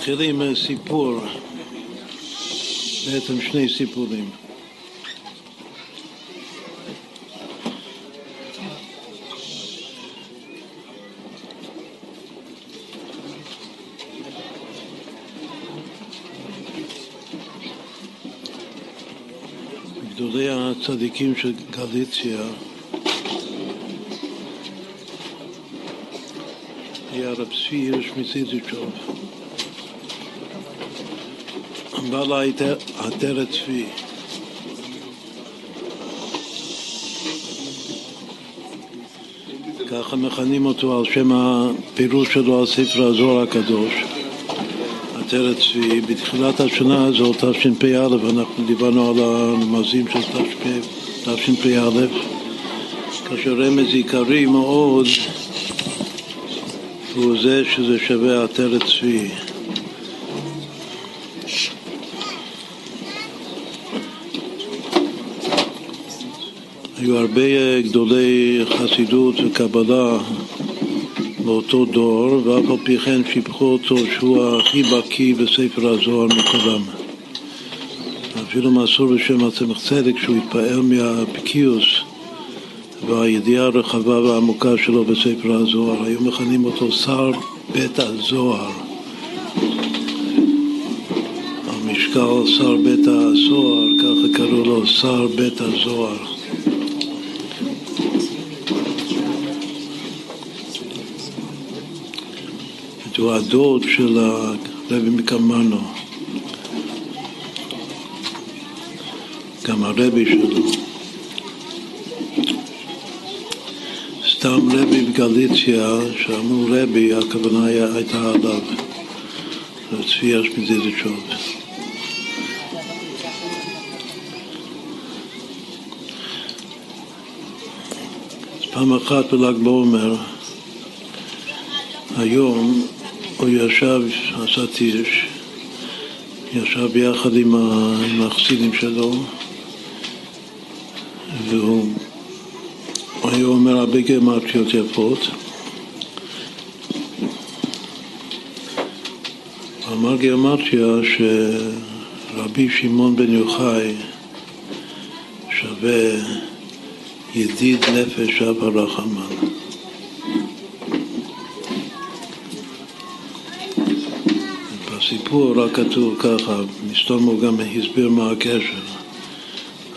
נתחיל עם סיפור, בעצם שני סיפורים. גדולי הצדיקים של גליציה היה רב צבי הירש מציזיצ'וב, בעל עטרת צבי. ככה מכנים אותו על שם הפירוש שלו על ספר הזוהר הקדוש. עטרת צבי, בתחילת השנה הזאת, תשפ"א, אנחנו דיברנו על הרמזים של תשפ"א, כאשר רמז עיקרי מאוד הוא זה שזה שווה עטרת צבי. היו הרבה גדולי חסידות וקבלה באותו דור, ואף על פי כן שיבחו אותו שהוא הכי בקיא בספר הזוהר מכולם. אפילו מסור בשם הצמח צדק שהוא התפעל מהבקיאוס והידיעה הרחבה והעמוקה שלו בספר הזוהר. היו מכנים אותו שר בית הזוהר. המשקל שר בית הזוהר, ככה קראו לו שר בית הזוהר. הוא הדוד של הרבי מקמנו, גם הרבי שלו. סתם רבי בגליציה, שאמרו רבי, הכוונה הייתה עליו, צבי אשמיזידיצ'וב. אז פעם אחת בל"ג בעומר, היום הוא ישב, עשה טיש, ישב ביחד עם, עם החסידים שלו, והוא היה אומר הרבה גרמטיות יפות. אמר גרמטיה שרבי שמעון בן יוחאי שווה ידיד נפש אב הרחמן. בסיפור רק כתוב ככה, מסתום הוא גם הסביר מה הקשר,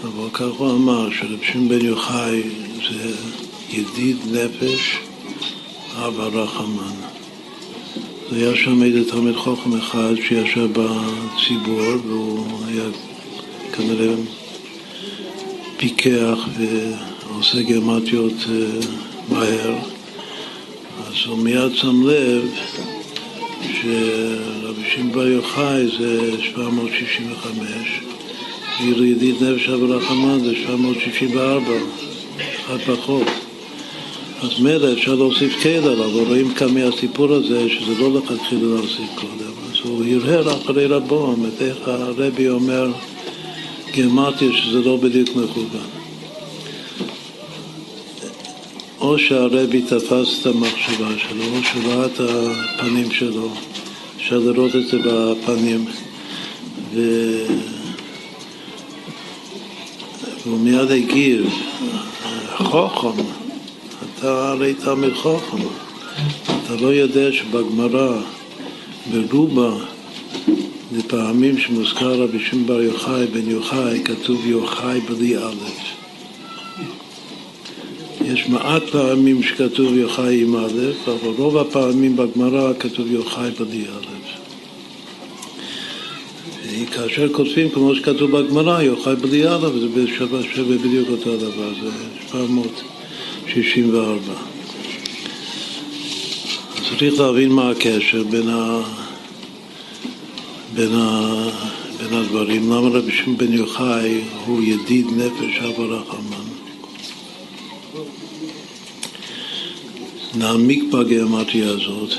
אבל כך הוא אמר שרב שמעון בן יוחאי זה ידיד נפש אב הרחמן. היה שם איזה תלמיד חוכם אחד שישב בציבור והוא היה כנראה פיקח ועושה גרמטיות מהר, אז הוא מיד שם לב שרבי שמעון בר יוחאי זה 765, ואילו ידיד נפש אב הרחמן זה 764. אחד פחות. אז מילא אפשר להוסיף עליו, אבל רואים כאן מהסיפור הזה שזה לא לכתחילה להוסיף קודם. אז הוא הרהר אחרי רבו, איך הרבי אומר גרמטיה שזה לא בדיוק מכוון. או שהרבי תפס את המחשבה שלו, או שהוא ראה את הפנים שלו, אפשר לראות את זה בפנים. ו... והוא מיד הגיב, חוכם, אתה הרי תלמיד חוכם, אתה לא יודע שבגמרא, ברובה, זה פעמים שמוזכר רבי שמעון בר יוחאי בן יוחאי, כתוב יוחאי בלי א'. יש מעט פעמים שכתוב יוחאי עם א', אבל רוב הפעמים בגמרא כתוב יוחאי בלי א'. כאשר כותבים כמו שכתוב בגמרא, יוחאי בלי א', זה שווה בדיוק אותו דבר, זה 764. צריך להבין מה הקשר בין, ה... בין, ה... בין הדברים. למה רבי שמעון בן יוחאי הוא ידיד נפש אב הרחמן? נעמיק בגיאומטיה הזאת.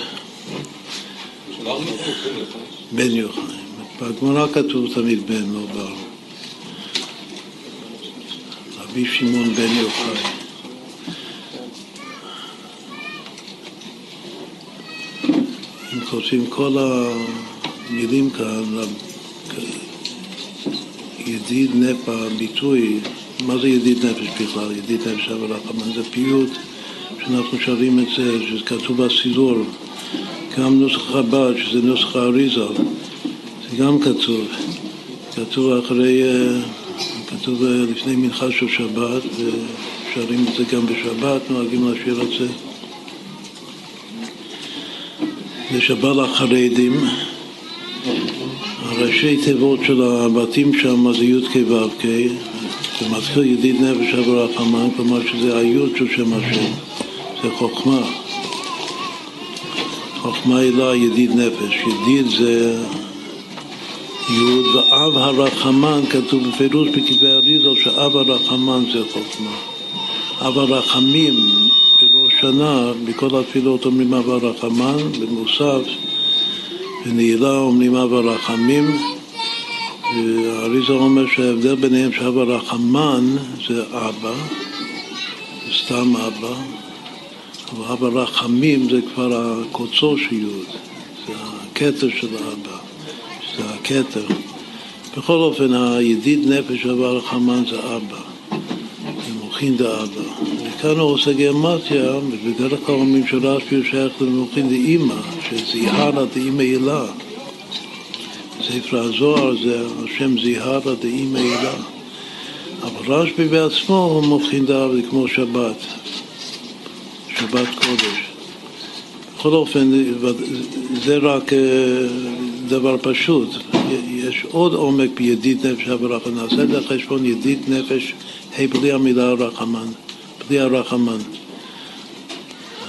בן יוחאי. בגמרא כתוב תמיד בן, לא בר. רבי שמעון בן יוחאי. אם כותבים כל. המילים כאן, ידיד נפש, הביטוי, מה זה ידיד נפש בכלל? ידיד נפש אבל רחמן זה פיוט שאנחנו שרים את זה, שזה כתוב בסידור, גם נוסח חב"ד, שזה נוסח האריזה, זה גם כתוב, כתוב אחרי, אה, כתוב אה, לפני מנחה של שבת, ושרים את זה גם בשבת, נוהגים לשיר את זה. יש הבעל החרדים, הראשי תיבות של הבתים שם זה י"ק ו"ק, זה מתחיל ידיד נפש עבר רחמן, כלומר שזה היוד של שם השם, זה חוכמה. חוכמה היא לא ידיד נפש, ידיד זה יוד, ואב הרחמן כתוב בפירוש בכתבי אריזל שאב הרחמן זה חוכמה. אב הרחמים בראש שנה, בכל התפילות אומרים אב הרחמן, במוסף ונעילה אומרים אב הרחמים והאריזה אומר שההבדל ביניהם שאב הרחמן זה אבא, סתם אבא, אבל אב הרחמים זה כבר הקוצו של יוד, זה הכתר של האבא, זה הכתר. בכל אופן, הידיד נפש אב הרחמן זה אבא, מוחין דאבא. וכאן הוא עושה גיאומטיה, ובדרך כלל אומרים שרשב"י שייך למוחין דאימא, שזיהרה דאימא הילה. ספר הזוהר זה השם זיהרה דאימא הילה. אבל רשב"י בעצמו הוא מוחין דאבא כמו שבת, שבת קודש. בכל אופן, זה רק אה, דבר פשוט. יש עוד עומק בידיד נפש הברכה. נעשה את החשבון ידיד נפש, ה' בלי המילה רחמן. בלי הרחמן.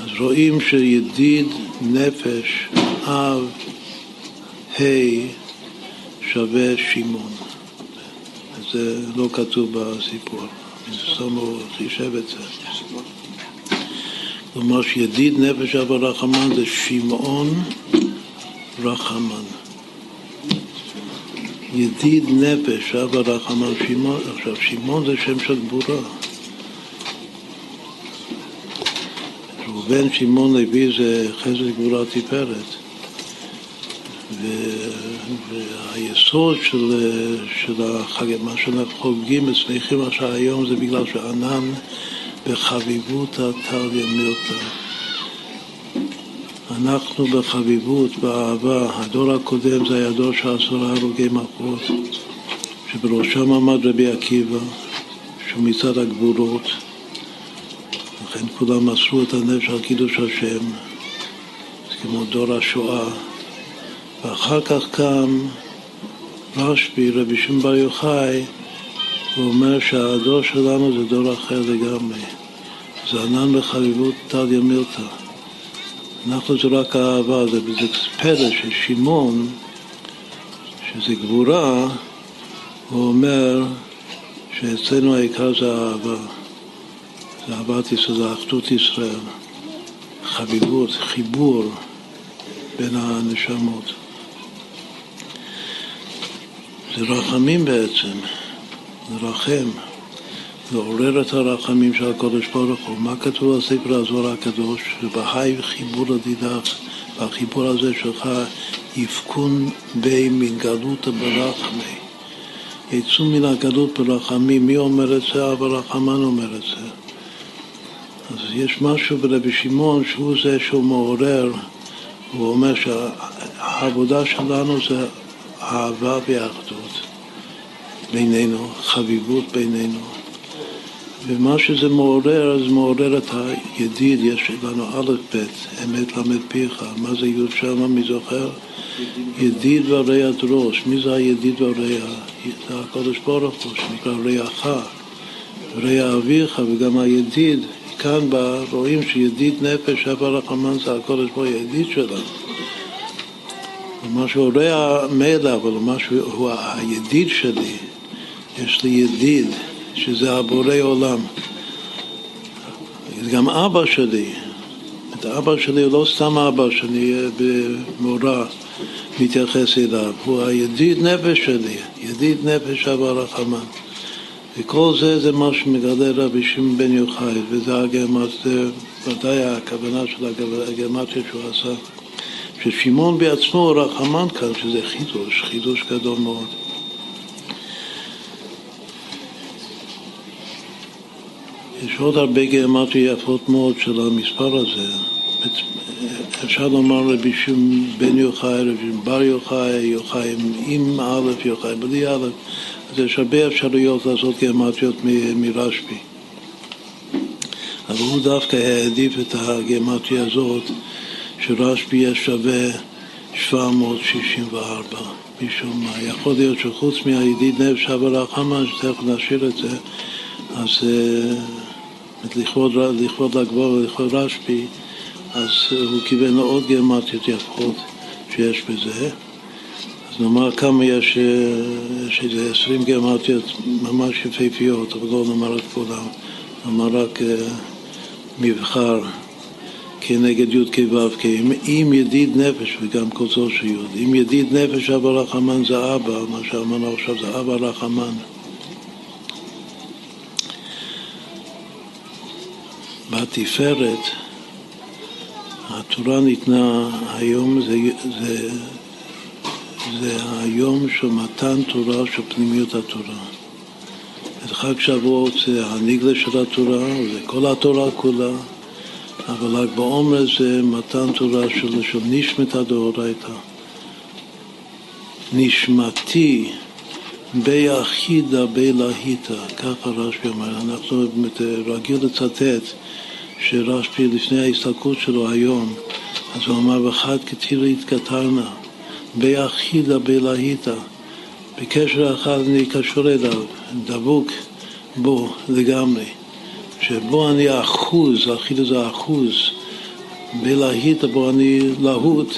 אז רואים שידיד נפש, אב, ה' שווה שמעון. זה לא כתוב בסיפור, הוא חישב את זה. כלומר שידיד נפש אב הרחמן זה שמעון רחמן. ידיד נפש אב הרחמן שמעון, עכשיו שמעון זה שם של גבורה. ראובן, שמעון, לוי זה חסד גבורה תפארת. והיסוד של, של החג, מה שאנחנו חוגגים ושמחים עכשיו היום זה בגלל שענן בחביבות הטל ימילתא. אנחנו בחביבות, באהבה. הדור הקודם זה היה דור של עשרה הרוגי מלכות, שבראשם עמד רבי עקיבא, שהוא מצד הגבורות. לכן כולם מסרו את הנפש על קידוש השם, זה כמו דור השואה. ואחר כך קם רשב"י, רבי שמעון בר יוחאי, הוא אומר שהדור שלנו זה דור אחר לגמרי. זה ענן בחביבות טל אנחנו זה רק אהבה, זה, זה פלא ששמעון, שזה גבורה, הוא אומר שאצלנו העיקר זה אהבה. זה אהבת ישראל, זה אחדות ישראל, חביבות, חיבור בין הנשמות. זה רחמים בעצם, זה רחם, לעורר את הרחמים של הקודש ברוך הוא. מה כתוב על ספר הזוהר הקדוש? שבהי חיבור הדידך, והחיבור הזה שלך יפקון בי מגלות ברחמי. יצאו מן הגלות ברחמים. מי אומר את זה? אבל רחמן אומר את זה. אז יש משהו ברבי שמעון שהוא זה שהוא מעורר, הוא אומר שהעבודה שלנו זה אהבה ואחדות בינינו, חביבות בינינו. ומה שזה מעורר, אז מעורר את הידיד, יש לנו א' ב', אמת למד פיך, מה זה י' שמה, מי זוכר? ידיד ורע דרוש, מי זה הידיד ורע? זה הקדוש ברוך הוא, שנקרא רעך, רע אביך, וגם הידיד כאן בא, רואים שידיד נפש אב הרחמן זה הקודש הוא הידיד שלנו. מה שהוא רע מילא, אבל מה שהוא הידיד שלי, יש לי ידיד, שזה הבורא עולם. גם אבא שלי, את אבא שלי הוא לא סתם אבא שאני במורה מתייחס אליו, הוא הידיד נפש שלי, ידיד נפש אב הרחמן. וכל זה זה מה שמגלה רבי שמעון בן יוחאי, וזה זה ודאי הכוונה של הגרמטיה שהוא עשה, ששמעון בעצמו רחמן כאן, שזה חידוש, חידוש גדול מאוד. יש עוד הרבה גרמטיה יפות מאוד של המספר הזה. אפשר לומר רבי שום בן יוחאי, רבי בר יוחאי, יוחאי עם א', יוחאי בלי א', אז יש הרבה אפשרויות לעשות גרמטיות מרשב"י. אבל הוא דווקא העדיף את הגרמטיה הזאת, שרשב"י יהיה שווה 764. משום מה, יכול להיות שחוץ מהידיד נפש הברחמן, שתכף נשאיר את זה, אז אה, לכבוד, לכבוד לגבור ולכבוד רשב"י, אז הוא קיבל עוד גרמטיות יפות שיש בזה. אז נאמר כמה יש, יש איזה עשרים גרמטיות ממש יפהפיות, אבל לא נאמר את כולם, נאמר רק אה, מבחר כנגד י' כו' כ', אם ידיד נפש וגם קוצו של י', אם ידיד נפש אבא רחמן זה אבא, מה שאמרנו עכשיו זה אבא רחמן. בתפארת התורה ניתנה היום, זה, זה, זה היום של מתן תורה של פנימיות התורה. את חג שבועות זה הניגלה של התורה, זה כל התורה כולה, אבל ל"ג בעומר זה מתן תורה של, של נשמתא דאורייתא. נשמתי ביחידה בלהיטה, ככה רש"י אומר. אנחנו רגיל לצטט שרשב"י לפני ההסתכלות שלו היום, אז הוא אמר, וחד כתירית קטרנה, ביחידה בלהיטה, בקשר אחד אני קשור אליו, דבוק בו לגמרי, שבו אני אחוז, החידה זה אחוז, בלהיטה בו אני להוט,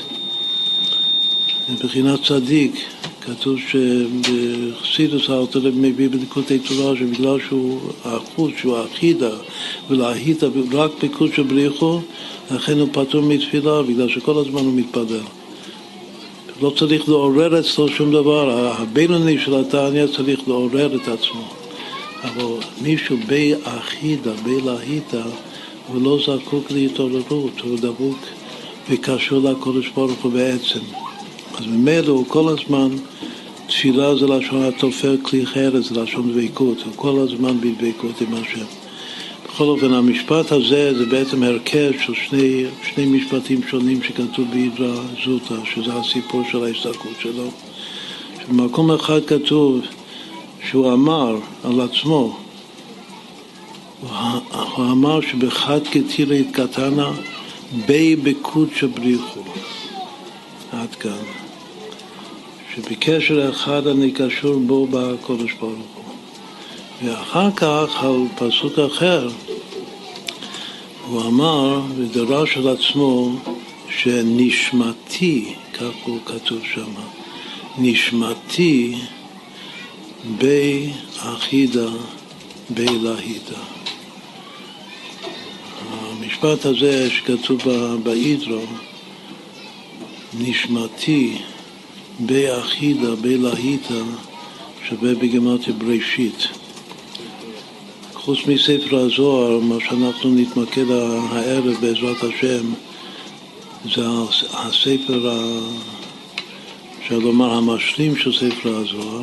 מבחינת צדיק, כתוב שבחסידוס הארתולב מביא בדיקותי תורה שבגלל שהוא האחוז, שהוא האחידה ולהיטה רק בקודש בריחו, לכן הוא פטור מתפילה, בגלל שכל הזמן הוא מתפלל. לא צריך לעורר אצלו שום דבר, הבינוני של התניא צריך לעורר את עצמו. אבל מישהו בי אחידה, בי להיטה, הוא לא זקוק להתעוררות, הוא דבוק וקשור לקודש ברוך הוא בעצם. אז ממילא הוא כל הזמן, תפילה זה לשון התופר כלי חרס, זה לשון דבקות, הוא כל הזמן בדבקות עם השם. בכל אופן, המשפט הזה זה בעצם הרכב של שני, שני משפטים שונים שכתוב בעברה זוטה, שזה הסיפור של ההסתכלות שלו. במקום אחד כתוב שהוא אמר על עצמו, הוא אמר שבחד כתירי קטנה בי בקודשא בריחו. עד כאן. שבקשר אחד אני קשור בו בקודש ברוך הוא. ואחר כך, על פסוק אחר, הוא אמר ודרש על עצמו שנשמתי, כך הוא כתוב שם, נשמתי בי אחידה בי להידה. המשפט הזה שכתוב באידרו, נשמתי בי להידה, שווה בגמטיה בראשית. חוץ מספר הזוהר, מה שאנחנו נתמקד הערב בעזרת השם, זה הספר, אפשר לומר, המשלים של ספר הזוהר,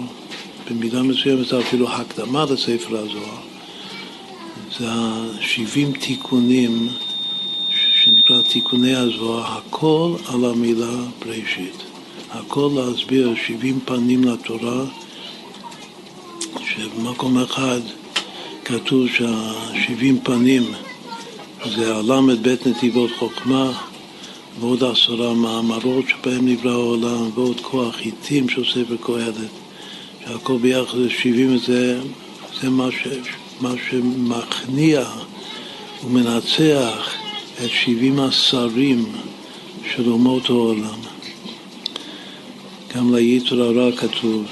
במידה מסוימת אפילו הקדמה לספר הזוהר. זה ה-70 תיקונים, שנקרא תיקוני הזוהר, הכל על המילה בראשית. הכל להסביר 70 פנים לתורה, שבמקום אחד כתוב שהשבעים פנים זה הלמד בית נתיבות חוכמה ועוד עשרה מאמרות שבהם נברא העולם ועוד כוח עיתים של ספר קהלת שהכל ביחד זה שבעים זה, זה מה, ש, מה שמכניע ומנצח את שבעים השרים של אומות העולם. גם ליצר הרע כתוב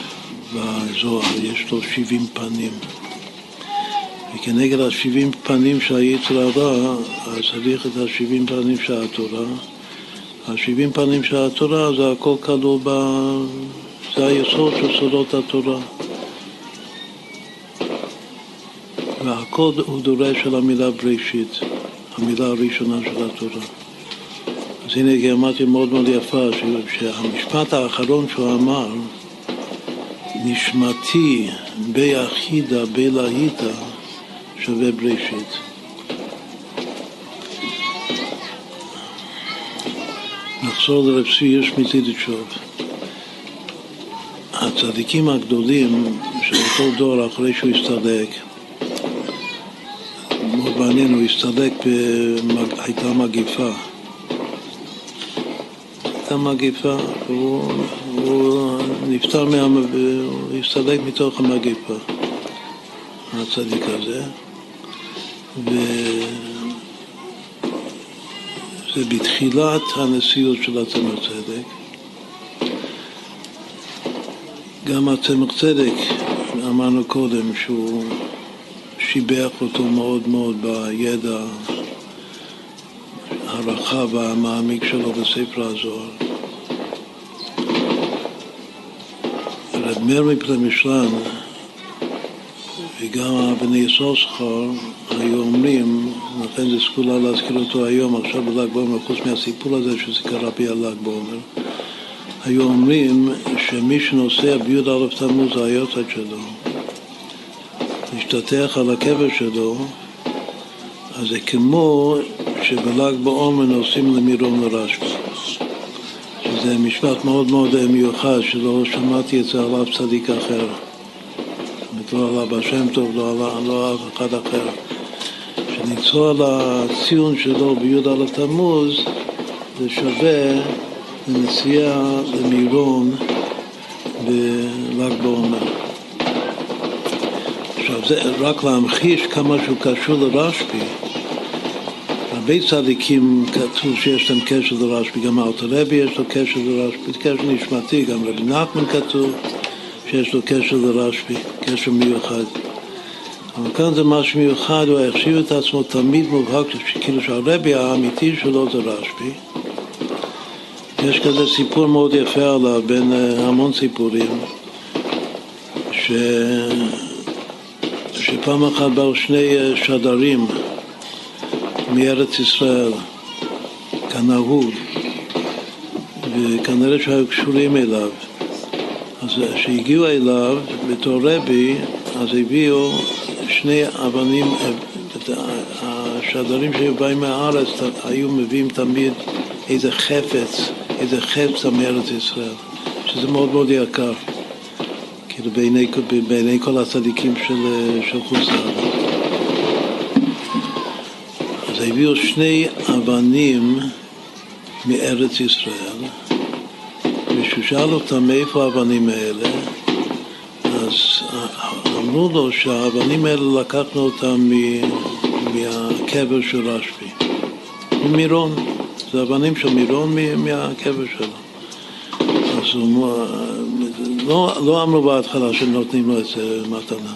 בזוהר, יש לו שבעים פנים. וכנגד השבעים פנים של היצר הרע, אז צריך את השבעים פנים של התורה. השבעים פנים של התורה זה הכל כלול ב... זה היסוד של סודות התורה. והכל הוא דורש של המילה בראשית, המילה הראשונה של התורה. אז הנה גרמטיה מאוד מאוד יפה, שהמשפט האחרון שהוא אמר, נשמתי ביחידה בלהיטה שווה בראשית. נחזור לרב צבי הירש מצידיצ'וב. הצדיקים הגדולים של אותו דור אחרי שהוא הסתלק, מאוד מעניין, הוא הסתלק, הייתה מגיפה. הייתה מגיפה, הוא, הוא נפטר, מה, הוא הסתלק מתוך המגיפה, הצדיק הזה. וזה בתחילת הנשיאות של הצמח צדק. גם הצמח צדק, אמרנו קודם, שהוא שיבח אותו מאוד מאוד בידע הרחב והמעמיק שלו בספר הזוהר. רב מאיר מפלמישלן וגם בני סוסחר היו אומרים, לכן זה סגולה להזכיר אותו היום, עכשיו בל"ג בעומר, חוץ מהסיפור הזה שזה קרה ל"ג בעומר, היו אומרים שמי שנוסע בי"א תמוז זה היוצאת שלו, להשתטח על הקבר שלו, אז זה כמו שבל"ג בעומר נוסעים למירון לרשב"י. שזה משפט מאוד מאוד מיוחד, שלא שמעתי את זה על אף צדיק אחר. לא על אבא שם טוב, לא על לא אף אחד אחר. שניצוע לציון שלו בי"א תמוז זה שווה לנסיעה למירון בל"ג בעומר. עכשיו זה רק להמחיש כמה שהוא קשור לרשב"י. הרבה צדיקים כתבו שיש להם קשר לרשב"י, גם אלתרעבי יש לו קשר לרשב"י, קשר נשמתי, גם רבי נחמן כתוב שיש לו קשר לרשב"י, קשר מיוחד. אבל כאן זה משהו מיוחד, הוא החשיב את עצמו תמיד מובהק, כאילו שהרבי האמיתי שלו זה רשב"י. יש כזה סיפור מאוד יפה עליו, בין אה, המון סיפורים, ש... שפעם אחת באו שני אה, שדרים מארץ ישראל, כנהוג, וכנראה שהיו קשורים אליו. אז כשהגיעו אליו בתור רבי, אז הביאו שני אבנים, השדרים שהיו באים מהארץ היו מביאים תמיד איזה חפץ, איזה חפץ מארץ ישראל, שזה מאוד מאוד יקר, כאילו בעיני, בעיני כל הצדיקים של, של חוץ לארץ. אז הביאו שני אבנים מארץ ישראל, וכשהוא שאל אותם מאיפה האבנים האלה, אז אמרו לו שהאבנים האלה לקחנו אותם מהקבר של רשב"י, ממירון, זה אבנים של מירון מהקבר שלו. אז הוא לא, לא אמרו בהתחלה שנותנים לו את זה מתנה,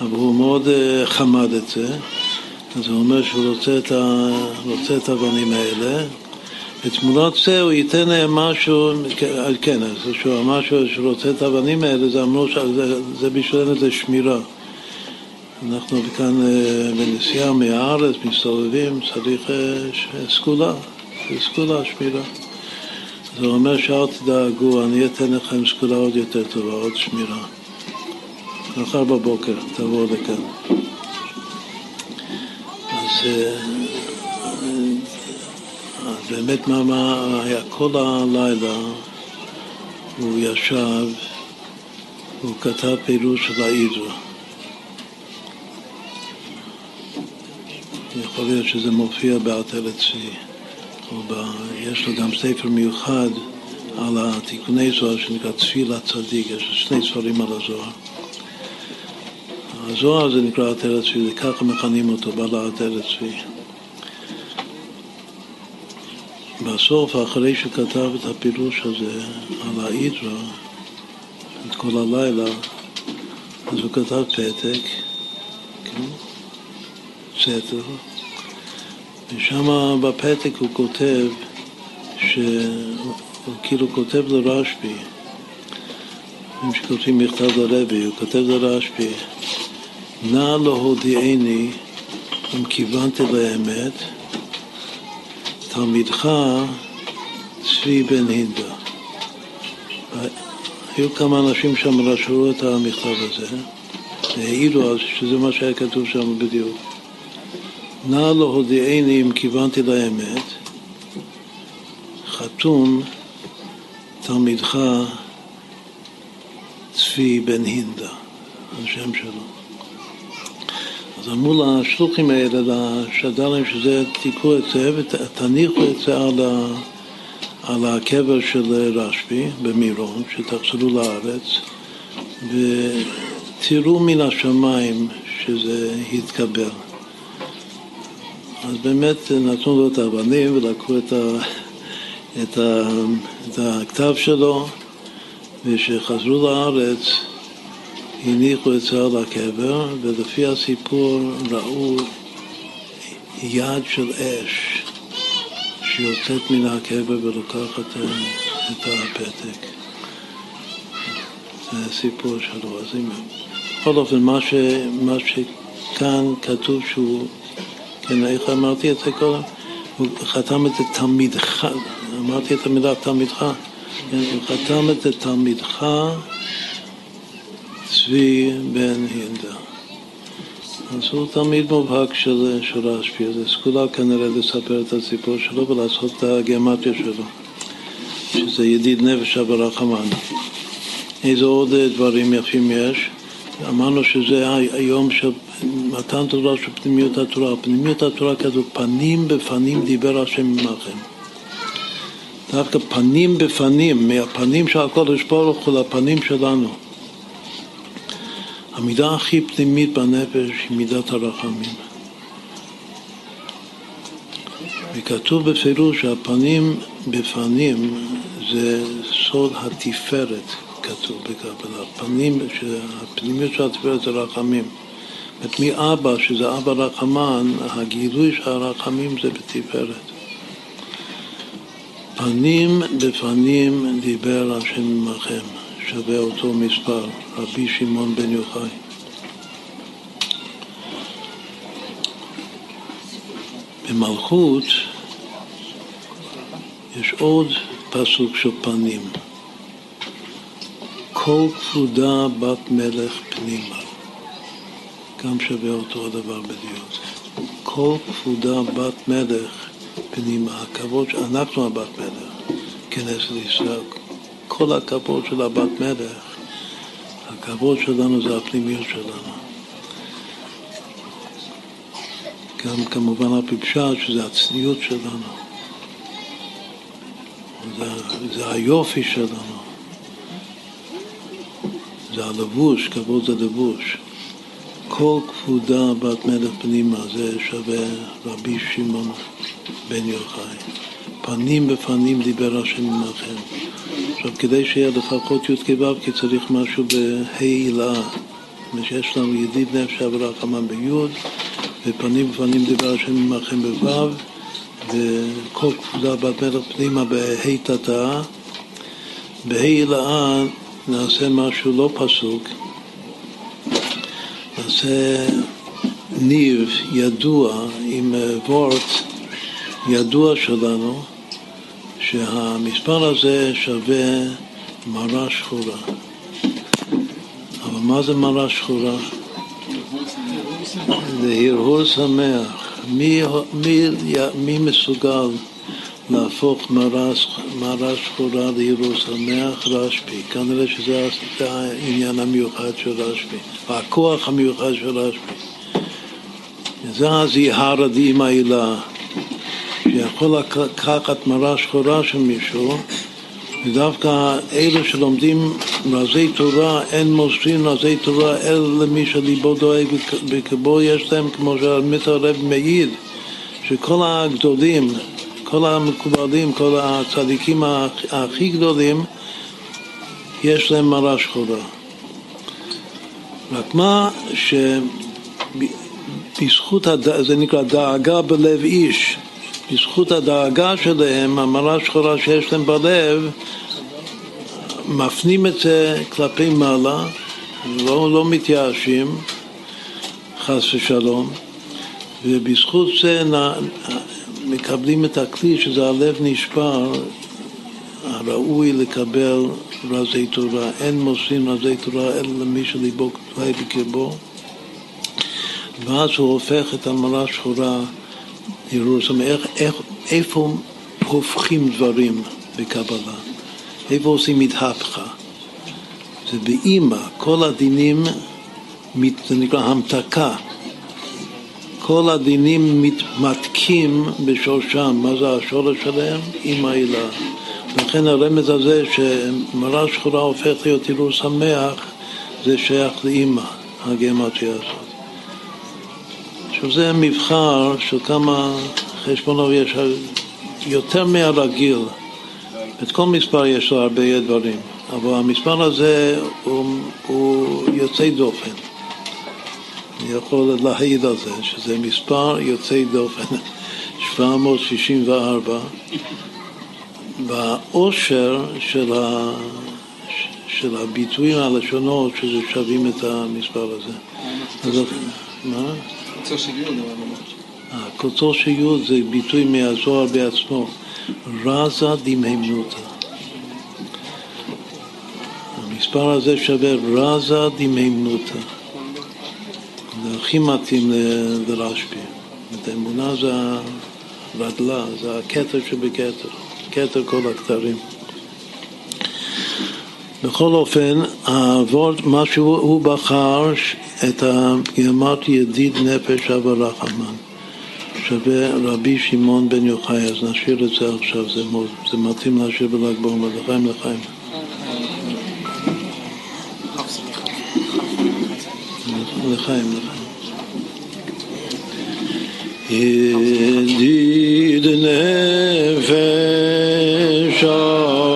אבל הוא מאוד אה, חמד את זה, הוא אומר שהוא רוצה את, ה, רוצה את האבנים האלה, ותמורת זה הוא ייתן להם משהו, כן, אז שהוא אמר שהוא רוצה את האבנים האלה, זה אמרו שזה בשבילנו זה שמירה. אנחנו כאן אה, בנסיעה מהארץ, מסתובבים, צריך אה, סגולה, זה סגולה, שמירה. הוא אומר שאל תדאגו, אני אתן לכם סגולה עוד יותר טובה, עוד שמירה. מחר בבוקר תבואו לכאן. אז אה, באמת מה, מה היה כל הלילה הוא ישב, הוא כתב פירוש של האידרו. יכול להיות שזה מופיע באתר אצלי, יש לו גם ספר מיוחד על התיקוני זוהר שנקרא תפילה צדיק, יש שני ספרים על הזוהר. הזוהר זה נקרא עטרת צבי, ככה מכנים אותו, בעל עטרת צבי. בסוף, אחרי שכתב את הפירוש הזה על ההידרה, את כל הלילה, אז הוא כתב פתק, כן, סתר, ושם בפתק הוא כותב, שהוא כאילו כותב לרשב"י, אם שכותבים מכתב לרבי, הוא כותב לרשב"י, נא להודיעני אם כיוונתי לאמת תלמידך צבי בן הינדה. היו כמה אנשים שם רשרו את המכתב הזה, העידו אז שזה מה שהיה כתוב שם בדיוק. נא להודיעני אם כיוונתי לאמת, חתום תלמידך צבי בן הינדה, השם שלו. אז אמרו לשלוחים האלה, לשד"לים, שזה, תיקחו את זה ותניחו את זה על, ה, על הקבר של רשב"י במירון, שתחזרו לארץ, ותראו מן השמיים שזה יתקבל. אז באמת נתנו לו את האבנים ולקחו את, ה, את, ה, את הכתב שלו, וכשחזרו לארץ הניחו את זה על הקבר, ולפי הסיפור ראו יד של אש שיוצאת מן הקבר ולוקחת את הפתק. זה סיפור שלו. אז. בכל אופן, מה, ש... מה שכאן כתוב שהוא, כן, איך אמרתי את זה קודם? הוא חתם את זה תלמידך, אמרתי את המילה תלמידך, כן, הוא חתם את זה תלמידך צבי בן הינדה. אז הוא תלמיד מובהק של, של רשב"י, אז סגולה כנראה לספר את הסיפור שלו ולעשות את הגיאמטיה שלו, שזה ידיד נפש אברחמן. איזה עוד דברים יפים יש? אמרנו שזה היום של מתן תורה של פנימיות התורה. פנימיות התורה כזו, פנים בפנים דיבר השם עמכם. דווקא פנים בפנים, מהפנים של הקודש ברוך הוא לפנים שלנו. המידה הכי פנימית בנפש היא מידת הרחמים. וכתוב בפירוש שהפנים בפנים זה סוד התפארת, כתוב בקבלה. פנים, הפנימיות של התפארת זה רחמים. זאת מאבא, שזה אבא רחמן, הגילוי של הרחמים זה בתפארת. פנים בפנים דיבר השם עמכם. שווה אותו מספר, רבי שמעון בן יוחאי. במלכות יש עוד פסוק של פנים. כל כבודה בת מלך פנימה. גם שווה אותו הדבר בדיוק. כל כבודה בת מלך פנימה. הכבוד שאנחנו הבת מלך, כנסת ישראל. כל הכבוד של הבת מלך, הכבוד שלנו זה הפנימיות שלנו. גם כמובן הפשט שזה הצניעות שלנו, זה, זה היופי שלנו, זה הלבוש, כבוד זה לבוש. כל כבודה בת מלך פנימה זה שווה רבי שמעון בן יוחאי. פנים בפנים דיבר השם עמכם. עכשיו, כדי שיהיה לפחות י"ק ו', כי צריך משהו בה' הילה. שיש לנו ידיד נפש עברה חמה בי', ופנים בפנים דיבר השם עמכם בו', וכל כבודה בת מלך פנימה בה' תתא. בה' הילאה נעשה משהו לא פסוק, נעשה ניב ידוע עם וורט ידוע שלנו שהמספר הזה שווה מרה שחורה. אבל מה זה מרה שחורה? זה הרהור שמח. מי, מי, מי מסוגל להפוך מרה, מרה שחורה להרהור שמח? רשב"י. כנראה שזה העניין המיוחד של רשב"י, הכוח המיוחד של רשב"י. זה הזיהר עם העילה. שיכול לקחת מראה שחורה של מישהו, ודווקא אלה שלומדים רזי תורה, אין מוסרים רזי תורה אלא למי שליבו דואג וכבו יש להם, כמו שהרמית הרב מעיד, שכל הגדולים, כל המקובלים, כל הצדיקים הכי גדולים, יש להם מראה שחורה. רק מה שבזכות, הד... זה נקרא דאגה בלב איש, בזכות הדאגה שלהם, המראה שחורה שיש להם בלב, מפנים את זה כלפי מעלה, לא, לא מתייאשים, חס ושלום, ובזכות זה מקבלים את הכלי שזה הלב נשבר, הראוי לקבל רזי תורה. אין מוסרים רזי תורה אלא למי שליבו חי בקרבו. ואז הוא הופך את המראה שחורה לירושלים. איך, איך, איפה הופכים דברים בקבלה? איפה עושים מתהפכה? זה באימא, כל הדינים, זה נקרא המתקה. כל הדינים מתמתקים בשורשם. מה זה השורש שלהם? אימא הילה. לכן הרמז הזה שמראה שחורה הופך להיות הילול שמח, זה שייך לאימא, הגמטריה הזאת. עכשיו זה מבחר של כמה חשבונות יש, יותר מהרגיל. את כל מספר יש לו הרבה דברים, אבל המספר הזה הוא, הוא יוצא דופן. אני יכול להעיד על זה, שזה מספר יוצא דופן, 764, והעושר של, ה, של הביטויים הלשונות שזה שווים את המספר הזה. אז, מה? קוצו של יוד. יוד זה ביטוי מהזוהר בעצמו. רזה דמהמנותא. המספר הזה שווה רזה דמהמנותא. זה הכי מתאים לרשב"י. את האמונה זה הרדלה, זה הכתר שבכתר, כתר כל הכתרים. בכל אופן, הוורד, מה שהוא בחר, את הגרמת ידיד נפש אב רחמן. שווה רבי שמעון בן יוחאי, אז נשאיר את זה עכשיו, זה, זה מתאים להשאיר בל"ג בעומר, לחיים לחיים. לחיים לחיים. ידיד נפש סיפור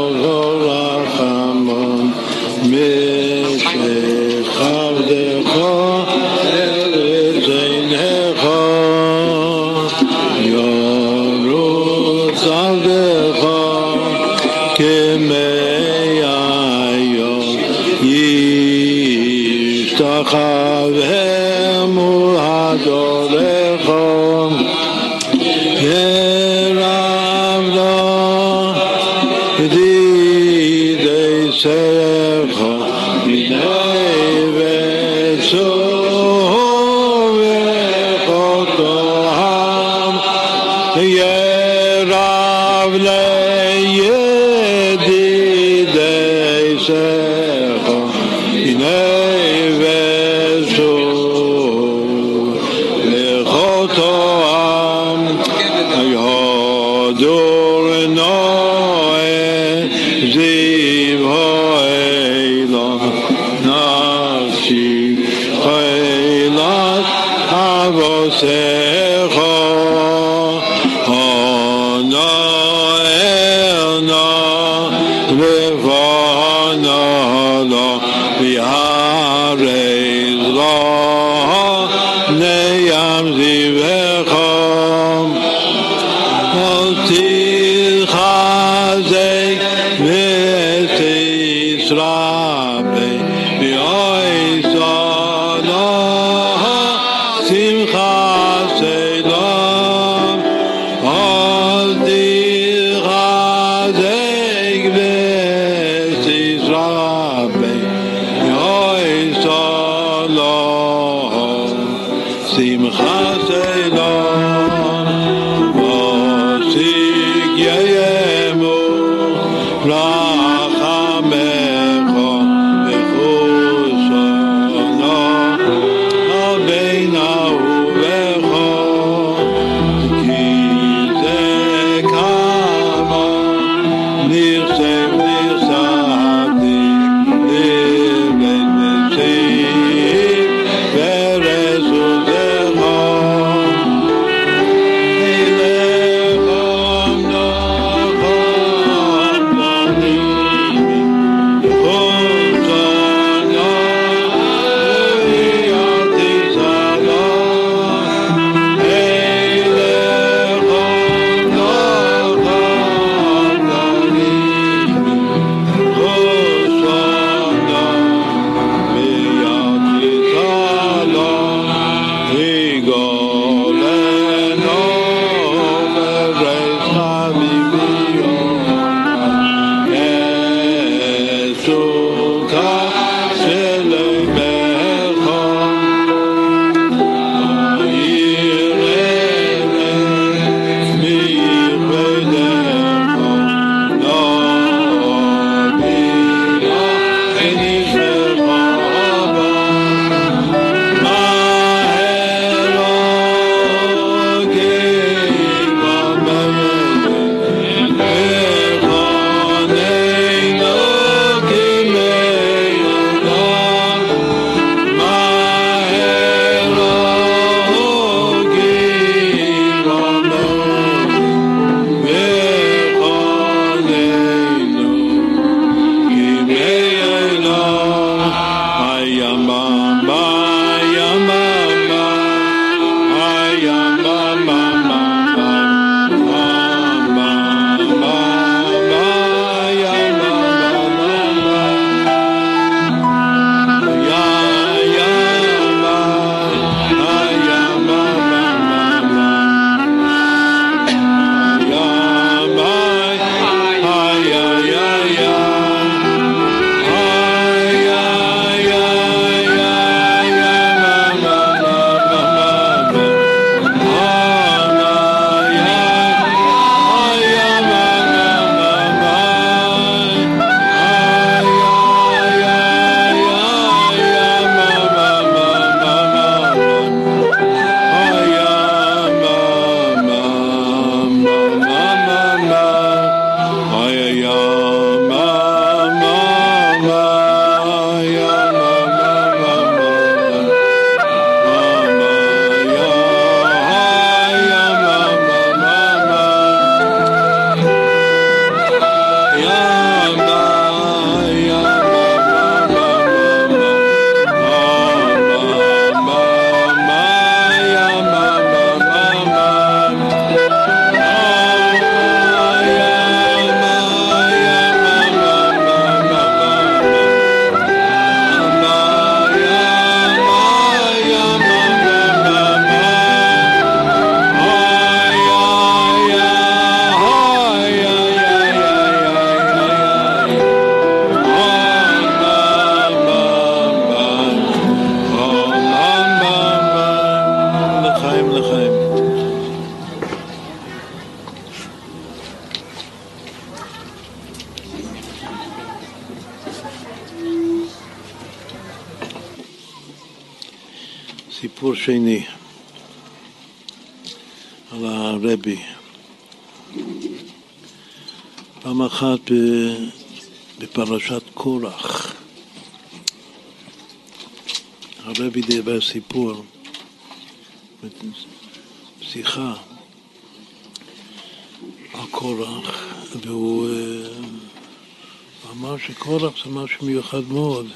מיוחד מאוד.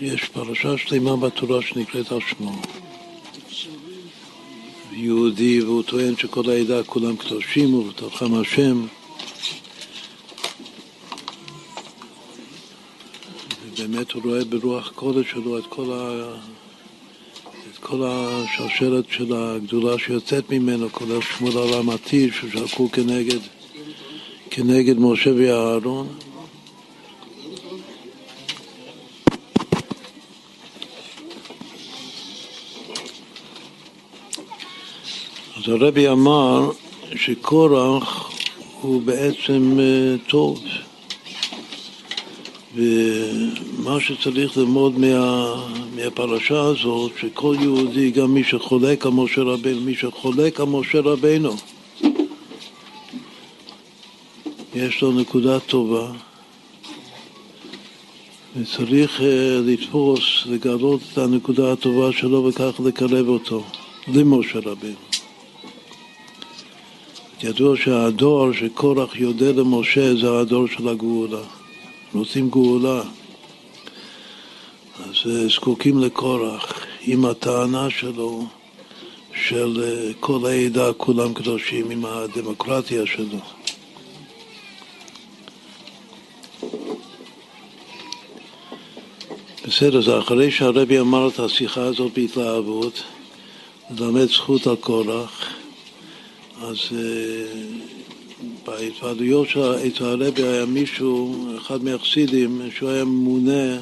יש פרשה שלמה בתורה שנקראת על שמו. יהודי, והוא טוען שכל העדה כולם קדושים ובתוכם השם. ובאמת הוא רואה ברוח קודש שלו את כל, ה... את כל השרשרת של הגדולה שיוצאת ממנו, כל השמואל הרמתי ששלחו כנגד, כנגד משה ואהרון. הרבי אמר שקורח הוא בעצם אה, טוב, ומה שצריך ללמוד מה, מהפרשה הזאת, שכל יהודי, גם מי שחולק על משה רבינו, מי שחולק על משה רבינו, יש לו נקודה טובה, וצריך אה, לתפוס, לגלות את הנקודה הטובה שלו וכך לקרב אותו למשה רבינו. ידוע שהדור שקורח יודה למשה זה הדור של הגאולה. רוצים גאולה. אז אה, זקוקים לקורח עם הטענה שלו של אה, כל העדה כולם קדושים, עם הדמוקרטיה שלו. בסדר, אז אחרי שהרבי אמר את השיחה הזאת בהתלהבות, ללמד זכות על קורח, אז אה, בהתוועדויות אצל הרבי היה מישהו, אחד מהחסידים, שהוא היה ממונה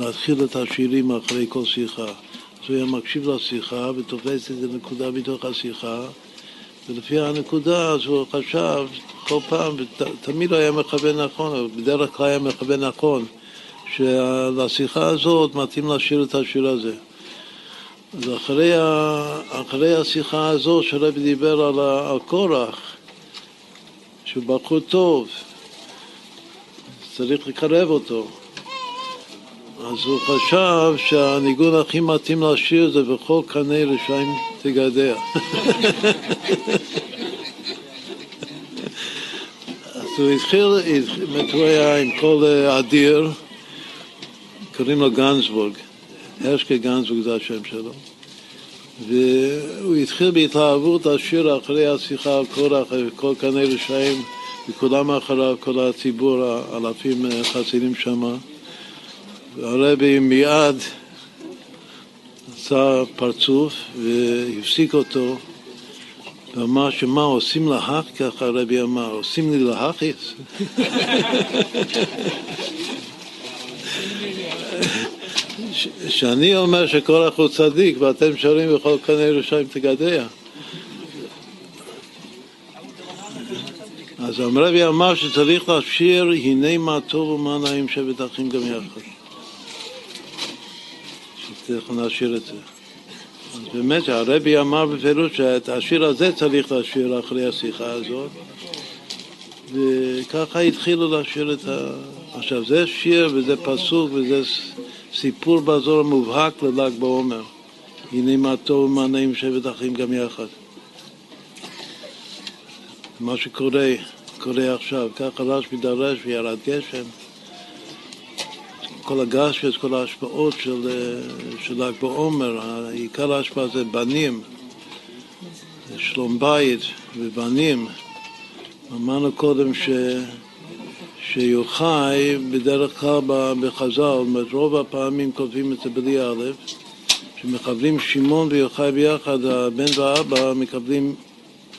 להתחיל את השירים אחרי כל שיחה. אז הוא היה מקשיב לשיחה ותופס איזה נקודה מתוך השיחה, ולפי הנקודה אז הוא חשב כל פעם, ותמיד היה מכוון נכון, בדרך כלל היה מכוון נכון, שלשיחה הזאת מתאים לשיר את השיר הזה. אז אחרי, אחרי השיחה הזו שרבי דיבר על, על קורח, שהוא בחור טוב, צריך לקרב אותו. אז הוא חשב שהניגון הכי מתאים לשיר זה בכל קנה רשעים תגדע. אז הוא התחיל, הוא היה עם כל אדיר, קוראים לו גנזבורג. הרשקה גנזבורג זה השם שלו. והוא התחיל בהתלהבות לשיר אחרי השיחה על קורח וכל קנה רשעים וכולם אחריו, כל הציבור, האלפים חסידים שם. והרבי מיד עשה פרצוף והפסיק אותו ואמר שמה עושים להך ככה הרבי אמר, עושים לי להכיס שאני אומר שכל הוא צדיק ואתם שרים בכל קנה ירושלים תגדע. אז המרבי אמר שצריך להשאיר הנה מה טוב ומה נעים שבת אחים גם יחד. שצריך להשאיר את זה. אז באמת הרבי אמר בפירוש שאת השיר הזה צריך להשאיר אחרי השיחה הזאת וככה התחילו לשיר את ה... עכשיו זה שיר וזה פסוק וזה סיפור באזור המובהק לל"ג בעומר. הנה מה טוב ומה נעים שבט אחים גם יחד. מה שקורה, קורה עכשיו, ככה רשב"י דרש וירד גשם. כל הגשם, כל ההשפעות של, של ל"ג בעומר, עיקר ההשפעה זה בנים, שלום בית ובנים. אמרנו קודם ש... שיוחאי בדרך כלל בחז"ל, רוב הפעמים כותבים את זה בלי א', שמכוונים שמעון ויוחאי ביחד, הבן והאבא מקבלים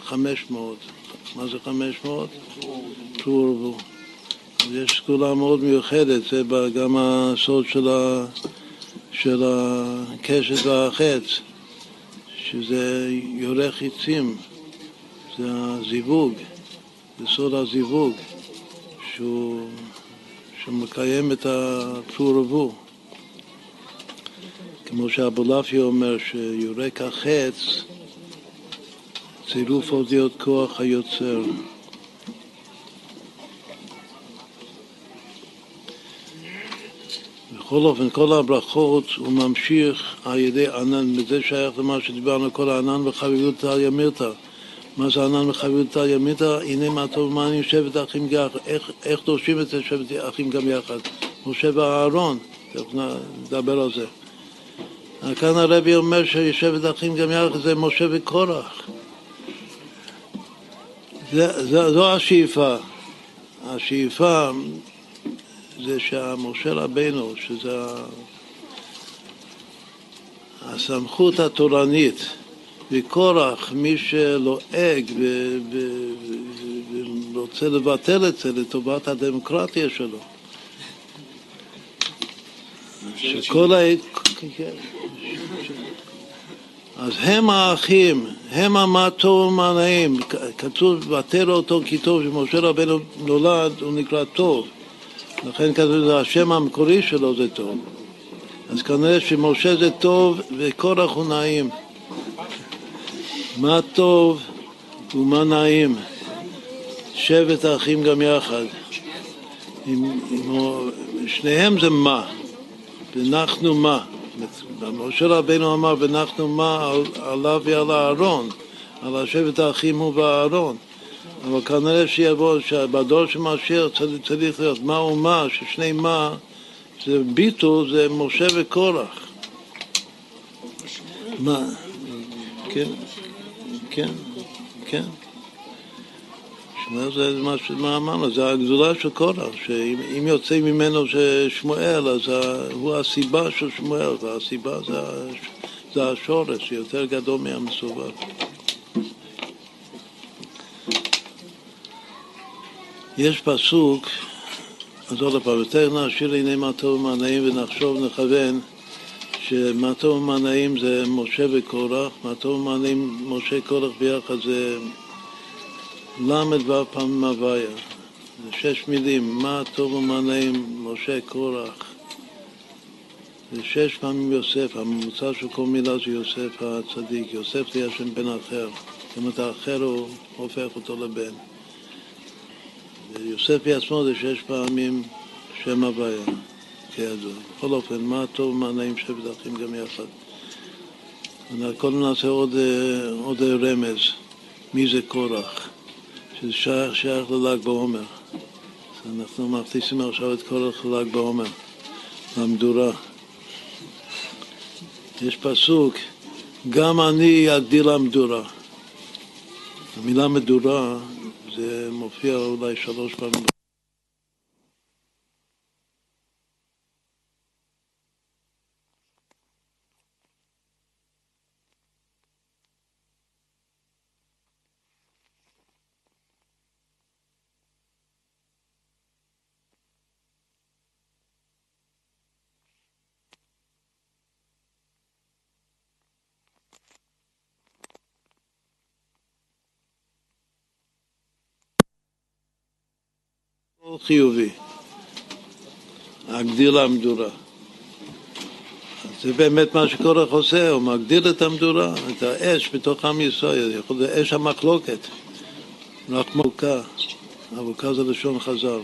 500. מה זה 500? טור ורבו. יש סגולה מאוד מיוחדת, זה גם הסוד של, ה, של הקשת והחץ, שזה יורה חיצים, זה הזיווג, זה סוד הזיווג. שהוא, שמקיים את הפרו רבו. כמו שאבולעפיה אומר, שיורק החץ, צירוף אותיות כוח היוצר. בכל אופן, כל הברכות הוא ממשיך על ידי ענן, וזה שייך למה שדיברנו, כל הענן וחביבות ימירתא. מה זה ענן וחביבות ימירתא? הנה מה טוב מה אני שבט אחים יחד. איך, איך דורשים את שבט אחים גם יחד? משה ואהרון, נדבר על זה. כאן הרבי אומר שיושבת אחים גם יחד זה משה וקורח. זה, זה, זו השאיפה. השאיפה זה שמשה רבנו, שזה הסמכות התורנית, וקורח, מי שלועג ורוצה לבטל את זה לטובת הדמוקרטיה שלו. שכל ה... אז הם האחים, הם המטור מנעים. כתוב, ותרא אותו כי טוב, כשמשה רבנו נולד, הוא נקרא טוב. לכן כתוב, השם המקורי שלו זה טוב. אז כנראה שמשה זה טוב וקורח הוא נעים. מה טוב ומה נעים. שבט האחים גם יחד. עם, עם, שניהם זה מה. ונחנו מה. משה רבינו אמר, ונחנו מה עליו ועל הארון, על השבט האחים הוא והארון. אבל כנראה שיבוא, שבדור של משיח צריך להיות מה ומה, ששני מה, זה ביטול, זה משה וקורח. מה? כן, כן, כן. זה מה אמרנו, זה הגדולה של קורח, שאם יוצא ממנו שמואל, אז הוא הסיבה של שמואל, והסיבה זה, זה השורש, יותר גדול מהמסובב. יש פסוק, אז עוד פעם, יותר נשאיר לעיני מה טוב ומענאים ונחשוב, נכוון, שמה טוב ומענאים זה משה וקורח, מה טוב ומענאים משה קורח ביחד זה ל"ו פעמים הוויה. זה שש מילים, מה טוב ומה נעים, משה קורח. זה שש פעמים יוסף, הממוצע של כל מילה זה יוסף הצדיק. יוסף זה השם בן אחר. זאת אומרת, האחר הוא הופך אותו לבן. ויוסף בעצמו זה שש פעמים שם הוויה, כידוע. בכל אופן, מה טוב ומה נעים שבט אחים גם יחד. קודם נעשה עוד, אה, עוד רמז, מי זה קורח. שזה שייך, שייך לל"ג בעומר. אנחנו מכניסים עכשיו את כל ל"ג בעומר, למדורה. יש פסוק, גם אני אגדיל למדורה. המילה מדורה זה מופיע אולי שלוש פעמים. חיובי, להגדיל המדורה. זה באמת מה שקורח עושה, הוא מגדיל את המדורה, את האש בתוך עם ישראל, להיות אש המחלוקת, רק מוכה, אבוקה זה לשון חז"ל.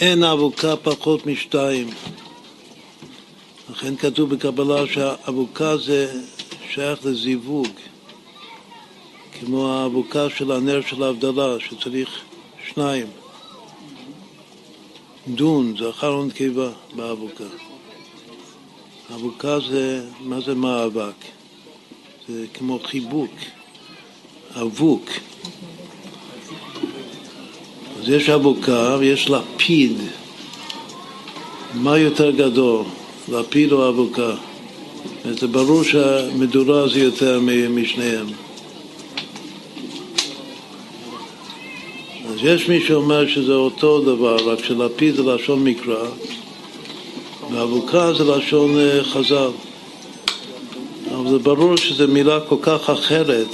אין אבוקה פחות משתיים. לכן כתוב בקבלה שהאבוקה זה שייך לזיווג. כמו האבוקה של הנר של ההבדלה, שצריך שניים. דון, זכר ונקבה באבוקה. אבוקה זה, מה זה מאבק? זה כמו חיבוק, אבוק. אז יש אבוקה ויש לפיד. מה יותר גדול, לפיד או אבוקה? זה ברור שהמדורה זה יותר משניהם. אז יש מי שאומר שזה אותו דבר, רק שלפיד זה לשון מקרא, ואבוקה זה לשון אה, חז"ל. אבל זה ברור שזו מילה כל כך אחרת.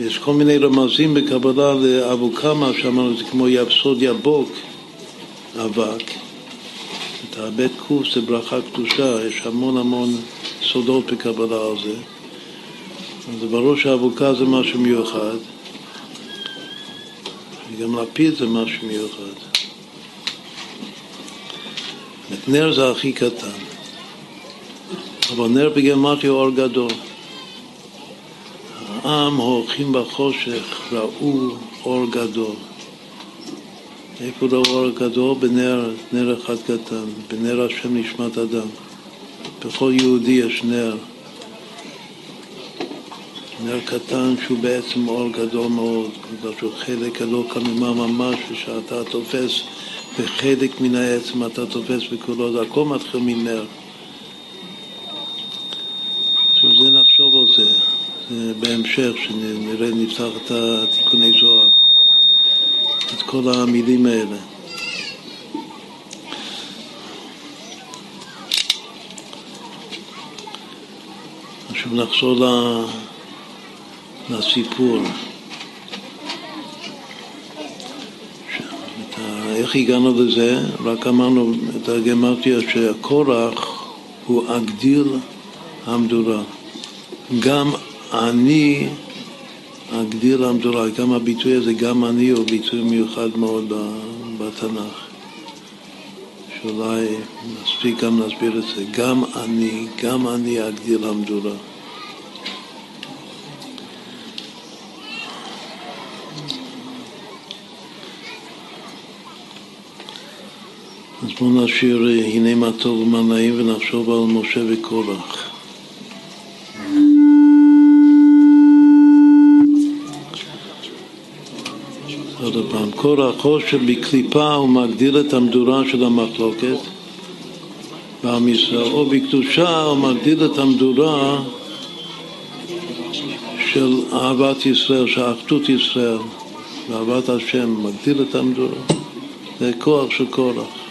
יש כל מיני רמזים בקבלה לאבוקה, מה שאמרנו, זה כמו יבסוד יבוק, אבק. הבית קוף זה ברכה קדושה, יש המון המון סודות בקבלה על זה. אז ברור שהאבוקה זה משהו מיוחד, וגם לפיד זה משהו מיוחד. נר זה הכי קטן, אבל נר בגמטיה אור גדול. העם הולכים בחושך, ראו אור גדול. איפה ראו אור גדול? בנר, נר אחד קטן, בנר השם נשמת אדם. בכל יהודי יש נר. נר קטן שהוא בעצם אור גדול מאוד, בגלל שהוא חלק גדול כמימה ממש, ושאתה תופס בחלק מן העצם, אתה תופס בכולו, זה הכל מתחיל מנר. זה נחשוב על זה, זה בהמשך, שנראה, נפתח את התיקוני זוהר, את כל המילים האלה. עכשיו נחזור לסיפור. איך הגענו לזה? רק אמרנו את הגמרתיה שהקורח הוא אגדיל המדורה. גם אני אגדיל המדורה, גם הביטוי הזה, גם אני, הוא ביטוי מיוחד מאוד בתנ"ך. שאולי נספיק גם להסביר את זה. גם אני, גם אני אגדיל המדורה. בואו נשאיר הנה מה טוב ומה נעים ונחשוב על משה וקורח. עוד פעם, קורחו שבקליפה הוא מגדיל את המדורה של המחלוקת בעם ישראל, או בקדושה הוא מגדיל את המדורה של אהבת ישראל, של אחדות ישראל, ואהבת השם, מגדיל את המדורה. זה כוח של קורח.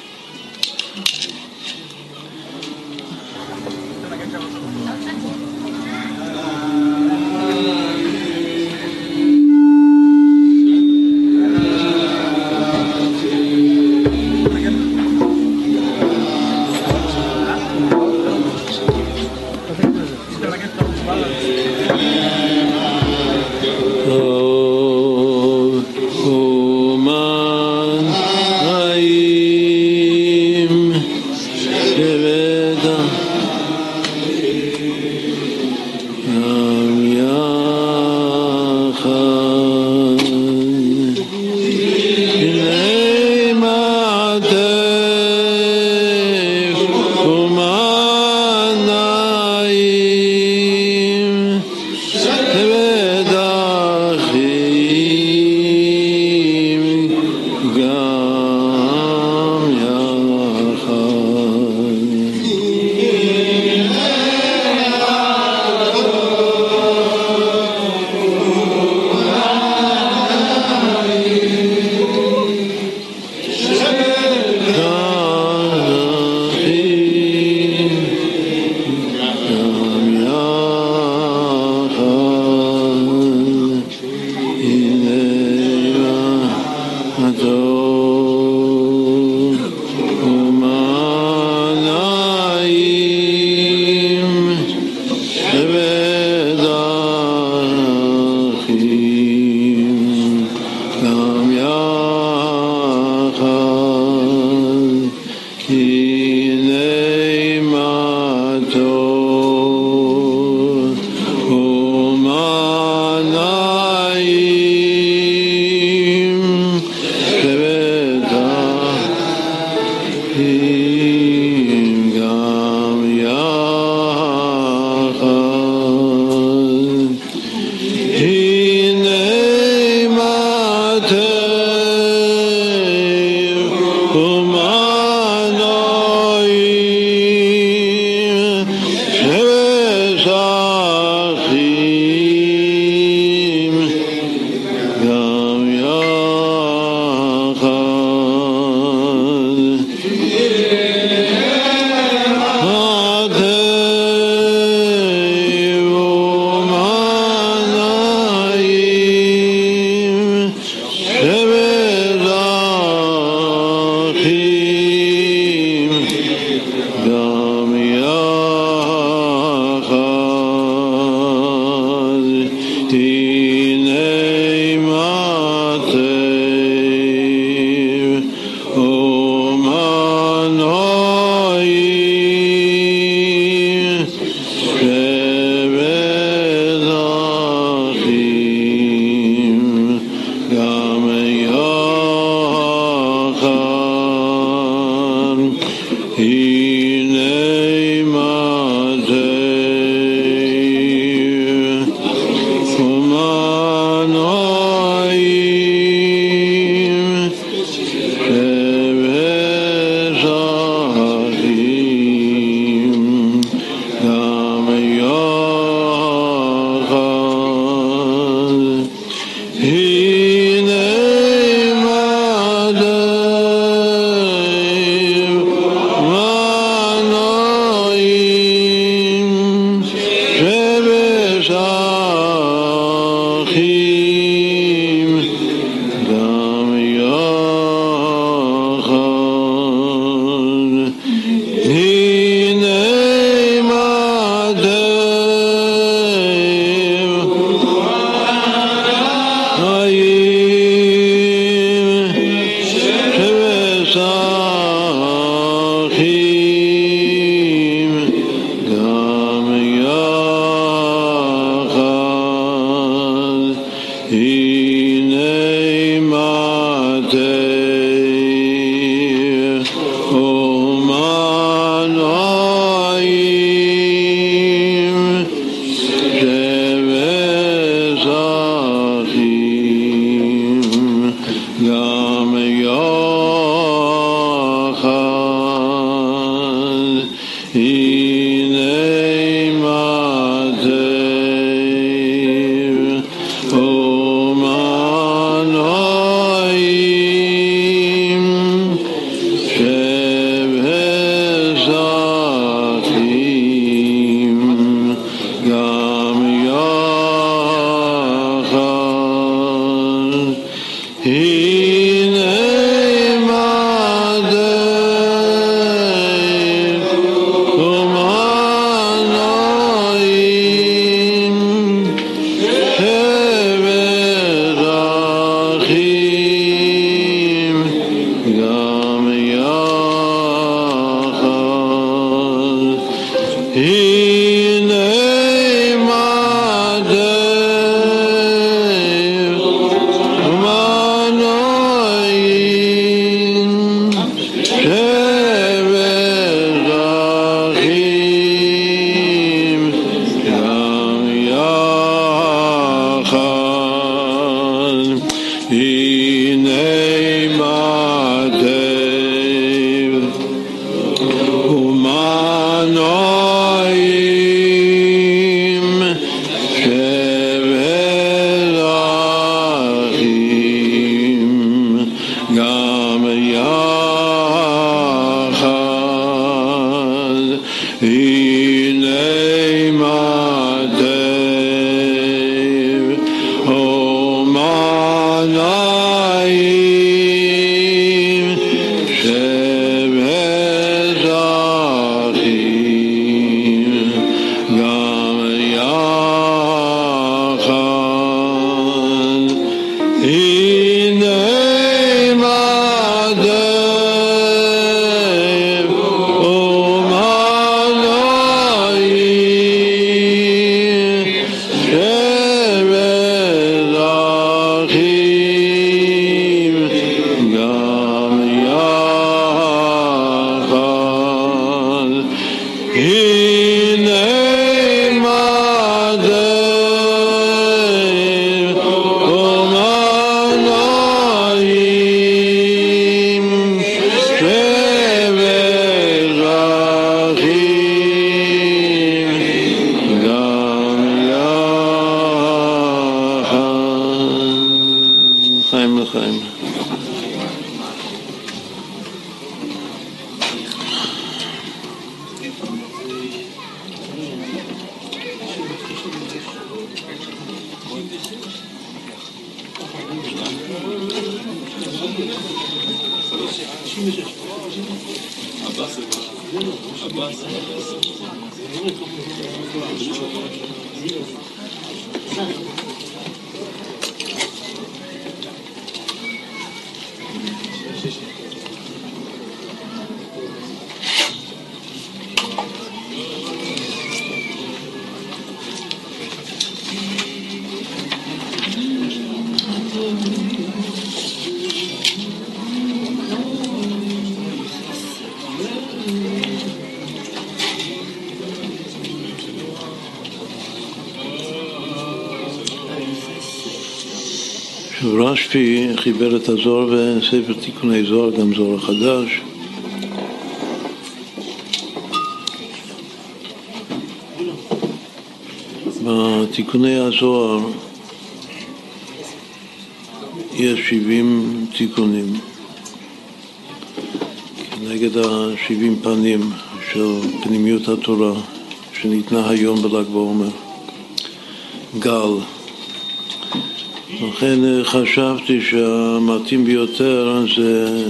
חשבתי שהמתאים ביותר זה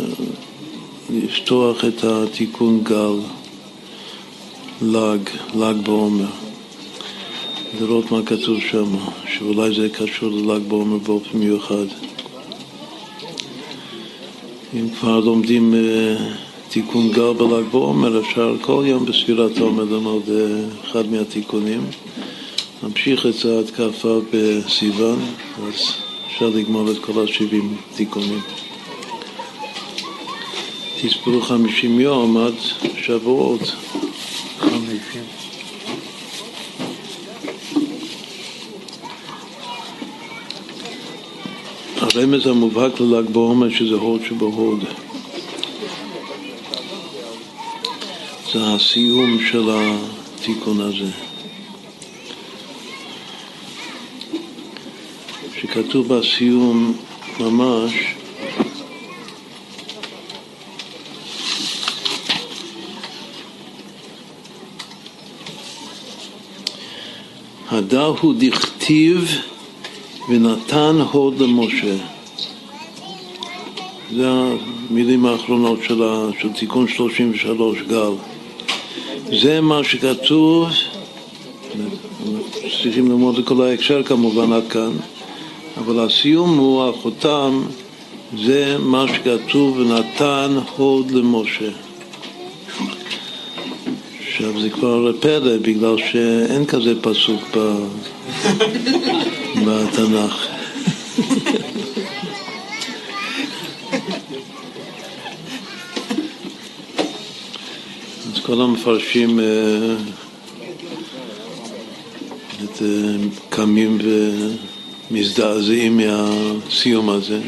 לפתוח את התיקון גל, ל"ג, ל"ג בעומר. לראות מה כתוב שם, שאולי זה קשור לל"ג בעומר באופן מיוחד. אם כבר לומדים uh, תיקון גל בל"ג בעומר, אפשר כל יום בספירת עומר ללמוד uh, אחד מהתיקונים. נמשיך את כ"ו בסיוון, אז אפשר לגמור את כל השבעים תיקונים. תספרו חמישים יום עד שבועות. חמישים. הרמז המובהק לל"ג בעומר שזה הוד שבהוד. זה הסיום של התיקון הזה. שכתוב בסיום ממש הדר הוא דכתיב ונתן הוד למשה. זה המילים האחרונות של, של תיקון 33 גל. זה מה שכתוב, צריכים ללמוד את כל ההקשר כמובן עד כאן, אבל הסיום הוא החותם, זה מה שכתוב ונתן הוד למשה. עכשיו זה כבר פלא בגלל שאין כזה פסוק ב... בתנ"ך. אז כל המפרשים אה, את, אה, קמים ומזדעזעים מהסיום הזה.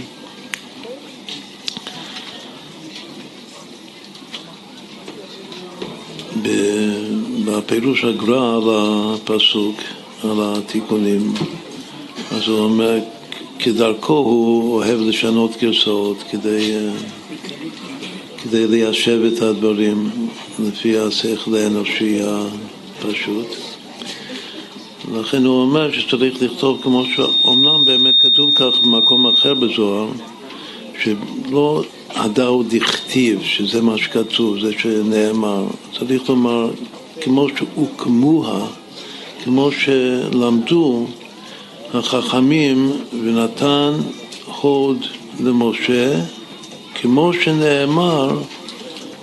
בפירוש הגר"א על הפסוק, על התיקונים, אז הוא אומר, כדרכו הוא אוהב לשנות גרסאות כדי, כדי ליישב את הדברים לפי השכל האנושי הפשוט. לכן הוא אומר שצריך לכתוב כמו שאומנם באמת כתוב כך במקום אחר בזוהר, שלא הדר הוא דכתיב, שזה מה שכתוב, זה שנאמר. צריך לומר, כמו שהוקמוה, כמו שלמדו החכמים ונתן הוד למשה, כמו שנאמר,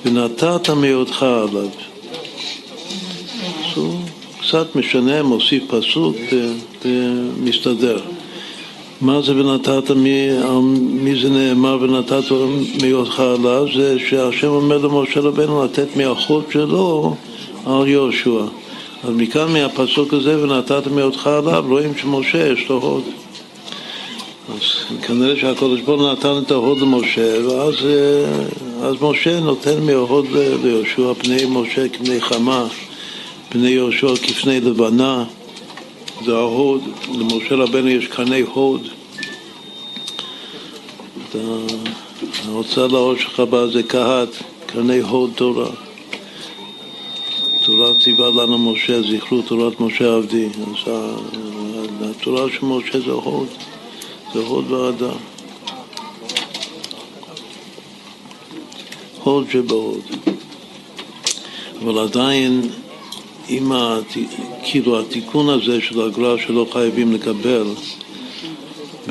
ונתת מאותך עליו. קצת משנה, מוסיף פסוק ומסתדר. מה זה ונתת, מי, מי זה נאמר ונתת מאותך עליו? זה שהשם אומר למשה רבנו לתת מהחוד שלו על יהושע. אז מכאן מהפסוק הזה ונתת מאותך עליו רואים שמשה יש לו הוד. אז כנראה שהקדוש ברוך נתן את ההוד למשה ואז אז משה נותן מההוד ליהושע פני משה כפני חמה, פני יהושע כפני לבנה זה ההוד, למשה רבנו יש קרני הוד. ההוצאה לאור של חב"ד זה קהת, קרני הוד תורה. תורה ציווה לנו משה, זכרו תורת משה עבדי. אז התורה של משה זה הוד, זה הוד והדר. הוד שבהוד. אבל עדיין, עם הת... כאילו התיקון הזה של הגר"א שלא חייבים לקבל,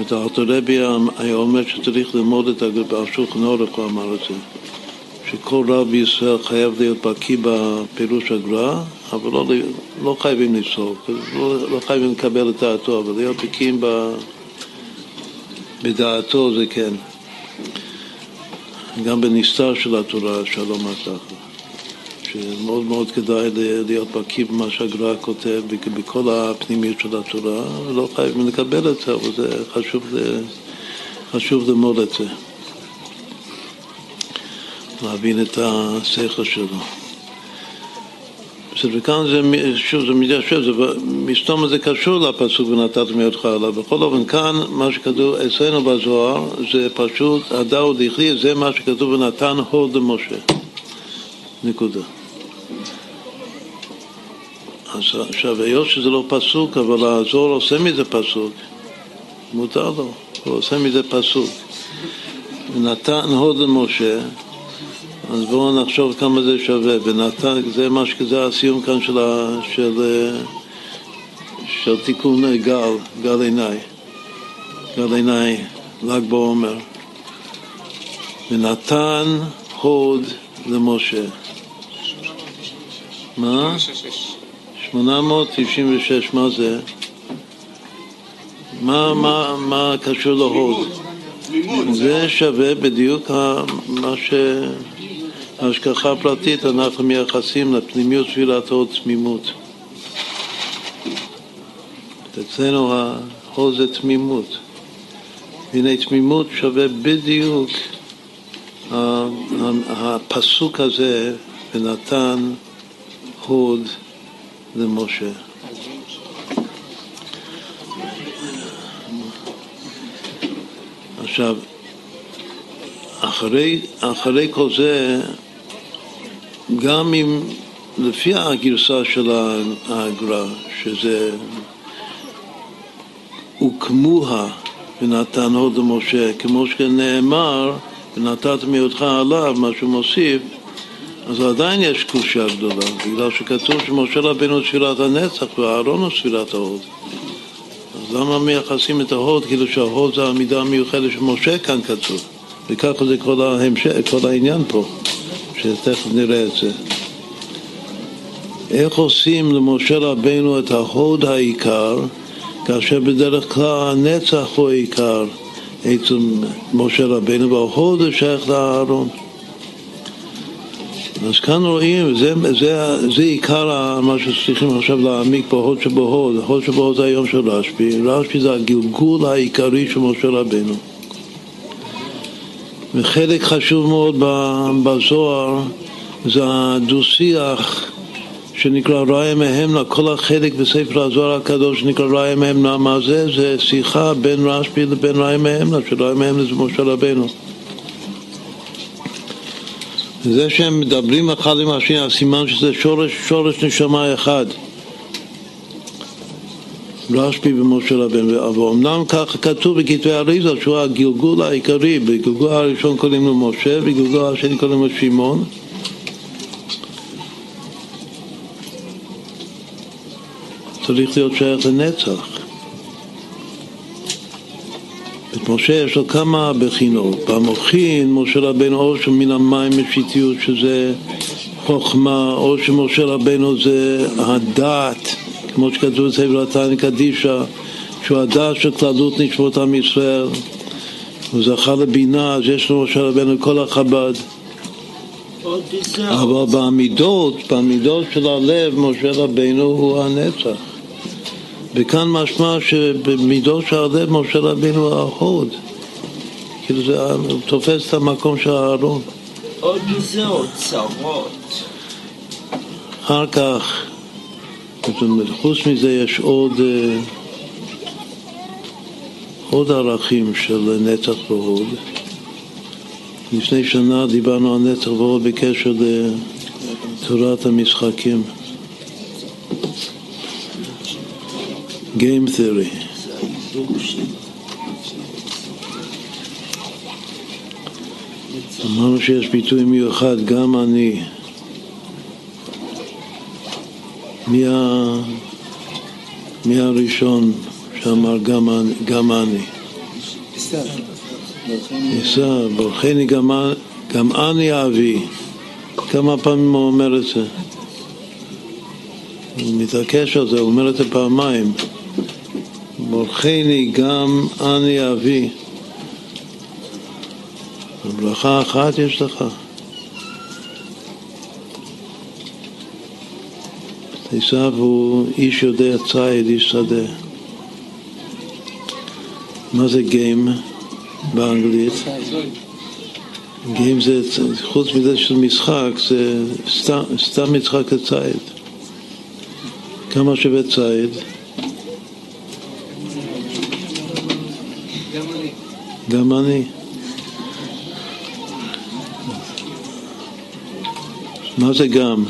זאת הרבי היה אומר שצריך ללמוד את הגר"א, השולחן אורך הוא אמר את זה. שכל רב בישראל חייב להיות בקיא בפירוש הגר"א, אבל לא, לא חייבים לפסוק, לא, לא חייבים לקבל את דעתו, אבל להיות בקיאים בדעתו זה כן. גם בנסתר של התורה לומר ככה, שמאוד מאוד כדאי להיות בקיא במה שהגר"א כותב בכל הפנימיות של התורה, ולא חייבים לקבל את זה, אבל זה חשוב, חשוב ללמוד את זה. להבין את השכל שלו. וכאן זה, שוב, זה מתיישב, מסתום זה קשור לפסוק ונתת מידך עליו. בכל אופן, כאן מה שכתוב אצלנו בזוהר זה פשוט הדאו דכלי, זה מה שכתוב ונתן הוד למשה. נקודה. אז עכשיו, היות שזה לא פסוק, אבל הזוהר עושה מזה פסוק, מותר לו, הוא עושה מזה פסוק. ונתן הוד למשה אז בואו נחשוב כמה זה שווה. ונתן, זה מה שזה הסיום כאן של, ה, של, של תיקון גל, גל עיניי. גל עיניי, ל"ג בעומר. ונתן הוד למשה. מה? 896, מה זה? מה, מה, מה קשור להוד? זה שווה בדיוק מה ש... השגחה פרטית אנחנו מייחסים לפנימיות תפילת הוד תמימות. אצלנו ההוד זה תמימות. והנה תמימות שווה בדיוק הפסוק הזה ונתן הוד למשה. עכשיו, אחרי, אחרי כל זה גם אם לפי הגרסה של הגר"א, שזה הוקמוה ונתן הוד למשה, כמו שנאמר, ונתת מיעוטך עליו, מה שהוא מוסיף, אז עדיין יש קושייה גדולה, בגלל שכתוב שמשה רבינו ספירת הנצח ואהרון הוא ספירת ההוד. אז למה מייחסים את ההוד כאילו שההוד זה המידה המיוחדת של משה כאן כתוב? וככה זה כל, ההמשך, כל העניין פה. שתכף נראה את זה. איך עושים למשה רבנו את ההוד העיקר, כאשר בדרך כלל הנצח הוא העיקר אצל משה רבנו, וההוד הוא שייך לאהרון. אז כאן רואים, זה, זה, זה עיקר מה שצריכים עכשיו להעמיק פה, הוד שבהוד, הוד שבהוד זה היום של רשב"י, רשב"י זה הגלגול העיקרי של משה רבנו. וחלק חשוב מאוד בזוהר זה הדו-שיח שנקרא ראיה מהמנה, כל החלק בספר הזוהר הקדוש שנקרא ראיה מהמנה, מה זה? זה שיחה בין רשב"י לבין ראיה מהמנה, שראיה מהמנה זה משה רבנו. זה שהם מדברים אחד עם השני, הסימן שזה שורש, שורש נשמה אחד. רשב"י ומשה רבנו, אמנם ככה כתוב בכתבי אריזה שהוא הגלגול העיקרי, בגלגול הראשון קוראים לו משה, בגלגול השני קוראים לו שמעון. צריך להיות שייך לנצח. את משה יש לו כמה בחינות. במוחין, משה רבנו או שמן המים משיטיות שזה חוכמה, או שמשה רבנו זה הדעת. כמו שכתוב בספר התניא קדישא, שהוא הדעת של כללות נשמות עם ישראל, הוא זכה לבינה, אז יש לו משה רבנו כל החב"ד. אבל בעמידות, בעמידות של הלב, משה רבנו הוא הנצח. וכאן משמע שבמידות של הלב משה הוא ההוד. כאילו זה תופס את המקום של הארון. עוד זה אוצרות. אחר כך חוץ מזה יש עוד, אה, עוד ערכים של נצח והוד. לפני שנה דיברנו על נצח והוד בקשר לתורת המשחקים. Game Theory. אמרנו שיש ביטוי מיוחד, גם אני. מי, ה... מי הראשון שאמר גם, גם אני? עשיו, ברכני גם, גם אני אבי. כמה פעמים הוא אומר את זה? הוא מתעקש על זה, הוא אומר את זה פעמיים. ברכני גם אני אבי. ברכה אחת יש לך. עשיו הוא איש יודע ציד, איש שדה. מה זה גיים באנגלית? גיים זה, חוץ מזה של משחק, זה סתם, סתם משחק לציד. כמה שווה ציד? גם אני. גם אני. מה זה גם?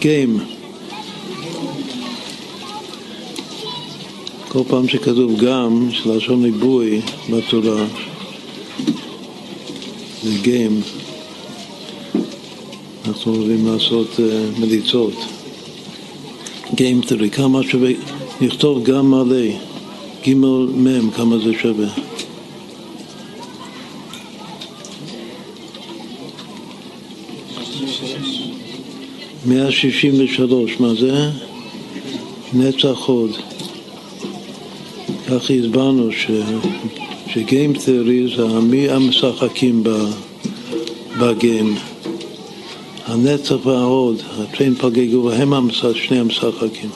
גיים. כל פעם שכתוב גם, של לשון ריבוי בתורה, זה גיים. אנחנו אוהבים לעשות uh, מליצות. גיים תראי, כמה שווה, נכתוב גם מלא, ג' מ', כמה זה שווה. מאה שישים ושלוש, מה זה? נצח הוד. כך הסברנו ש... שגיים תיאורי זה מי המשחקים בגיים. הנצח וההוד, הטרין פגגו, והם המשחק, שני המשחקים.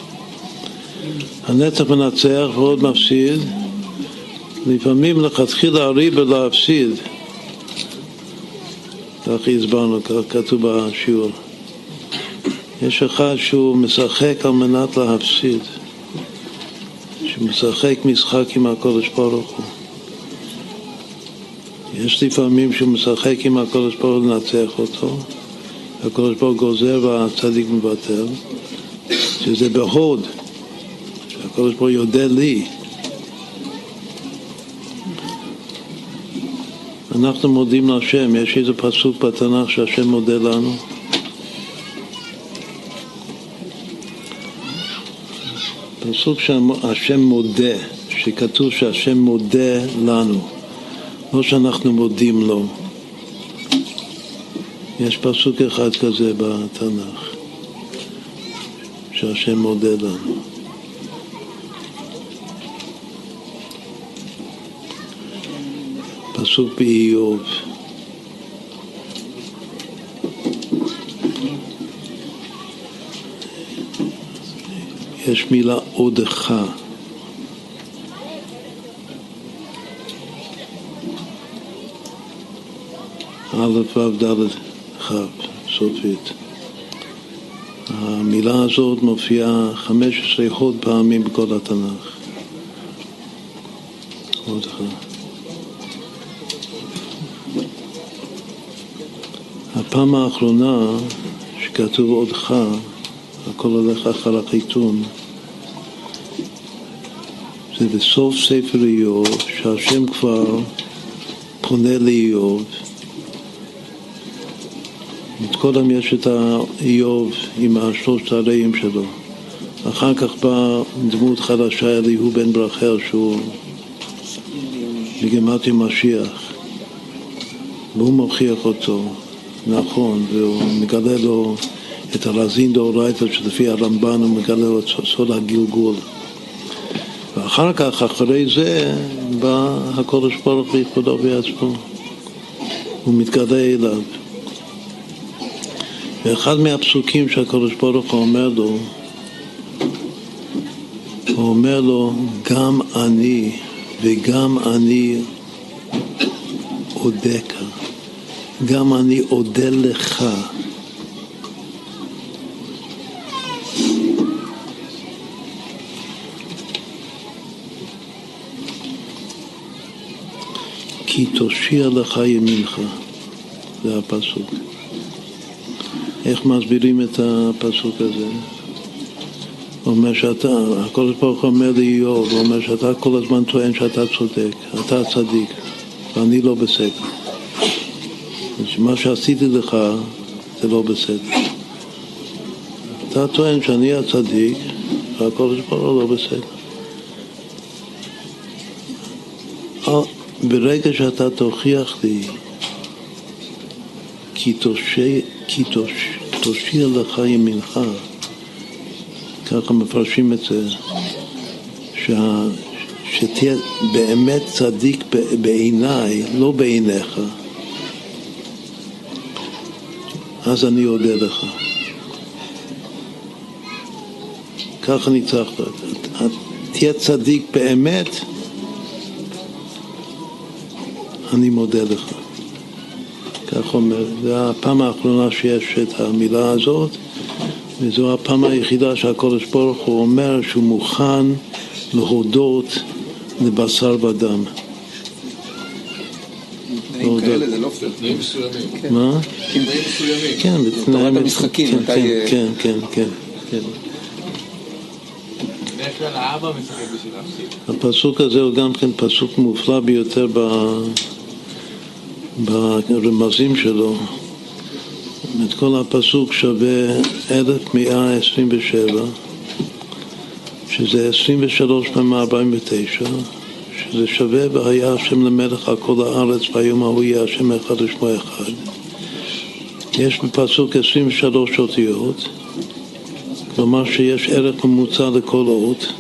הנצח מנצח והוד מפסיד, לפעמים לכתחילה הריבה להפסיד. כך הסברנו, כך כתוב בשיעור. יש אחד שהוא משחק על מנת להפסיד, שמשחק משחק עם הקודש ברוך הוא. יש לפעמים שהוא משחק עם הקודש ברוך הוא לנצח אותו, הקודש ברוך הוא גוזר והצדיק מבטל, שזה בהוד, שהקודש ברוך הוא לי. אנחנו מודים להשם, יש איזה פסוק בתנ"ך שהשם מודה לנו. פסוק שהשם מודה, שכתוב שהשם מודה לנו, לא שאנחנו מודים לו. יש פסוק אחד כזה בתנ"ך, שהשם מודה לנו. פסוק באיוב. יש מילה עודך. א' ו' ד' כ', סופית. המילה הזאת מופיעה 15 עוד פעמים בכל התנ"ך. עודך. הפעם האחרונה שכתוב עודך הכל הולך אחר החיתון. זה בסוף ספר איוב, שהשם כבר פונה לאיוב. קודם יש את האיוב עם השלושת הרעים שלו. אחר כך בא דמות חדשה, אליהו בן ברכר, שהוא מגמתי משיח. והוא מוכיח אותו, נכון, והוא מגלה לו את הרזין דאורייתא שלפי הרמב"ן הוא מגלה את סוד הגלגול. ואחר כך, אחרי זה, בא הקודש ברוך בכבודו בעצמו. הוא מתגלה אליו. ואחד מהפסוקים שהקודש ברוך הוא אומר לו, הוא אומר לו, גם אני וגם אני אודך, גם אני אודה לך. כי תושיע לך ימינך, זה הפסוק. איך מסבירים את הפסוק הזה? הוא אומר שאתה, הקדוש ברוך הוא אומר לאיוב, הוא אומר שאתה כל הזמן טוען שאתה צודק, אתה צדיק, ואני לא בסדר. מה שעשיתי לך זה לא בסדר. אתה טוען שאני הצדיק, והקדוש ברוך הוא לא בסדר. ברגע שאתה תוכיח לי כי תושיע, כי תוש, תושיע לך ימינך, ככה מפרשים את זה, שה, שתהיה באמת צדיק בעיניי, לא בעיניך, אז אני אודה לך. ככה ניצחת. תהיה צדיק באמת, אני מודה לך. כך אומר, זה הפעם האחרונה שיש את המילה הזאת, וזו הפעם היחידה שהקודש ברוך הוא אומר שהוא מוכן להודות לבשר ודם. תנאים כאלה זה לא פייר. תנאים מסוימים. מה? תנאים מסוימים. כן, בתנאי... תורת המשחקים, כן, מתי... כן, כן, כן, כן, כן. בדרך כלל האבא משחק בשביל להפסיד. הפסוק הזה הוא גם כן פסוק מופלא ביותר ב... ברמזים שלו. את כל הפסוק שווה 1127, שזה 23 פעמים 49, שזה שווה והיה השם למלך על כל הארץ והיום ההוא יהיה השם אחד ושמו אחד. יש בפסוק 23 אותיות, כלומר שיש ערך ממוצע לכל אות.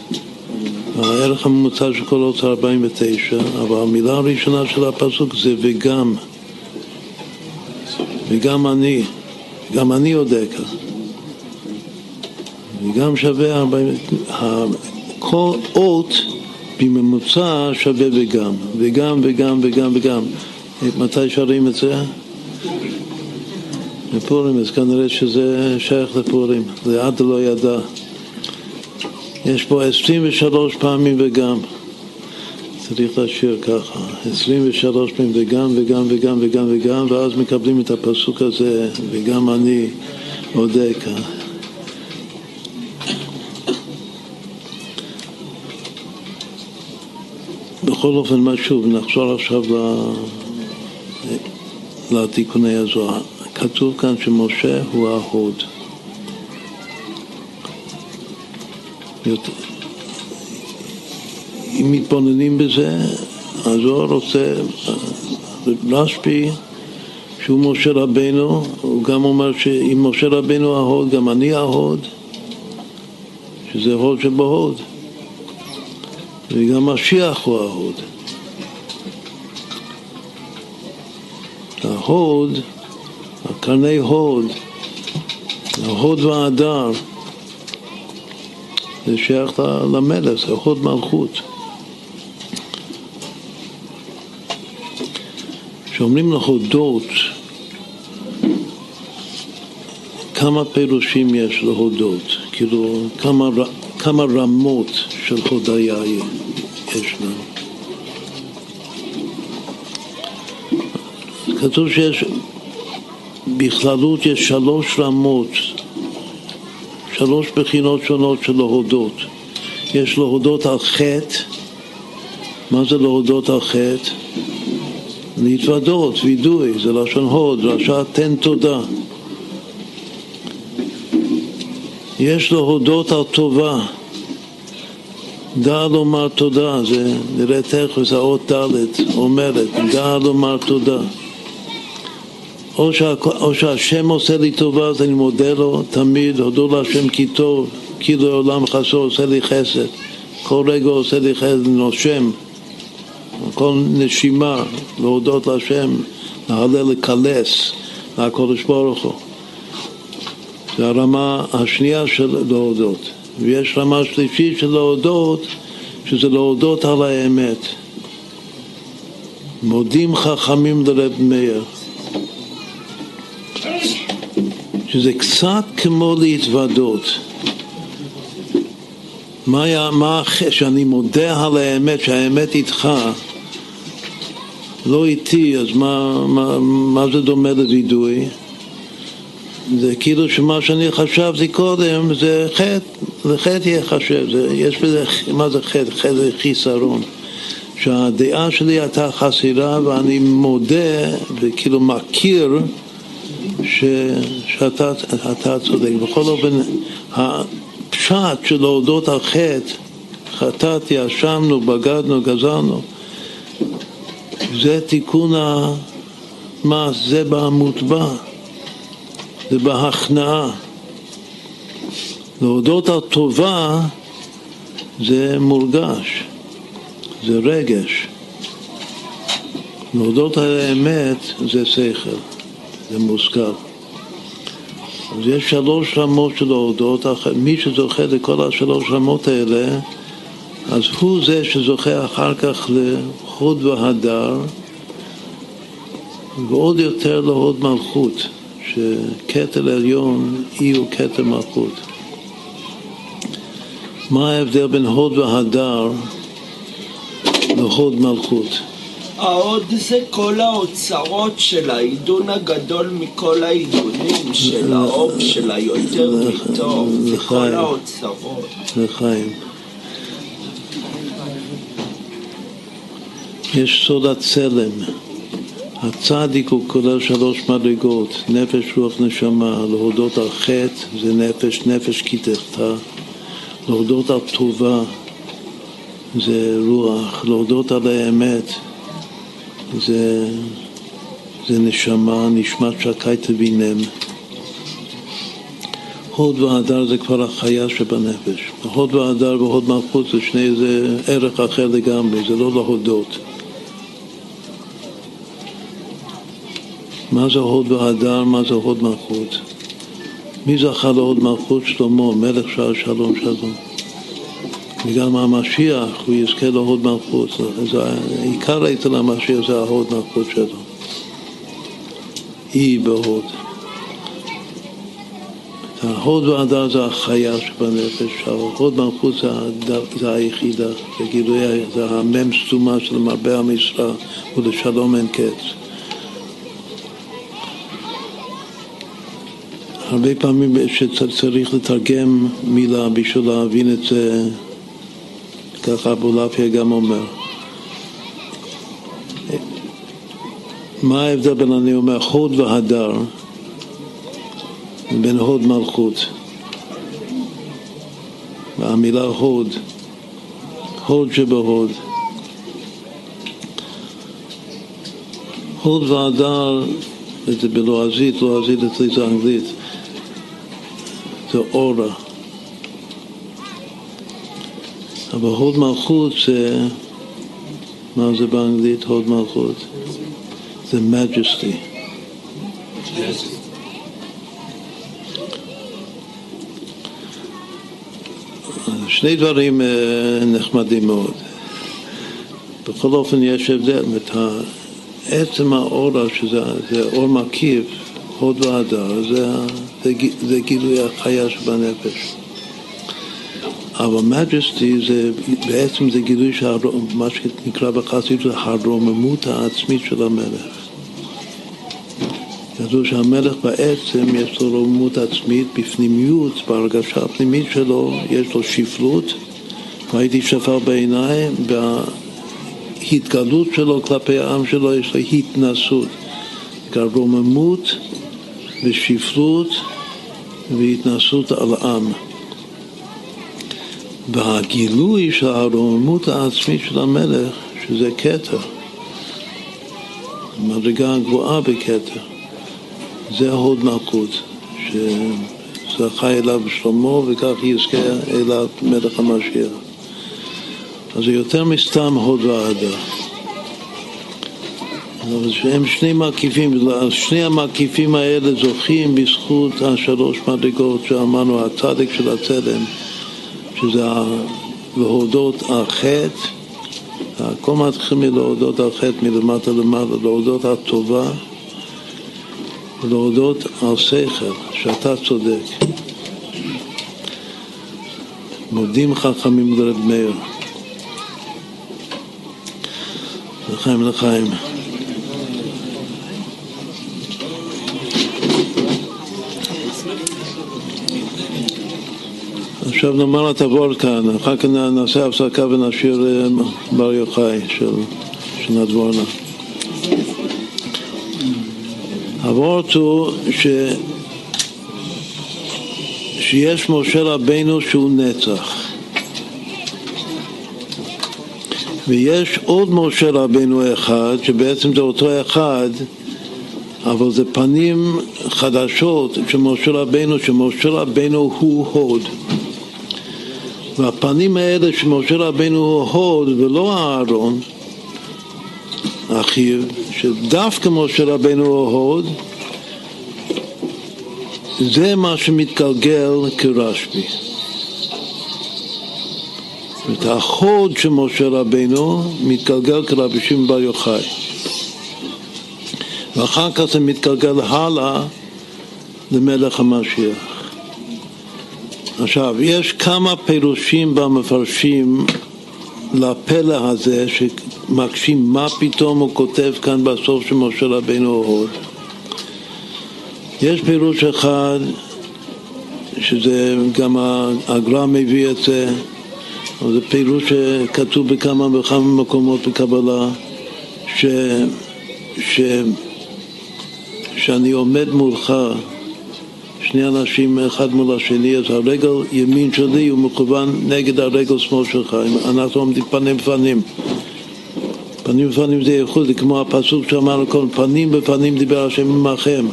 הערך הממוצע של כל זה 49, אבל המילה הראשונה של הפסוק זה וגם. וגם אני, גם אני אודקה. וגם שווה 40, ה- כל אות בממוצע שווה וגם, וגם וגם וגם וגם. מתי שרים את זה? בפורים, אז כנראה שזה שייך לפורים, זה עד לא ידע. יש פה 23 פעמים וגם. צריך לשיר ככה, 23 פעמים וגם וגם וגם וגם וגם, ואז מקבלים את הפסוק הזה, וגם אני אודקה. בכל אופן, מה שוב, נחזור עכשיו. לתיקוני הזוהר. כתוב כאן שמשה הוא ההוד. יותר- אם מתבוננים בזה, הזוהר רוצה, רשב"י, שהוא משה רבנו, הוא גם אומר שאם משה רבנו ההוד, גם אני ההוד, שזה הוד שבהוד. וגם משיח הוא ההוד. ההוד, הקרני הוד, ההוד וההדר, זה שייך למלך, זה הוד מלכות. כשאומרים להודות, כמה פירושים יש להודות? כאילו, כמה, כמה רמות של הודיה יש לנו? כתוב שיש, בכללות יש שלוש רמות, שלוש בחינות שונות של להודות. יש להודות על חטא, מה זה להודות על חטא? להתוודות, וידוי, זה לשון הוד, רשע תן תודה. יש להודות על טובה, דע לומר תודה, זה נראה תכף, זה האות ד' אומרת, דע לומר תודה. או, שה, או שהשם עושה לי טובה אז אני מודה לו תמיד, הודו להשם כי טוב, כי לעולם חסו עושה לי חסד. כל רגע עושה לי חסד, נושם, כל נשימה, להודות להשם, להלל לקלס, לקודש ברוך הוא. זה הרמה השנייה של להודות. ויש רמה שלישית של להודות, שזה להודות על האמת. מודים חכמים לרב מאיר. שזה קצת כמו להתוודות. מה, היה- מה שאני מודה על האמת, שהאמת איתך, לא איתי, אז מה, מה, מה זה דומה לווידוי? זה כאילו שמה שאני חשבתי קודם זה חטא, זה חטא ייחשב, זה, יש בזה, מה זה חטא? חטא זה חיסרון. שהדעה שלי הייתה חסירה ואני מודה וכאילו מכיר ש, שאתה אתה צודק. בכל אופן, הפשט של להודות על חטא, חטאתי, אשמנו, בגדנו, גזלנו, זה תיקון המס, זה במוטבע, זה בהכנעה. להודות על טובה זה מורגש, זה רגש. להודות על האמת זה שכל. זה מוזכר. אז יש שלוש רמות של להודות, מי שזוכה לכל השלוש רמות האלה, אז הוא זה שזוכה אחר כך לחוד והדר, ועוד יותר להוד מלכות, שכתר עליון אי הוא כתר מלכות. מה ההבדל בין הוד והדר להוד מלכות? ההוד זה כל האוצרות של העידון הגדול מכל העידונים, של האור, של היותר מטוב, זה כל האוצרות. לחיים. יש סוד הצלם. הצדיק הוא כולל שלוש מדרגות, נפש, רוח, נשמה. להודות על חטא זה נפש, נפש כי תחטא. להודות על טובה זה רוח. להודות על האמת זה, זה נשמה, נשמת שקי תבינם. הוד והדר זה כבר החיה שבנפש. הוד והדר והוד מלכות זה שני, זה ערך אחר לגמרי, זה לא להודות. מה זה הוד והדר, מה זה הוד מלכות? מי זכה להוד מלכות? שלמה, מלך שער שלום שלום. וגם המשיח, הוא יזכה להוד מלכות. זה עיקר אצל המשיח זה ההוד מלכות שלו. אי בהוד. ההוד והדר זה החיה שבנפש, ההוד מלכות זה, זה היחידה, זה גילוי, זה המם סתומה של מרבה המשרה, ולשלום אין קץ. הרבה פעמים שצריך לתרגם מילה בשביל להבין את זה, ככה אבולעפיה גם אומר. מה ההבדל בין אני אומר הוד והדר, בין הוד מלכות? המילה הוד, הוד שבהוד. הוד והדר זה בלועזית, לועזית אצלי זה אנגלית. זה אורה. אבל הוד מלכות זה, מה זה באנגלית הוד מלכות? זה מג'סטי. שני דברים אה, נחמדים מאוד. בכל אופן יש הבדל, עצם האורה שזה אור מקיף, הוד והדר, זה, זה, זה גילוי החיה שבנפש. אבל מג'סטי זה בעצם זה גילוי של מה שנקרא בחסידות הרוממות העצמית של המלך. כתוב שהמלך בעצם יש לו רוממות עצמית בפנימיות, בהרגשה הפנימית שלו יש לו שפלות, ראיתי שפר בעיניים, בהתגלות שלו כלפי העם שלו יש לו התנסות, רוממות ושפלות והתנסות על עם. והגילוי של הרוממות העצמית של המלך, שזה כתר, המדרגה הגבוהה בכתר, זה הוד מלכות, שזכה אליו שלמה וכך יזכה אליו מלך המשיח. אז זה יותר מסתם הוד והדר. אבל שהם שני מקיפים, שני המקיפים האלה זוכים בזכות השלוש מדרגות שאמרנו, הצדק של הצלם, שזה להודות על חטא, הכל מתחיל מלהודות על חטא מלמטה למטה, להודות על טובה, ולהודות על שכל, שאתה צודק. מודים חכמים לרב מאיר. לחיים לחיים. עכשיו נאמר את הוורד כאן, אחר כך נעשה הפסקה ונשאיר אה, בר יוחאי של, של נדבורנה. הוורד הוא ש... שיש משה רבינו שהוא נצח. ויש עוד משה רבינו אחד שבעצם זה אותו אחד אבל זה פנים חדשות של משה רבינו שמשה רבינו הוא הוד והפנים האלה שמשה רבנו הוא הוד ולא אהרון, אחיו, שדווקא משה רבנו הוא הוד, זה מה שמתגלגל כרשב"י. את החוד של משה רבנו מתגלגל כרבי שמעון בר יוחאי. ואחר כך זה מתגלגל הלאה למלך המשיח. עכשיו, יש כמה פירושים במפרשים לפלא הזה, שמקשים מה פתאום הוא כותב כאן בסוף של משה רבינו הוד. יש פירוש אחד, שזה גם הגר"א מביא את זה, זה פירוש שכתוב בכמה וכמה מקומות בקבלה, ש, ש, שאני עומד מולך שני אנשים אחד מול השני, אז הרגל ימין שלי הוא מכוון נגד הרגל שמאל שלך, אנחנו עומדים פנים בפנים. פנים בפנים זה ייחוד, כמו הפסוק שאמרנו קודם, פנים בפנים דיבר השם עמכם.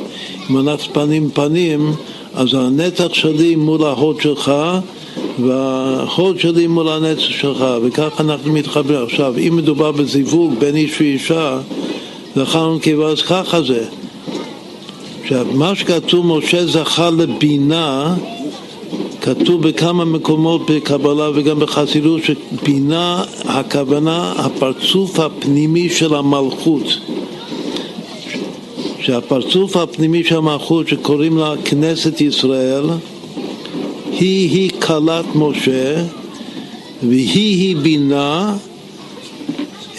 אם אנחנו פנים בפנים, אז הנצח שלי מול ההוד שלך וההוד שלי מול הנצח שלך, וככה אנחנו מתחברים. עכשיו, אם מדובר בזיווג בין איש ואישה, זכר ונקבה, אז ככה זה. עכשיו, מה שכתוב משה זכה לבינה, כתוב בכמה מקומות בקבלה וגם בחסידות שבינה הכוונה הפרצוף הפנימי של המלכות. שהפרצוף הפנימי של המלכות שקוראים לה כנסת ישראל היא-היא כלת משה והיא-היא בינה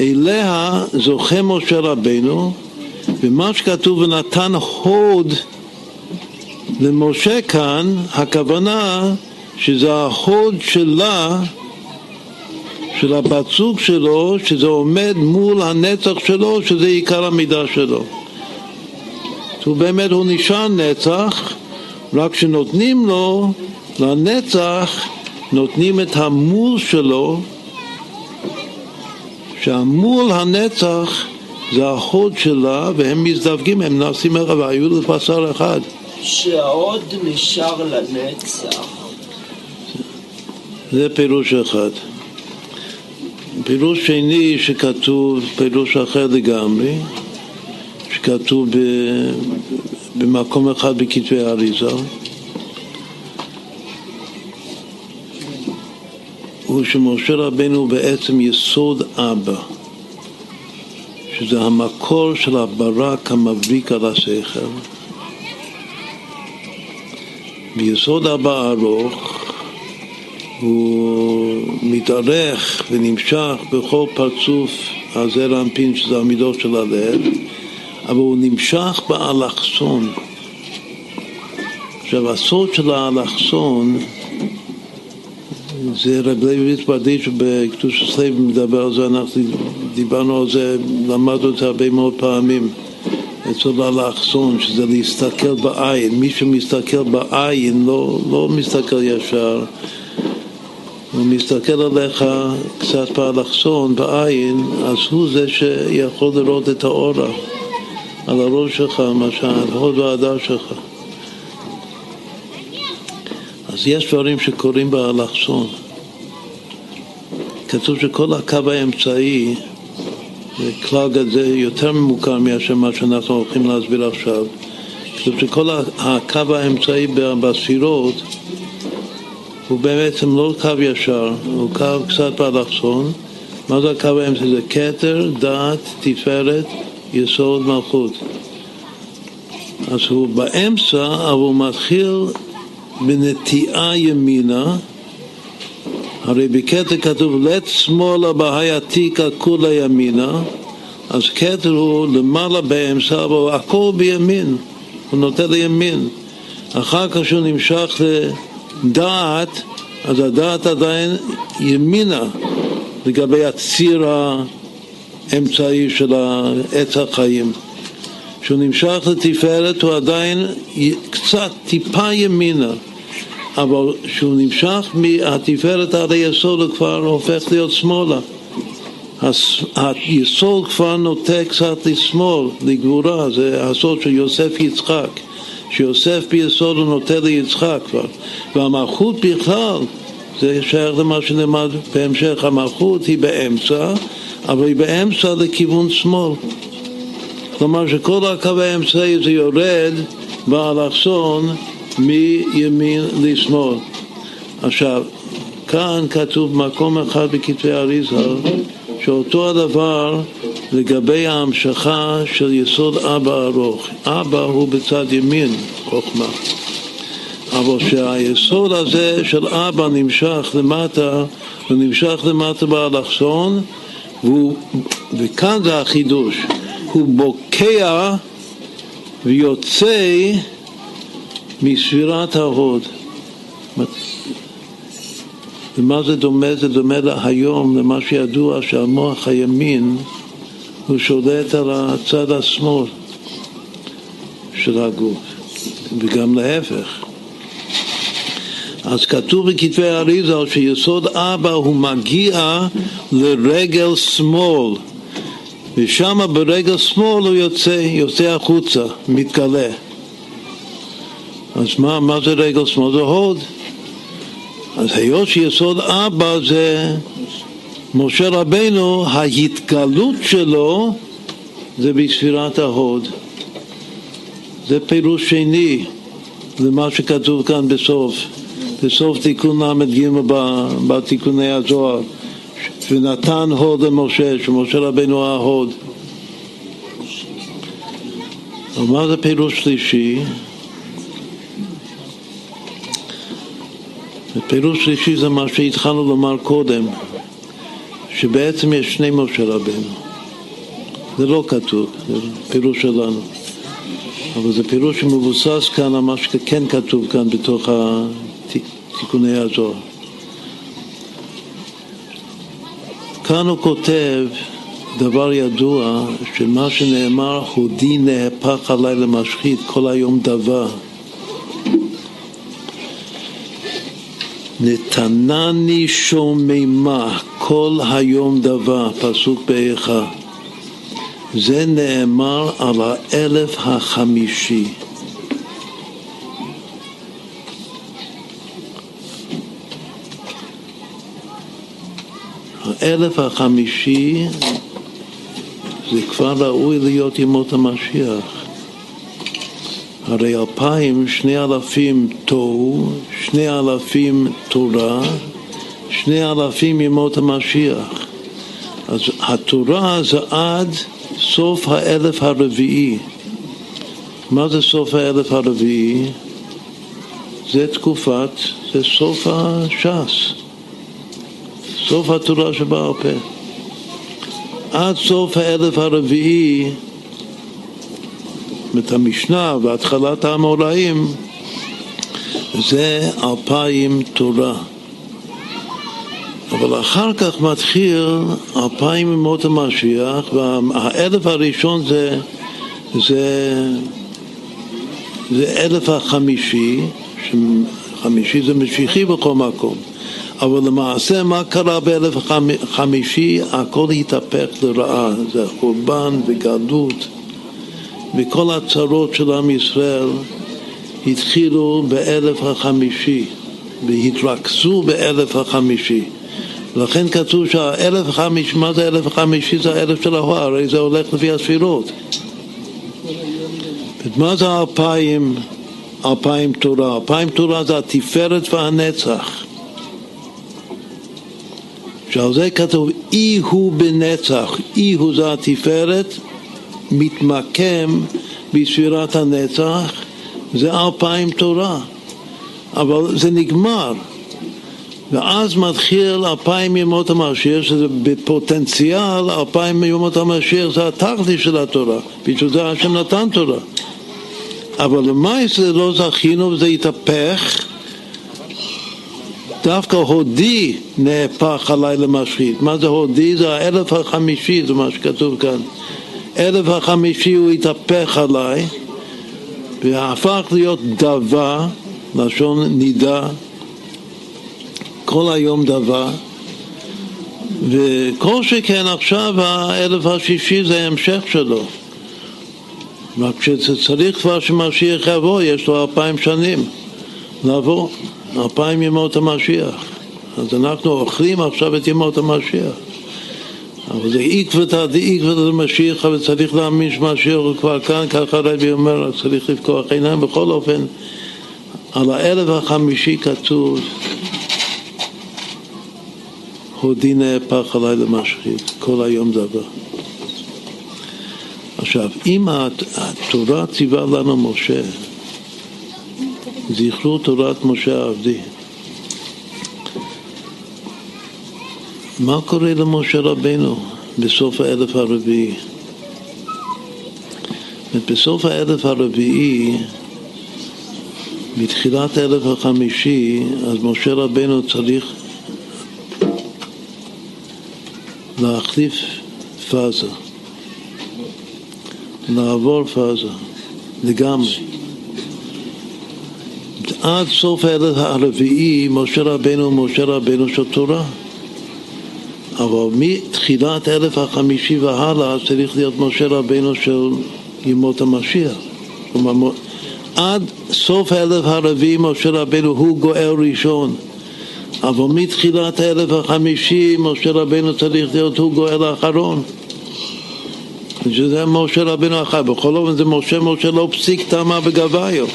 אליה זוכה משה רבנו ומה שכתוב ונתן הוד למשה כאן, הכוונה שזה ההוד שלה, של זוג שלו, שזה עומד מול הנצח שלו, שזה עיקר המידה שלו. הוא באמת הוא נשאר נצח, רק שנותנים לו, לנצח, נותנים את המול שלו, שהמול הנצח זה החוד שלה, והם מזדווגים, הם נעשים ערב, והיו לבשר אחד. שההוד נשאר לנצח. זה פירוש אחד. פירוש שני שכתוב, פירוש אחר לגמרי, שכתוב ב, במקום אחד בכתבי האריזה, הוא שמשה רבנו בעצם יסוד אבא. שזה המקור של הברק המבריק על השכל. ביסוד הבא ארוך הוא מתארך ונמשך בכל פרצוף הזר האנפין, שזה המידות של הלב, אבל הוא נמשך באלכסון. עכשיו, הסוד של האלכסון זה רב לוי ויצברדיץ' בקדוש הסלב מדבר על זה, אנחנו דיברנו על זה, למדנו את זה הרבה מאוד פעמים. אצל האלכסון, שזה להסתכל בעין, מי שמסתכל בעין לא, לא מסתכל ישר, הוא מסתכל עליך קצת באלכסון, בעין, אז הוא זה שיכול לראות את האורה על הראש שלך, על הוד והדר שלך. אז יש דברים שקורים באלכסון. כתוב שכל הקו האמצעי זה כלל זה יותר ממוכר מאשר מה שאנחנו הולכים להסביר עכשיו. כתוב שכל הקו האמצעי בספירות הוא בעצם לא קו ישר, הוא קו קצת באלכסון. מה זה הקו האמצעי? זה כתר, דעת, תפארת, יסוד, מלכות. אז הוא באמצע, אבל הוא מתחיל בנטיעה ימינה, הרי בקטע כתוב לט שמאלה בהייתיקה כולה ימינה, אז כתר הוא למעלה באמצע, אבל הכל בימין, הוא נוטה לימין. אחר כך שהוא נמשך לדעת, אז הדעת עדיין ימינה לגבי הציר האמצעי של עץ החיים. כשהוא נמשך לתפארת הוא עדיין קצת, טיפה ימינה. אבל כשהוא נמשך מהתפארת עד היסוד הוא כבר הופך להיות שמאלה. היסוד כבר נוטה קצת לשמאל, לגבורה, זה הסוד של יוסף יצחק. שיוסף ביסוד הוא נוטה ליצחק כבר. והמלכות בכלל, זה שייך למה שנלמד בהמשך, המלכות היא באמצע, אבל היא באמצע לכיוון שמאל. כלומר שכל הקו האמצעי זה יורד באלכסון מימין לשמאל. עכשיו, כאן כתוב מקום אחד בכתבי אריזה שאותו הדבר לגבי ההמשכה של יסוד אבא ארוך. אבא הוא בצד ימין, חוכמה. אבל שהיסוד הזה של אבא נמשך למטה, הוא נמשך למטה באלכסון, וכאן זה החידוש, הוא בוקע ויוצא מספירת ההוד. ומה זה דומה? זה דומה היום למה שידוע שהמוח הימין הוא שולט על הצד השמאל של הגוף, וגם להפך. אז כתוב בכתבי האריזה שיסוד אבא הוא מגיע לרגל שמאל ושם ברגל שמאל הוא יוצא, יוצא החוצה, מתגלה. אז מה, מה זה רגל שמאל? זה הוד. אז היות שיסוד אבא זה משה רבנו, ההתגלות שלו זה בספירת ההוד. זה פירוש שני למה שכתוב כאן בסוף, בסוף תיקון ל"ג בתיקוני הזוהר, ונתן הוד למשה, שמשה רבנו ההוד. אבל מה זה פירוש שלישי? פירוש שלישי זה מה שהתחלנו לומר קודם, שבעצם יש שני משה רבנו. זה לא כתוב, זה פירוש שלנו. אבל זה פירוש שמבוסס כאן על מה שכן כתוב כאן בתוך תיקוני הזוהר. כאן הוא כותב דבר ידוע, שמה שנאמר, הודי נהפך עליי למשחית, כל היום דבה. נתנני שוממה כל היום דבה, פסוק באיכה. זה נאמר על האלף החמישי. האלף החמישי זה כבר ראוי להיות ימות המשיח. הרי אלפיים, שני אלפים תוהו, שני אלפים תורה, שני אלפים ימות המשיח. אז התורה זה עד סוף האלף הרביעי. מה זה סוף האלף הרביעי? זה תקופת, זה סוף הש"ס, סוף התורה שבעל פה. עד סוף האלף הרביעי את המשנה והתחלת האמוראים זה אלפיים תורה. אבל אחר כך מתחיל אלפיים ימות המשיח, והאלף הראשון זה, זה, זה אלף החמישי, חמישי זה משיחי בכל מקום. אבל למעשה מה קרה באלף החמישי? הכל התהפך לרעה, זה חורבן וגלות. וכל הצרות של עם ישראל התחילו באלף החמישי והתרכזו באלף החמישי. לכן כתוב שהאלף החמישי, מה זה אלף החמישי? זה האלף של ההוא, הרי זה הולך לפי הספירות. מה זה אלפיים, אלפיים תורה? אלפיים תורה זה התפארת והנצח. שעל זה כתוב אי הוא בנצח, אי הוא זה התפארת מתמקם בספירת הנצח, זה אלפיים תורה. אבל זה נגמר. ואז מתחיל אלפיים ימות המשיח, שזה בפוטנציאל אלפיים ימות המשיח, זה התכלית של התורה. בשביל זה השם נתן תורה. אבל למעשה לא זכינו וזה התהפך. דווקא הודי נהפך עליי למשחית. מה זה הודי? זה האלף החמישי, זה מה שכתוב כאן. אלף החמישי הוא התהפך עליי והפך להיות דבה, לשון נידה, כל היום דבה וכל שכן עכשיו האלף השישי זה המשך שלו רק שצריך כבר שמשיח יבוא, יש לו אלפיים שנים לבוא, אלפיים ימות המשיח אז אנחנו אוכלים עכשיו את ימות המשיח אבל זה עקבתא דעקבתא דמשיחא וצריך להאמין שמשיח הוא כבר כאן, ככה הרבי אומר, צריך לפקוח עיניים. בכל אופן, על האלף החמישי כתוב הודיני פח עלי למשחית, כל היום דבר. עכשיו, אם התורה ציווה לנו משה, זכרו תורת משה עבדי. מה קורה למשה רבנו בסוף האלף הרביעי? בסוף האלף הרביעי, מתחילת האלף החמישי, אז משה רבנו צריך להחליף פאזה, לעבור פאזה לגמרי. עד סוף האלף הרביעי משה רבנו משה רבנו של תורה. אבל מתחילת האלף החמישי והלאה צריך להיות משה רבנו של ימות המשיח. עד סוף האלף הרביעי משה רבנו הוא גואל ראשון. אבל מתחילת האלף החמישי משה רבנו צריך להיות הוא גואל האחרון. שזה משה רבנו אחר. בכל אופן זה משה משה לא פסיק טעמה בגביו.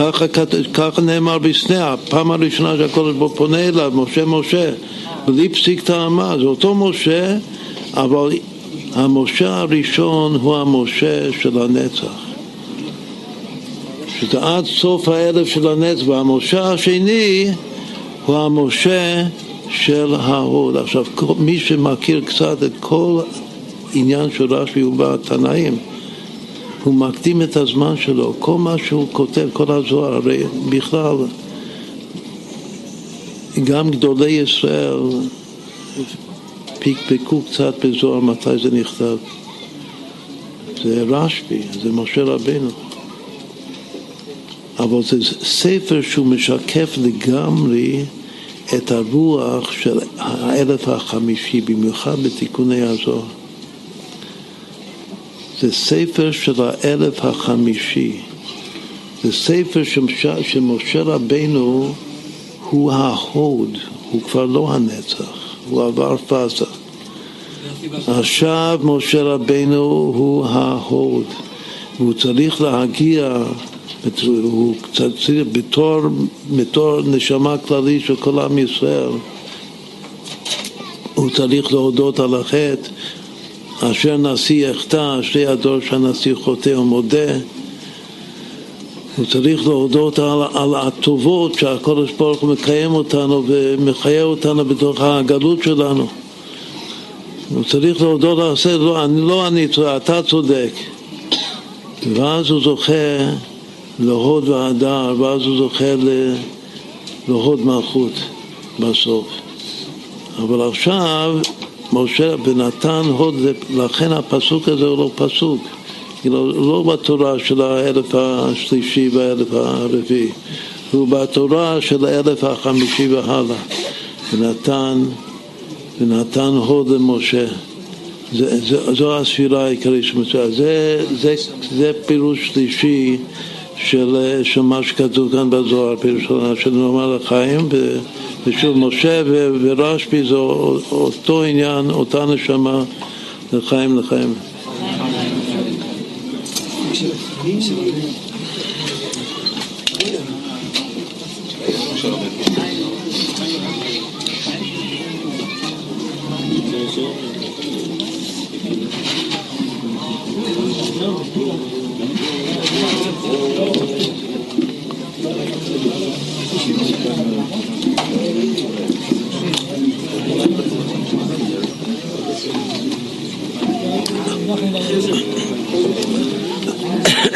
ככה, ככה נאמר בסנה, הפעם הראשונה שהקודש בו פונה אליו, משה משה, בלי פסיק טעמה, זה אותו משה, אבל המשה הראשון הוא המשה של הנצח. שזה עד סוף האלף של הנצח, והמשה השני הוא המשה של ההוד. עכשיו, מי שמכיר קצת את כל עניין של רש"י ובתנאים, הוא מקדים את הזמן שלו, כל מה שהוא כותב, כל הזוהר, הרי בכלל גם גדולי ישראל פקפקו קצת בזוהר מתי זה נכתב. זה רשב"י, זה משה רבינו. אבל זה ספר שהוא משקף לגמרי את הרוח של האלף החמישי, במיוחד בתיקוני הזוהר. זה ספר של האלף החמישי. זה ספר שמשה רבנו הוא ההוד, הוא כבר לא הנצח, הוא עבר פאזה. עכשיו משה רבנו הוא ההוד, והוא צריך להגיע, הוא צריך בתור, בתור נשמה כללית של כל עם ישראל, הוא צריך להודות על החטא אשר נשיא יחטא, אשרי הדור שהנשיא חוטא ומודה. הוא צריך להודות על, על הטובות שהקדוש ברוך הוא מקיים אותנו ומחיה אותנו בתוך הגלות שלנו. הוא צריך להודות על זה, לא, אני, לא אני אתה צודק. ואז הוא זוכה להוד והדר, ואז הוא זוכה להוד מלכות בסוף. אבל עכשיו משה ונתן הוד, לכן הפסוק הזה הוא לא פסוק, כאילו, לא בתורה של האלף השלישי והאלף הרביעי, הוא בתורה של האלף החמישי והלאה, ונתן, ונתן הוד למשה. זה, זה, זו הספירה העיקרית שמצויה. זה, זה, זה פירוש שלישי של, של מה שכתוב כאן בזוהר, פירוש של נאמר לחיים. ושוב, משה ורשב"י זה אותו עניין, אותה נשמה, לחיים לחיים.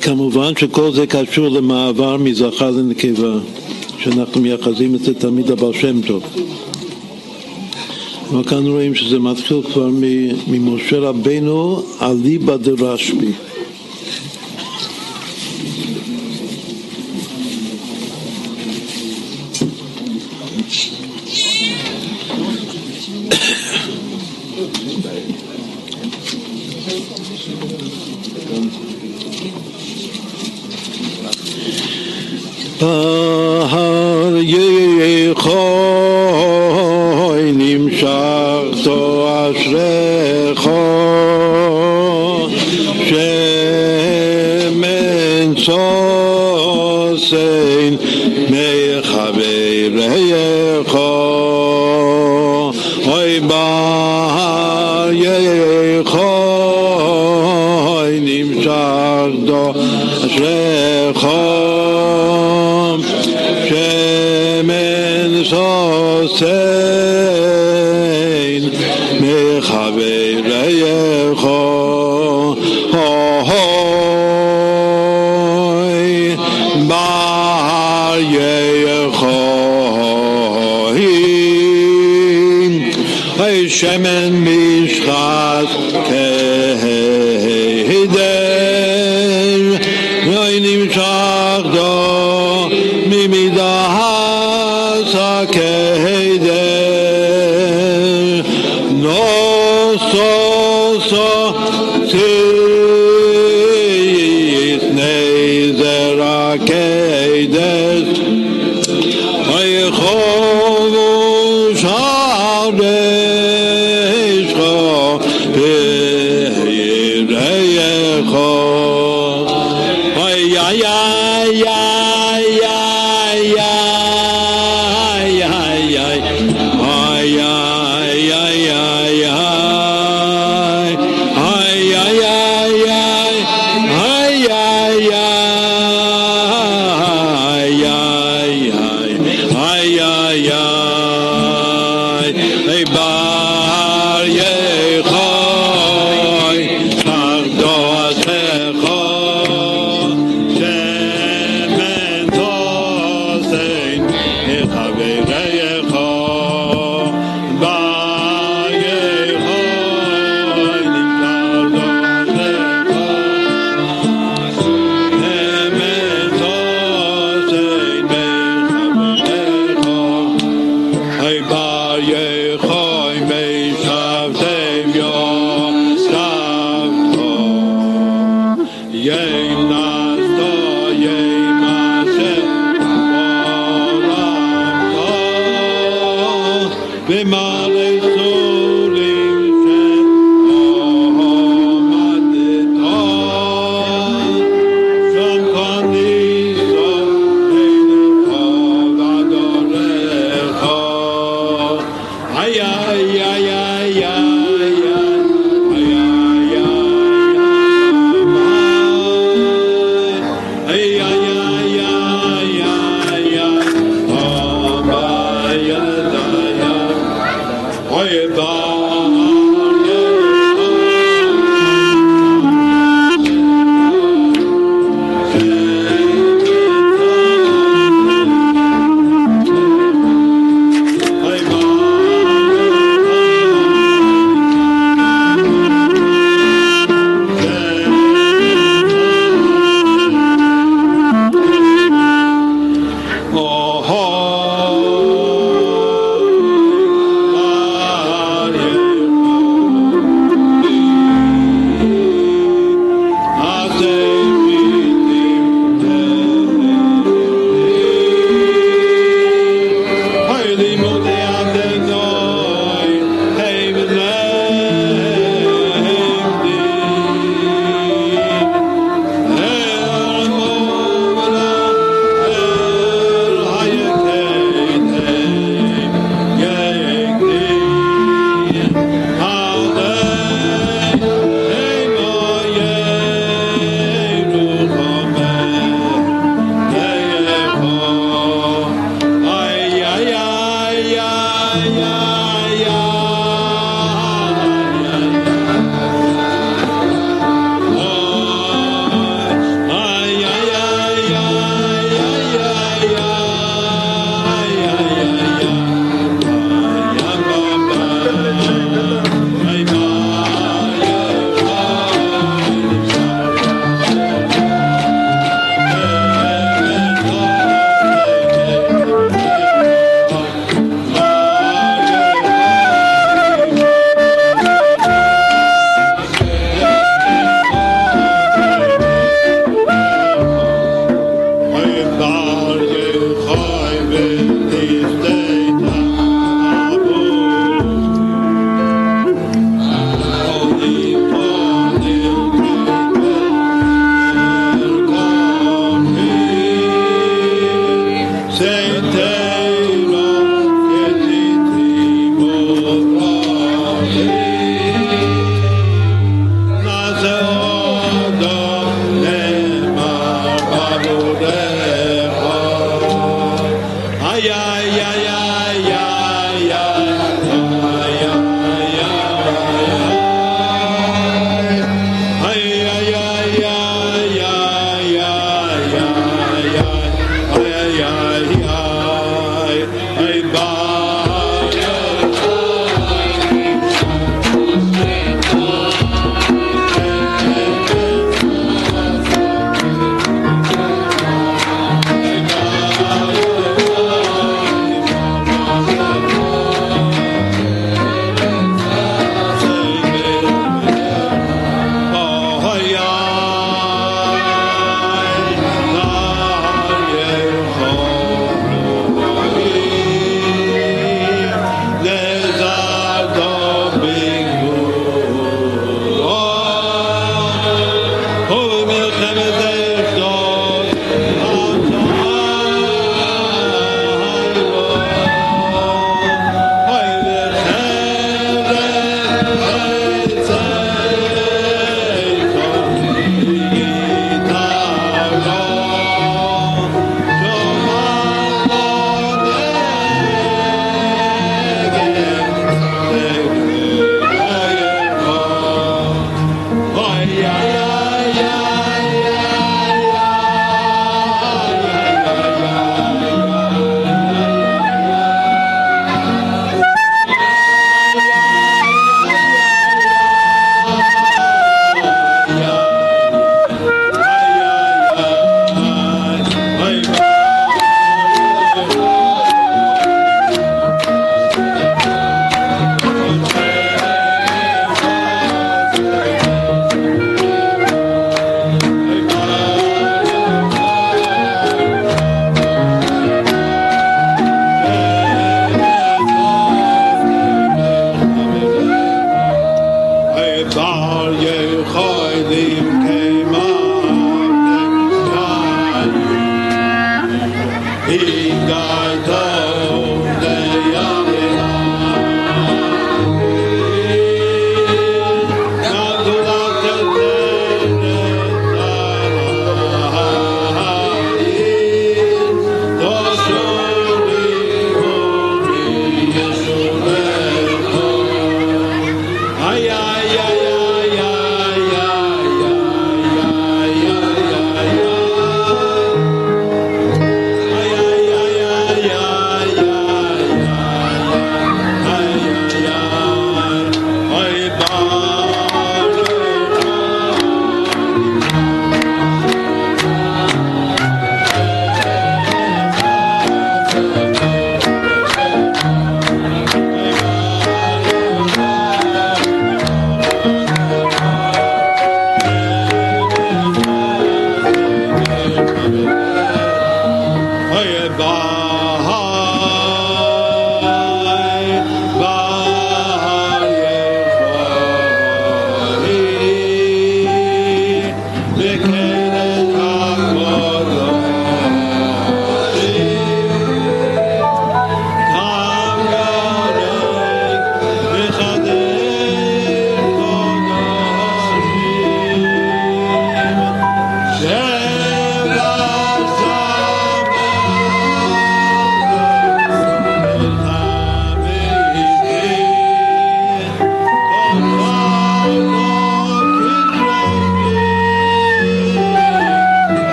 כמובן שכל זה קשור למעבר מזכר לנקבה, שאנחנו מייחסים את זה תמיד לבעל שם טוב. אבל כאן רואים שזה מתחיל כבר ממשה רבנו אליבא דרשב"י.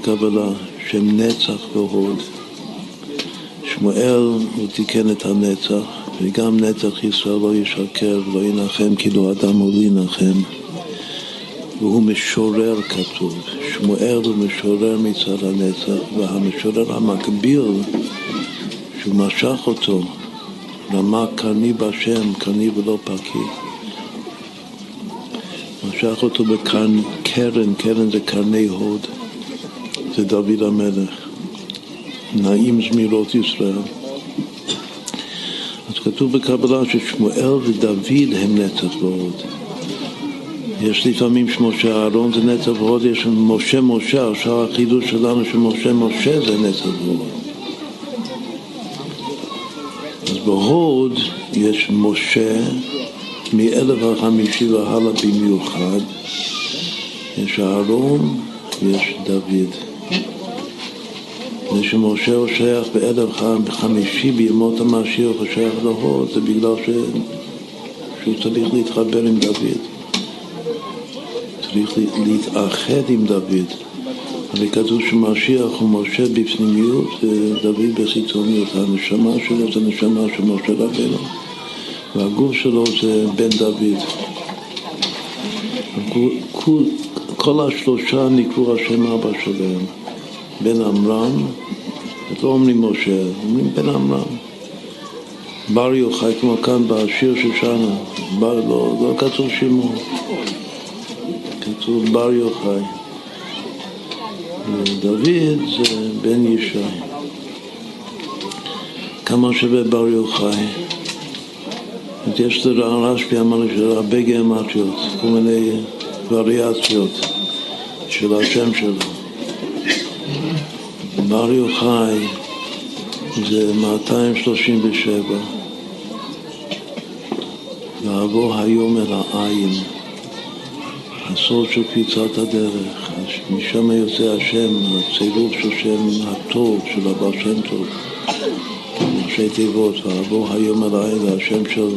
בקבלה, שם נצח והוד. שמואל הוא תיקן את הנצח, וגם נצח ישראל לא ישקר ולא ינחם כאילו אדם הוא לא ינחם. והוא משורר כתוב. שמואל הוא משורר מצד הנצח, והמשורר המקביל, שהוא משך אותו, רמה קרני בשם, קרני ולא פקי. משך אותו בקרן, קרן זה קרני הוד, זה דוד המלך. נעים זמירות ישראל. אז כתוב בקבלה ששמואל ודוד הם נצח ועוד. יש לפעמים שמשה אהרון זה נצח ועוד, יש משה משה, עכשיו החידוש שלנו שמשה משה זה נצח ועוד. אז בהוד יש משה מאלף החמישי והלאה במיוחד, יש אהרון ויש דוד. שמשה הוא שייך באלף חמישי בימות המשיח הוא שייך להוד, זה בגלל ש... שהוא צריך להתחבר עם דוד. צריך להתאחד עם דוד. הרי כתוב שמשיח הוא משה בפנימיות ודוד בחיצוניות. הנשמה שלו זה נשמה של משה רבנו, והגוף שלו זה בן דוד. כל השלושה נקראו השם אבא שלהם. בן עמרם, לא אומרים משה, אומרים בן עמרם. בר יוחאי, כמו כאן בשיר שושנה, בר, לא, לא כתוב שימור, כתוב בר יוחאי. דוד זה בן ישי. כמה שווה בר יוחאי? יש לרשב"י אמר לי הרבה גאמטיות, כל מיני וריאציות של השם שלו. בר יוחאי זה 237 לעבור היום אל העין הסוד של קפיצת הדרך משם יוצא השם, הצירוף של שם הטוב של הבא שם טוב. ראשי תיבות, לעבור היום אל העין זה השם של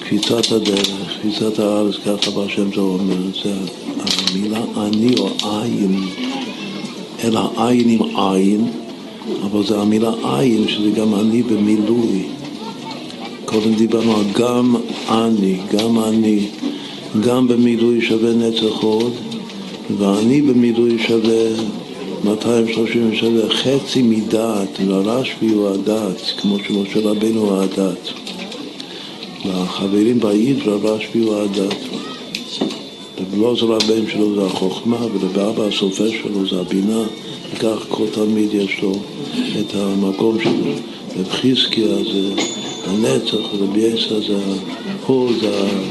קפיצת הדרך, קפיצת הארץ, ככה הבא שם טוב אומר, זה המילה אני או עין אלא עין עם עין, אבל זה המילה עין, שזה גם אני במילוי. קודם דיברנו על גם אני, גם אני, גם במילוי שווה נצח עוד, ואני במילוי שווה 237, חצי מדעת, לרשב"י הוא הדעת, כמו שמשה רבנו הוא הדעת. לחברים בעידרא רשב"י הוא הדעת. ולעוזר הבן שלו זה החוכמה, ולבאבא הסופר שלו זה הבינה, וכך כל תלמיד יש לו את המקום שלו. רב חזקיה זה הנצח, ורבי יסא זה ההוד, זה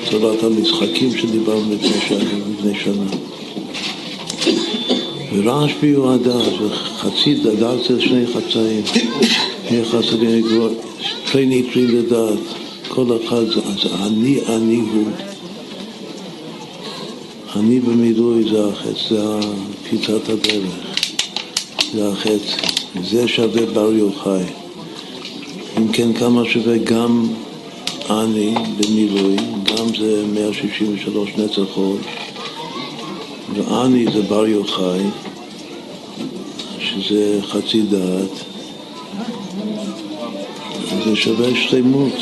צורת המשחקים שדיברנו לפני שנה. ורשב"י הוא הדעת, וחצי דעת זה שני חצאים, שני חצאים, שני ניטרים לדעת, כל אחד, אז אני, אני הוא. אני במילוי זה החץ, זה קפיצת הדרך, זה החץ, זה שווה בר יוחאי. אם כן, כמה שווה גם אני במילוי, גם זה 163 נצחות, ואני זה בר יוחאי, שזה חצי דעת, זה שווה שלמות,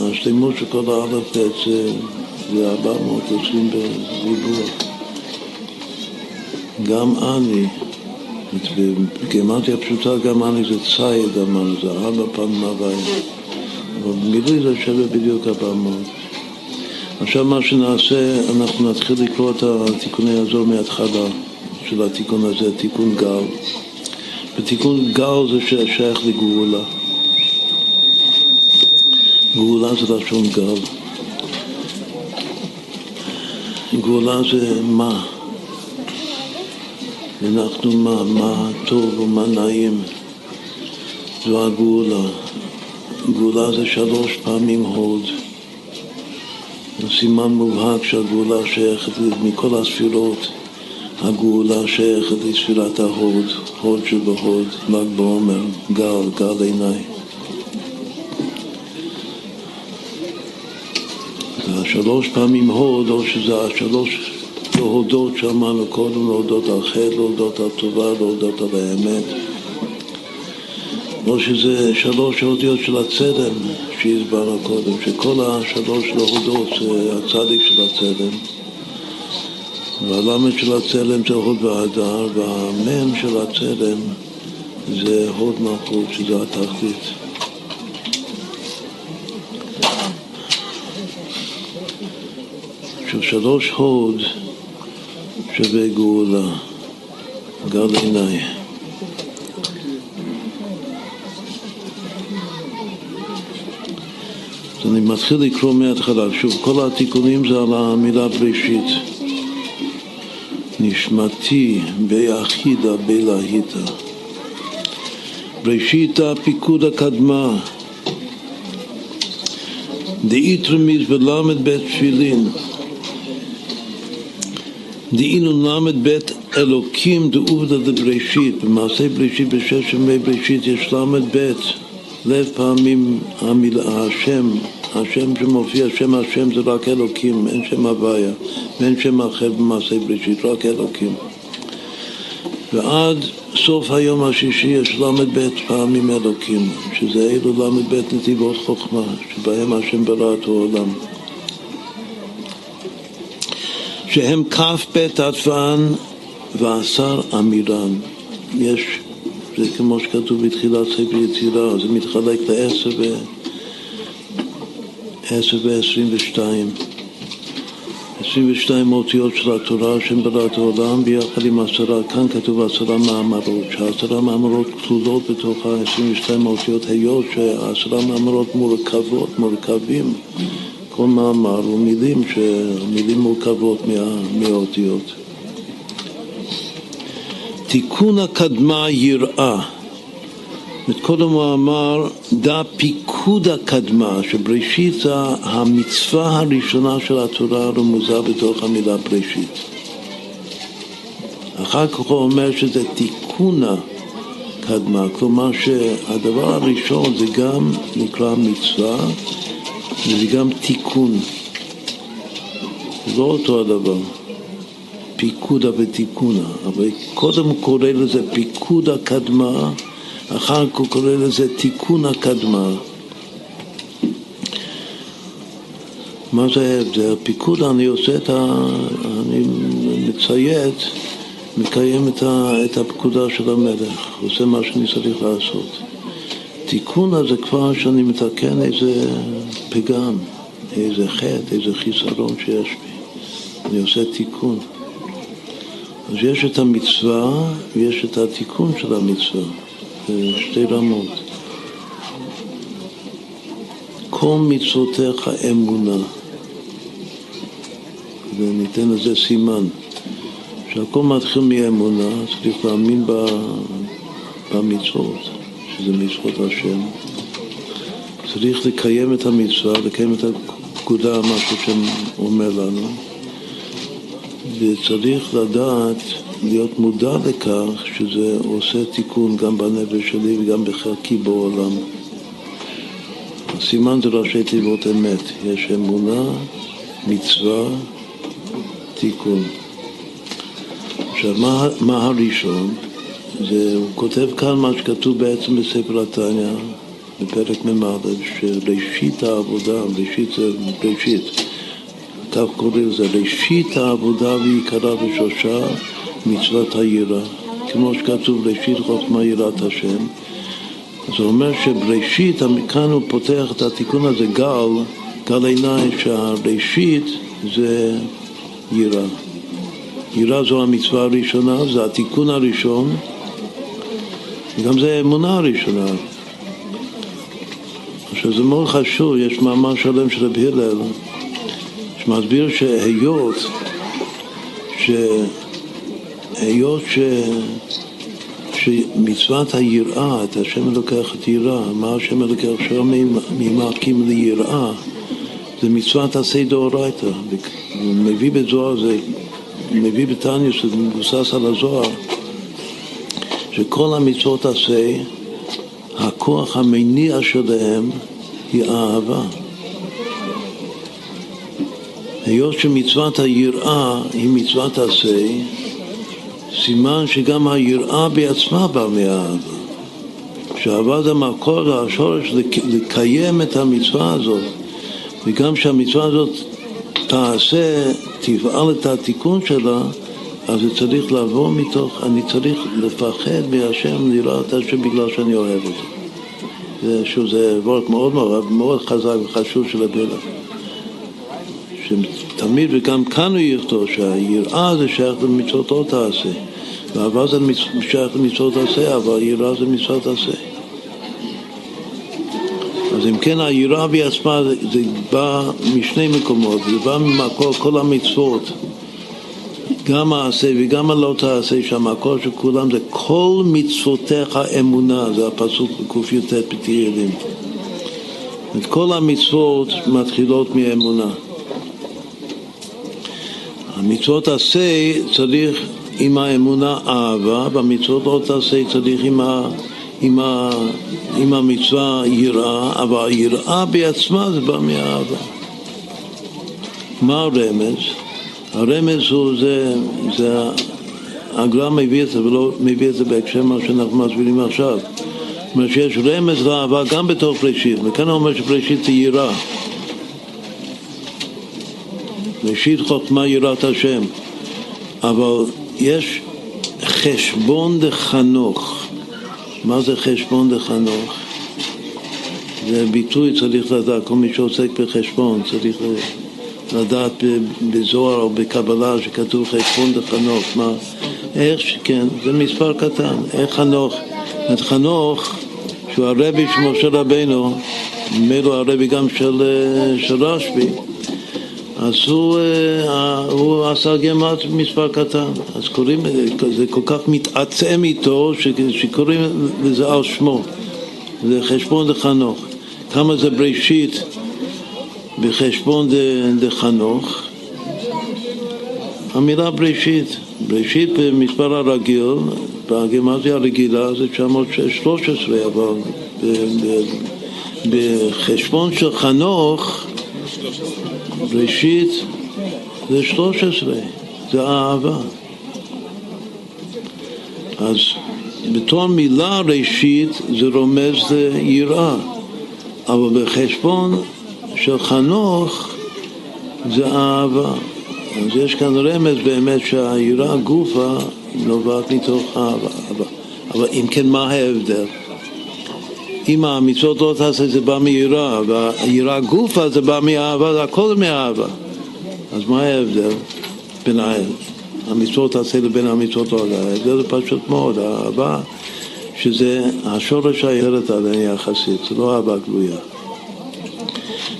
השלמות של כל האלף בעצם זה 420 בריבוע. גם אני, בגימטריה פשוטה גם אני זה ציד אמרנו, זה ארבע פעמים הוויה. אבל במילוי זה שווה בדיוק 400. עכשיו מה שנעשה, אנחנו נתחיל לקרוא את התיקוני הזו מההתחלה, של התיקון הזה, תיקון גל. ותיקון גל זה שייך לגאולה. גאולה זה לשון גל. גאולה זה מה? אנחנו מה? מה טוב ומה נעים. זו הגאולה. גאולה זה שלוש פעמים הוד. סימן מובהק שהגאולה שייכת מכל הספירות. הגאולה שייכת לספירת ההוד, הוד שבהוד, ל"ג בעומר, גל, גל עיניי. זה השלוש פעמים הוד, או שזה השלוש להודות שאמרנו קודם, להודות על חטא, להודות על טובה, להודות על האמת. או שזה שלוש האותיות של הצלם שהסברנו קודם, שכל השלוש להודות זה הצדיק של הצלם. והלמד של הצלם זה הוד והדר, והמם של הצלם זה הוד מלכות, שזה התחתית. עכשיו שלוש הוד שווה גאולה, גל עיניי. אז אני מתחיל לקרוא מההתחלה. שוב, כל התיקונים זה על המילה בראשית. נשמתי ביחידה בלהיטה. בראשיתה פיקוד הקדמה. דאיתרמיס בל"ב תפילין. דאינו ל"ב אלוקים דעובדא דבראשית. במעשה בראשית בשש ימי בראשית יש ל"ב. לב פעמים המילה, השם, השם שמופיע, שם השם זה רק אלוקים, אין שם הוויה, ואין שם אחר במעשה בראשית, רק אלוקים. ועד סוף היום השישי יש ל"ב פעמים אלוקים, שזה אלו ל"ב נתיבות חוכמה, שבהם השם ברא את העולם. שהם כ"ב עטפן ועשר אמירן. יש זה כמו שכתוב בתחילת ספר יצירה, זה מתחלק לעשר ו... עשר ועשרים ושתיים. עשרים ושתיים אותיות של התורה שם בראת העולם ביחד עם עשרה, כאן כתוב עשרה מאמרות, שהעשרה מאמרות כלולות בתוך העשרים ושתיים אותיות, היות שהעשרה מאמרות מורכבות, מורכבים, כל מאמר הוא מילים, מילים מורכבות מה, מהאותיות. תיקון הקדמה יראה. קודם הוא אמר, דא פיקוד הקדמה, שבראשית המצווה הראשונה של התורה הרמוזה בתוך המילה בראשית. אחר כך הוא אומר שזה תיקון הקדמה, כלומר שהדבר הראשון זה גם נקרא מצווה וזה גם תיקון. לא אותו הדבר. פיקודה ותיקונה, אבל קודם הוא קורא לזה פיקוד הקדמה, אחר כך הוא קורא לזה תיקון הקדמה. מה זה ההבדל? פיקוד אני עושה את ה... אני מציית, מקיים את, ה... את הפקודה של המלך, עושה מה שאני צריך לעשות. תיקון הזה כבר שאני מתקן איזה פגם, איזה חטא, איזה חיסרון שיש בי. אני עושה תיקון. אז יש את המצווה ויש את התיקון של המצווה, זה שתי רמות. כל מצוותיך אמונה, וניתן לזה סימן, שהכל מתחיל מאמונה, צריך להאמין במצוות, שזה מצוות השם. צריך לקיים את המצווה, לקיים את הפקודה, מה שהשם אומר לנו. וצריך לדעת, להיות מודע לכך שזה עושה תיקון גם בנפש שלי וגם בחלקי בעולם. הסימן זה ראשי תיבות אמת, יש אמונה, מצווה, תיקון. עכשיו, מה, מה הראשון? זה, הוא כותב כאן מה שכתוב בעצם בספר התניא, בפרק מ"א, שראשית העבודה, ראשית זה ראשית. כך קוראים לזה, ראשית העבודה ועיקרה ושורשה מצוות היראה. כמו שכתוב, ראשית חוכמה יראת השם. הוא אומר שבראשית, כאן הוא פותח את התיקון הזה גל, גל עיניים, שהראשית זה יראה. יראה זו המצווה הראשונה, זה התיקון הראשון, וגם זה האמונה הראשונה. עכשיו זה מאוד חשוב, יש מאמר שלם של רבי הלל שמסביר שהיות ש... היות ש... שמצוות היראה, את השם אלוקח את יראה, מה השם אלוקח שם ממעקים ליראה, זה מצוות עשה דאורייתא. מביא בזוהר, זה מביא בתניא, שזה מבוסס על הזוהר, שכל המצוות עשה, הכוח המניע שלהם היא אהבה. היות שמצוות היראה היא מצוות עשה, סימן שגם היראה בעצמה באה מאהבה. שאהבה זה המקור, השורש, לקיים את המצווה הזאת. וגם שהמצווה הזאת תעשה, תפעל את התיקון שלה, אז זה צריך לבוא מתוך, אני צריך לפחד מהשם, לראות השם בגלל שאני אוהב אותו. זה, שוב, זה וורק מאוד מאוד, מאוד חזק וחשוב של הבדע. שתמיד, וגם כאן הוא יכתוב, שהיראה זה שייך למצוות לא תעשה. ואהבה זה שייך למצוות עשה, אבל יראה זה מצוות עשה. אז אם כן, היראה בעצמה זה, זה בא משני מקומות, זה בא ממקור כל המצוות, גם העשה וגם הלא תעשה, שהמקור של כולם זה כל מצוותיך אמונה, זה הפסוק בקי"ט בתהילים. את כל המצוות מתחילות מאמונה. המצוות עשה צריך עם האמונה אהבה, במצוות לא תעשה צריך עם, ה, עם, ה, עם המצווה יראה, אבל היראה בעצמה זה בא מאהבה. מה הרמז? הרמז הוא זה, זה הגר"א מביא את זה ולא מביא את זה בהקשר מה שאנחנו מסבירים עכשיו. זאת אומרת שיש רמז לאהבה גם בתוך בראשית, וכאן הוא אומר שבראשית זה יראה. ראשית חוכמה יראת השם, אבל יש חשבון דחנוך. מה זה חשבון דחנוך? זה ביטוי צריך לדעת, כל מי שעוסק בחשבון צריך לדעת בזוהר או בקבלה שכתוב חשבון דחנוך. מה? איך שכן, זה מספר קטן. איך חנוך? את חנוך, שהוא הרבי של משה רבנו, ממילא הרבי גם של, של רשב"י, אז הוא, אה, הוא עשה גמת מספר קטן, אז קוראים, זה כל כך מתעצם איתו שקוראים לזה על שמו, זה חשבון דחנוך. כמה זה בראשית בחשבון דחנוך? המילה בראשית, בראשית במספר הרגיל, בגמטיה הרגילה זה 913, אבל בחשבון של חנוך ראשית זה 13, זה אהבה. אז בתור מילה ראשית זה רומז ליראה, אבל בחשבון של חנוך זה אהבה. אז יש כאן רמז באמת שהיראה גופה נובעת מתוך אהבה. אבל אם כן, מה ההבדל? אם המצוות לא תעשה זה בא מיראה, והיראה גופה זה בא מאהבה, זה הכל מאהבה. אז מה ההבדל בין המצוות תעשה לבין המצוות לא תעשה? ההבדל זה פשוט מאוד, האהבה, שזה השורש האחרת עליהם יחסית, לא אהבה גלויה.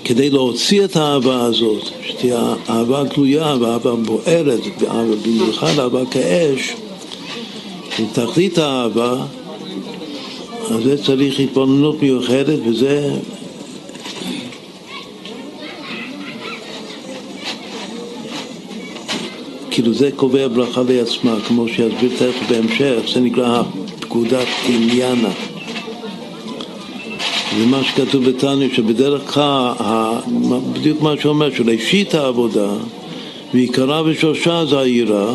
כדי להוציא את האהבה הזאת, שתהיה אהבה גלויה ואהבה בוערת, במיוחד אהבה כאש, תכלית האהבה אז זה צריך התבוננות מיוחדת וזה כאילו זה קובע ברכה לעצמה, כמו שיסביר תכף בהמשך, זה נקרא פקודת עניינה. זה מה שכתוב בתניא, שבדרך כלל, בדיוק מה שאומר, שראשית העבודה ועיקרה ושורשה זה העירה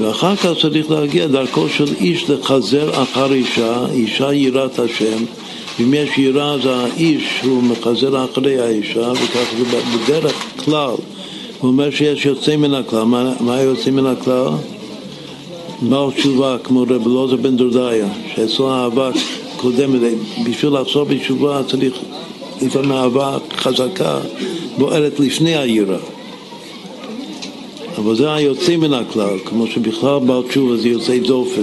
ואחר כך צריך להגיע דרכו של איש לחזר אחר אישה, אישה יראת השם. אם יש יראה אז האיש הוא מחזר אחרי האישה, וכך זה בדרך כלל. הוא אומר שיש יוצא מן הכלל. מה, מה יוצא מן הכלל? בעל תשובה, כמו רב אלעזר בן דורדיה, שאצלו אהבה קודמת, בשביל לחזור בתשובה צריך לפעמים אהבה חזקה בוערת לפני היראה. אבל זה היוצא מן הכלל, כמו שבכלל בעל תשובה זה יוצא דופן,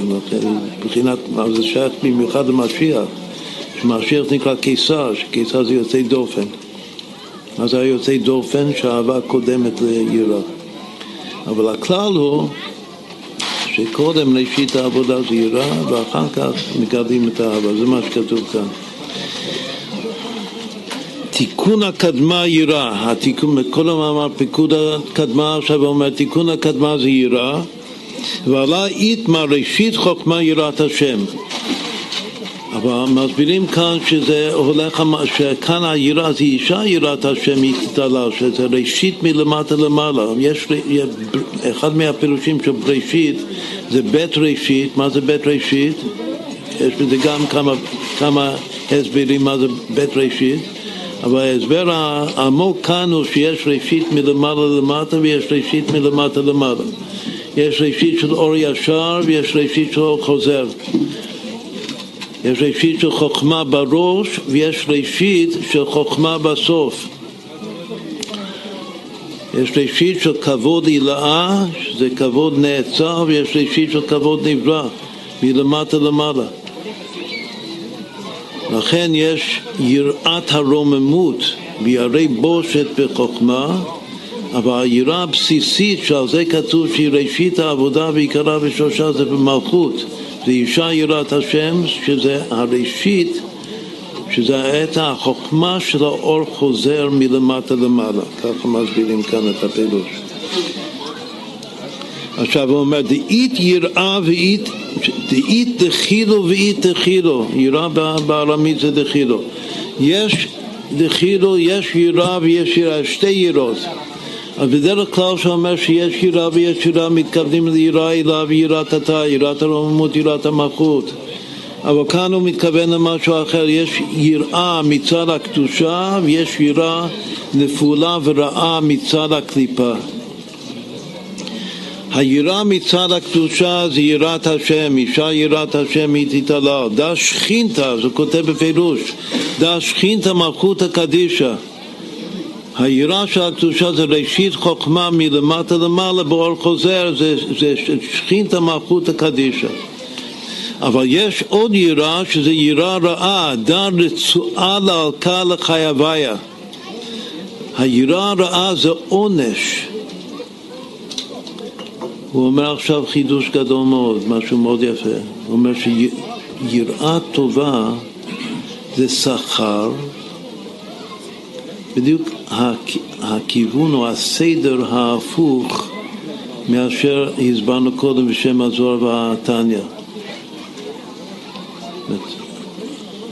מבחינת, זה שייך במיוחד למשיח, שמשיח נקרא קיסר, שקיסר זה יוצא דופן. אז היוצא דופן שהאהבה קודמת ליראה. אבל הכלל הוא שקודם ראשית העבודה זה יראה ואחר כך מגדלים את האהבה, זה מה שכתוב כאן. תיקון הקדמה יראה, התיקון, כל המאמר פיקוד הקדמה עכשיו אומר תיקון הקדמה זה יראה ועלה איתמה ראשית חוכמה יראת השם אבל מסבירים כאן שזה הולך, שכאן היראה זה אישה יראת השם היא תתעלה, שזה ראשית מלמטה למעלה. יש, אחד מהפירושים של בראשית זה בית ראשית, מה זה בית ראשית? יש בזה גם כמה, כמה הסברים מה זה בית ראשית, אבל ההסבר העמוק כאן הוא שיש ראשית מלמעלה למטה ויש ראשית מלמטה למעלה. יש ראשית של אור ישר ויש ראשית של אור חוזר. יש ראשית של חוכמה בראש ויש ראשית של חוכמה בסוף. יש ראשית של כבוד הילאה, שזה כבוד נעצר, ויש ראשית של כבוד נברא, מלמטה למעלה. לכן יש יראת הרוממות בירא בושת בחוכמה, אבל היראה הבסיסית שעל זה כתוב שהיא ראשית העבודה ועיקרה ושורשה זה במלכות. זה אישה יראת השם, שזה הראשית, שזה העת החוכמה של האור חוזר מלמטה למעלה. ככה מסבירים כאן את הפירוש. עכשיו הוא אומר, דאית יראה ואית, דאית דחילו ואית דחילו, יראה בארמית זה דחילו. יש דחילו, יש יראה ויש יראה, שתי יראות. אז בדרך כלל שאומר שיש יראה ויש יראה, מתכוונים ליראה אליו ויראת אתה, יראת הרוממות, יראת המלכות. אבל כאן הוא מתכוון למשהו אחר, יש יראה מצד הקדושה ויש יראה נפולה ורעה מצד הקליפה. היראה מצד הקדושה זה יראת השם, אישה יראת השם היא תתעלה. דה שכינתא, זה כותב בפירוש, דה שכינתא מלכותא קדישא. היראה של הקדושה זה ראשית חוכמה מלמטה למעלה, באור חוזר זה, זה שכינתא מלכותא קדישא. אבל יש עוד יראה שזה יראה רעה, דה רצועה להלקה לחייביה. היראה הרעה זה עונש. הוא אומר עכשיו חידוש גדול מאוד, משהו מאוד יפה. הוא אומר שיראה טובה זה שכר, בדיוק הכיוון או הסדר ההפוך מאשר הסברנו קודם בשם הזוהר והתניא.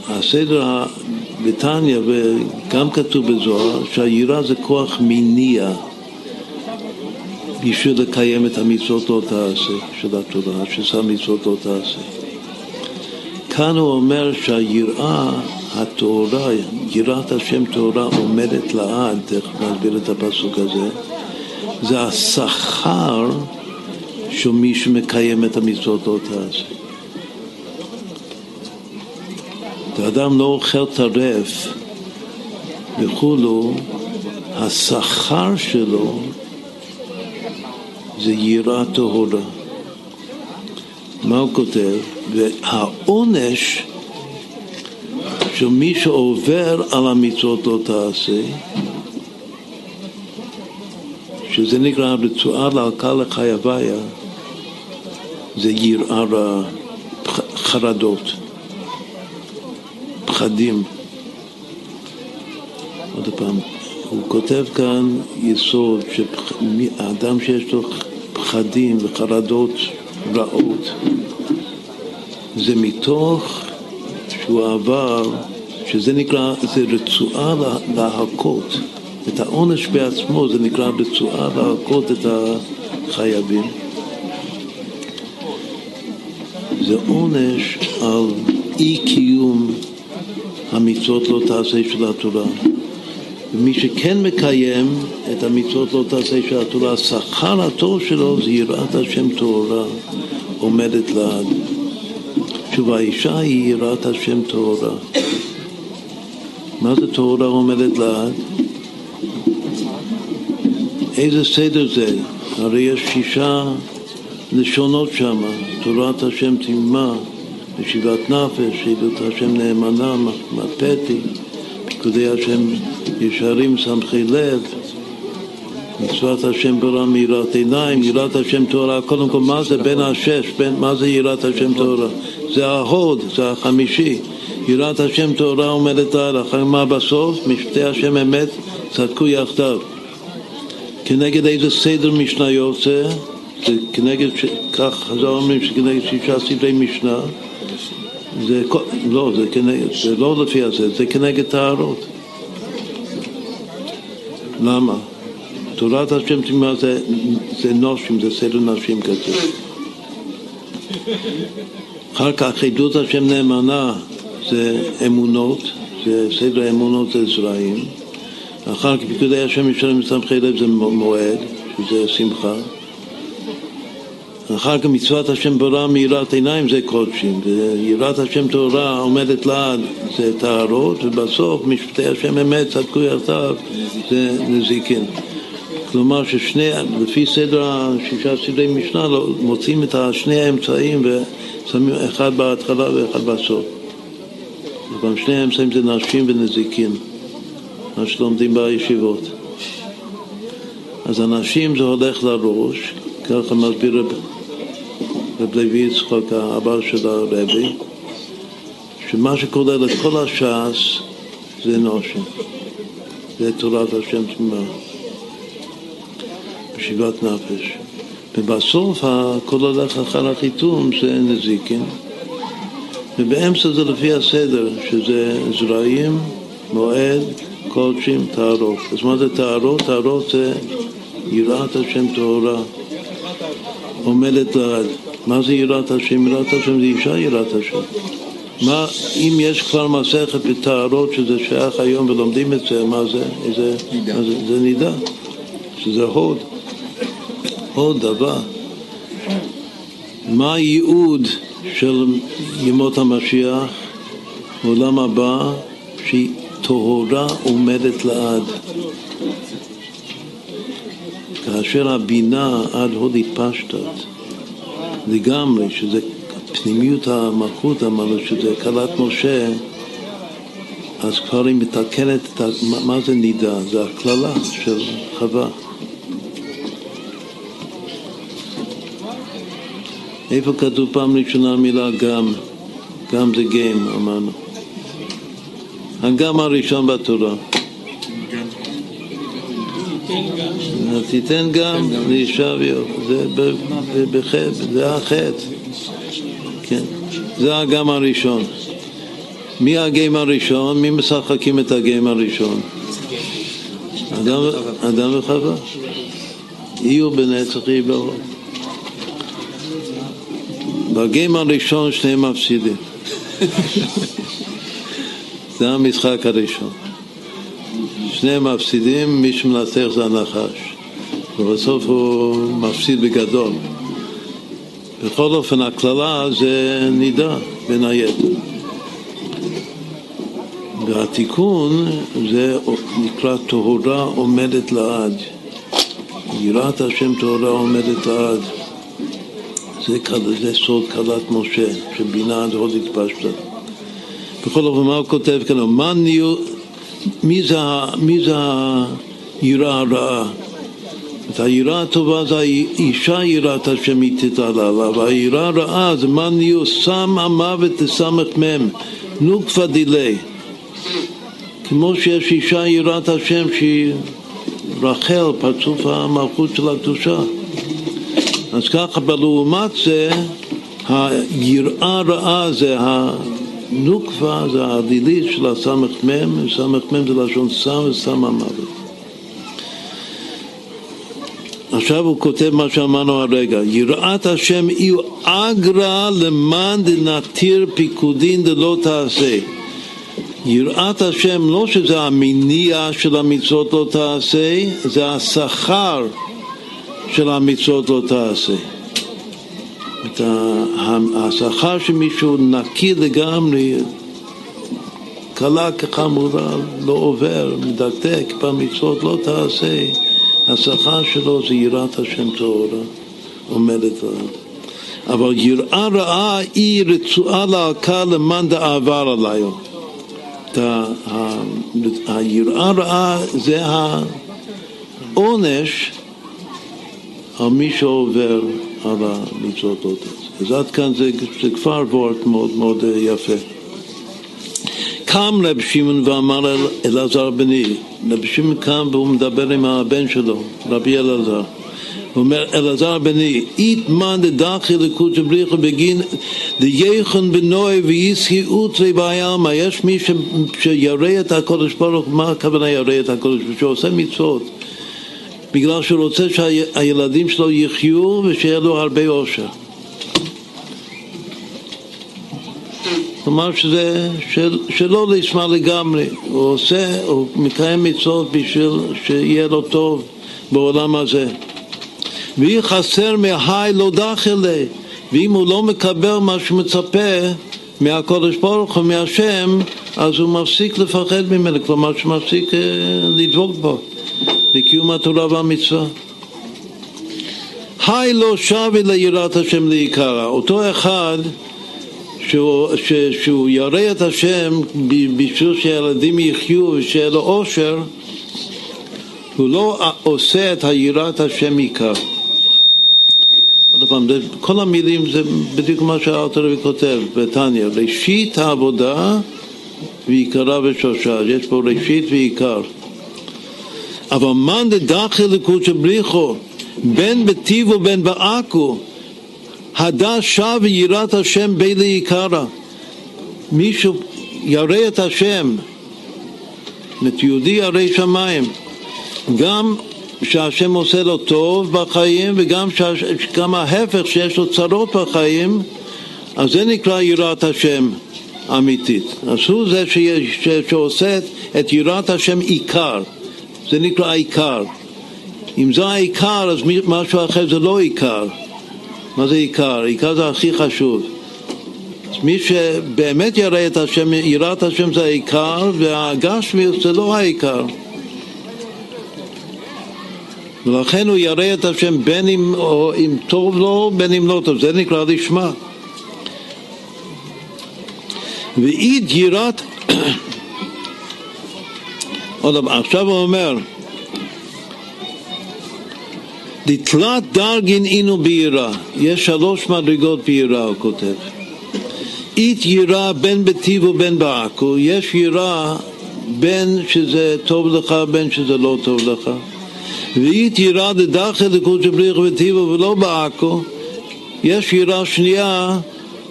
הסדר בתניא, וגם כתוב בזוהר, שהיראה זה כוח מניע בשביל לקיים את המצוות לא תעשה של התורה, ששם מצוות לא תעשה. כאן הוא אומר שהיראה הטהורה, יראת השם טהורה עומדת לעד, תכף נסביר את הפסוק הזה, זה השכר של מי שמקיים את המצוות לא תעשה. האדם לא אוכל טרף וכולו, השכר שלו זה יראה טהורה. מה הוא כותב? והעונש של מי שעובר על המצוות לא תעשה, שזה נקרא רצועה להלקה לחייביה, זה יראה חרדות, פחדים. עוד פעם, הוא כותב כאן יסוד שאדם שיש לו פחדים וחרדות רעות, זה מתוך שהוא עבר, שזה נקרא, זה רצועה להכות. את העונש בעצמו זה נקרא רצועה להכות את החייבים. זה עונש על אי קיום המצוות לא תעשה של התורה. ומי שכן מקיים את המצוות לא תעשה של התורה, השכר הטוב שלו זה יראת השם טהורה עומדת לעד. שוב, האישה היא יראת השם טהורה. מה זה טהורה עומדת לעד? איזה סדר זה? הרי יש שישה לשונות שם, תורת השם תמימה, ישיבת נפש, עדות השם נאמנה, מפתי, פיקודי השם ישרים, סמכי לב, מצוות השם ברא מיראת עיניים, יראת השם תורה, קודם כל מה זה בין השש, בין, מה זה יראת השם תורה? זה ההוד, זה החמישי, יראת השם תורה עומדת על, אחר בסוף? משפטי השם אמת צדקו יחדיו. כנגד איזה סדר משנה יוצא? זה כנגד, כך חז"ל אומרים שכנגד שישה סדרי משנה זה, לא, זה, כנגד, זה לא לפי הזה, זה כנגד טהרות. למה? תורת השם תמימה זה, זה נושים, זה סדר נשים כזה. אחר כך עדות השם נאמנה זה אמונות, זה סדר אמונות זה זרעים. אחר כך פיקודי השם ישרים מסמכי לב זה מועד, שזה שמחה. אחר כך מצוות השם ברא מיראת עיניים זה קודשים, ויראת השם תורה עומדת לעד זה טהרות, ובסוף משפטי השם אמת צדקו יחדיו זה נזיקין. כלומר ששני, לפי סדר השישה סדרי משנה, לא, מוצאים את שני האמצעים ושמים אחד בהתחלה ואחד בסוף. גם שני האמצעים זה נשים ונזיקין, מה שלומדים בישיבות. אז הנשים זה הולך לראש, ככה מסביר רב, רב לוי יצחק, האבא של הרבי, שמה שכולל את כל הש"ס זה נשים, זה תורת השם תמימה. בשיבת נפש. ובסוף הכל הולך אחר החיתום זה נזיקין, ובאמצע זה לפי הסדר, שזה זרעים, מועד, קודשים, טהרות. אז מה זה טהרות? טהרות זה יראת השם טהורה, עומדת לעד. מה זה יראת השם? יראת השם זה אישה יראת השם. מה, אם יש כבר מסכת בטהרות שזה שייך היום ולומדים את זה, מה זה? איזה, מה זה? זה נידה, שזה הוד. עוד דבר. מה הייעוד של ימות המשיח, עולם הבא, שהיא טהורה עומדת לעד. כאשר הבינה עד הוד התפשטת לגמרי, שזה פנימיות המלכות, אמרנו שזה כלת משה, אז כבר היא מתקנת את. מה זה נידה? זה הקללה של חווה. איפה כתוב פעם ראשונה המילה גם? גם זה גיים, אמרנו. הגם הראשון בתורה. תיתן גם לאישה ויוב, זה בחטא, זה החטא, כן, זה הגם הראשון. מי הגיים הראשון? מי משחקים את הגיים הראשון? אדם וחווה. יהיו בנצח ברוב. בגיים הראשון שניהם מפסידים. זה המשחק הראשון. שניהם מפסידים, מי שמנצח זה הנחש. ובסוף הוא מפסיד בגדול. בכל אופן, הקללה זה נידה, בין היתר. והתיקון זה נקרא טהורה עומדת לעד. יראת השם טהורה עומדת לעד. זה, זה סוד כלת משה, שבינה עד הוד התפשטה. בכל אופן, מה הוא כותב כאן? מה ניו, מי זה, מי זה היראה הרעה? את היראה הטובה זה האישה יראת השם היא תתעלה, והיראה הרעה זה מה ניו שם המוות לסמך מם, נוקפה דילי. כמו שיש אישה יראת השם שהיא רחל, פרצוף המלכות של הקדושה. אז ככה, בלעומת זה, היראה רעה זה הנוקבה, זה הדילית של הסמ"ם, סמ"ם זה לשון סם וסם המוות. עכשיו הוא כותב מה שאמרנו הרגע, יראת השם אי אגרא למאן דנתיר פיקודין דלא תעשה. יראת השם לא שזה המניע של המצוות לא תעשה, זה השכר של המצוות לא תעשה. את השכר שמישהו נקי לגמרי, קלה כחמורה, לא עובר, מדקדק במצוות לא תעשה, השכר שלו זה יראת השם טהורה, עומדת לה. אבל יראה רעה היא רצועה להלכה למאן דעבר עליו. היראה רעה זה העונש על מי שעובר על המצוות עוד. אז עד כאן זה, זה כבר וורט מאוד מאוד יפה. קם רב שמעון ואמר אלעזר בני, רב שמעון קם והוא מדבר עם הבן שלו, רבי אלעזר. הוא אומר, אלעזר בני, אית מן דדחי לקודש בריחו בגין דייכון בנוי ואיסי אוטרי בעלמא. יש מי שירא את הקודש ברוך מה הכוונה ירא את הקודש ברוך שעושה מצוות בגלל שהוא רוצה שהילדים שלו יחיו ושיהיה לו הרבה עושר. כלומר שזה של, שלא לשמה לגמרי, הוא עושה, הוא מקיים מצוות בשביל שיהיה לו טוב בעולם הזה. ואם חסר מהי לא דחלה, ואם הוא לא מקבל מה שהוא מצפה מהקודש ברוך הוא, מהשם, אז הוא מפסיק לפחד ממנו, כלומר שהוא מפסיק אה, לדבוק בו, בקיום התורה והמצווה. היי לא שבי ליראת השם לעיקרה, אותו אחד שהוא, שהוא ירא את השם בשביל שהילדים יחיו ושיהיה לו עושר, הוא לא עושה את היראת השם עיקר. עוד פעם, כל המילים זה בדיוק מה שהארתר כותב בתניא, ראשית העבודה ועיקרה ושורשה, יש פה ראשית ועיקר. אבל מאן דדחי לקודשא בריחו, בין בטיב ובין בעכו, הדע שב ויראת השם בי לעיקרא. מישהו ירא את השם, זאת יהודי ירא שמיים, גם שהשם עושה לו טוב בחיים וגם גם ההפך שיש לו צרות בחיים אז זה נקרא יראת השם אמיתית. אז הוא זה שיש, שעושה את יראת השם עיקר, זה נקרא העיקר. אם זה העיקר אז משהו אחר זה לא עיקר. מה זה עיקר? עיקר זה הכי חשוב. מי שבאמת ירא את השם, יראת השם זה העיקר והגשמיות זה לא העיקר. ולכן הוא ירא את השם בין אם, או, אם טוב לו, בין אם לא טוב, זה נקרא לשמה. ואי יראת, עוד עכשיו הוא אומר, דתלת דרגין אינו ביראה, יש שלוש מדרגות ביראה, הוא כותב. אית יראה בין בטיב ובין בעכו, יש יראה בין שזה טוב לך, בין שזה לא טוב לך. ואית יראה דדחי לקודש בריך וטיבו ולא בעכו, יש יראה שנייה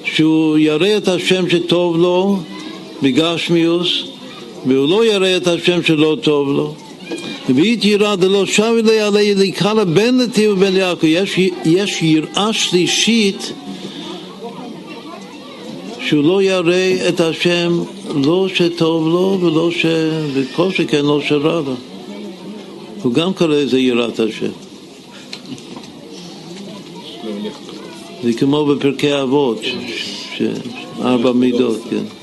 שהוא ירא את השם שטוב לו בגשמיוס והוא לא ירא את השם שלא טוב לו ואית יראה דלא שב אלי עלי לקרא בין נתיב ובין יעקב יש, יש יראה שלישית שהוא לא ירא את השם לא שטוב לו ולא ש... וכל שכן לא שרע לו הוא גם קורא לזה יראת השם. זה כמו בפרקי אבות, ארבע מידות, כן.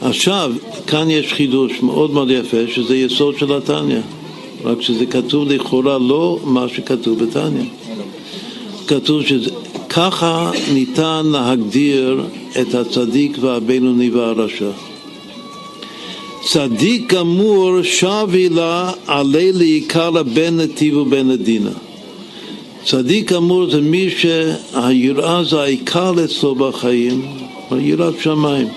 עכשיו, כאן יש חידוש מאוד מאוד יפה, שזה יסוד של התניא, רק שזה כתוב לכאורה לא מה שכתוב בתניא. כתוב שככה ניתן להגדיר את הצדיק והבינוני והרשע. צדיק גמור שבי לה עלי לעיקר בין נתיב ובין הדינה. צדיק גמור זה מי שהיראה זה העיקר אצלו בחיים, יראת שמיים.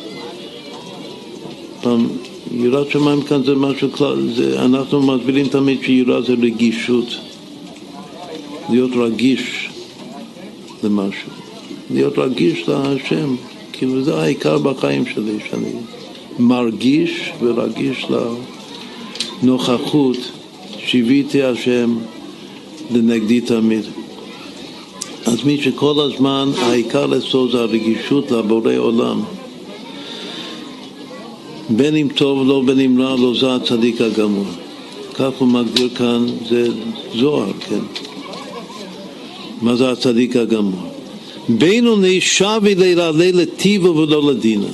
פעם, יראת שמיים כאן זה משהו כלל, זה, אנחנו מסבירים תמיד שיראה זה רגישות, להיות רגיש למשהו, להיות רגיש להשם, כאילו זה העיקר בחיים שלי, שאני מרגיש ורגיש לנוכחות שיוויתי השם לנגדי תמיד. אז מי שכל הזמן העיקר לצור זה הרגישות לבורא עולם. בין אם טוב לו, בין אם רע לו, זה הצדיק הגמור. כך הוא מגדיר כאן, זה זוהר, כן. מה זה הצדיק הגמור? בינוני שבי לילה לטיבו ולא לדינה.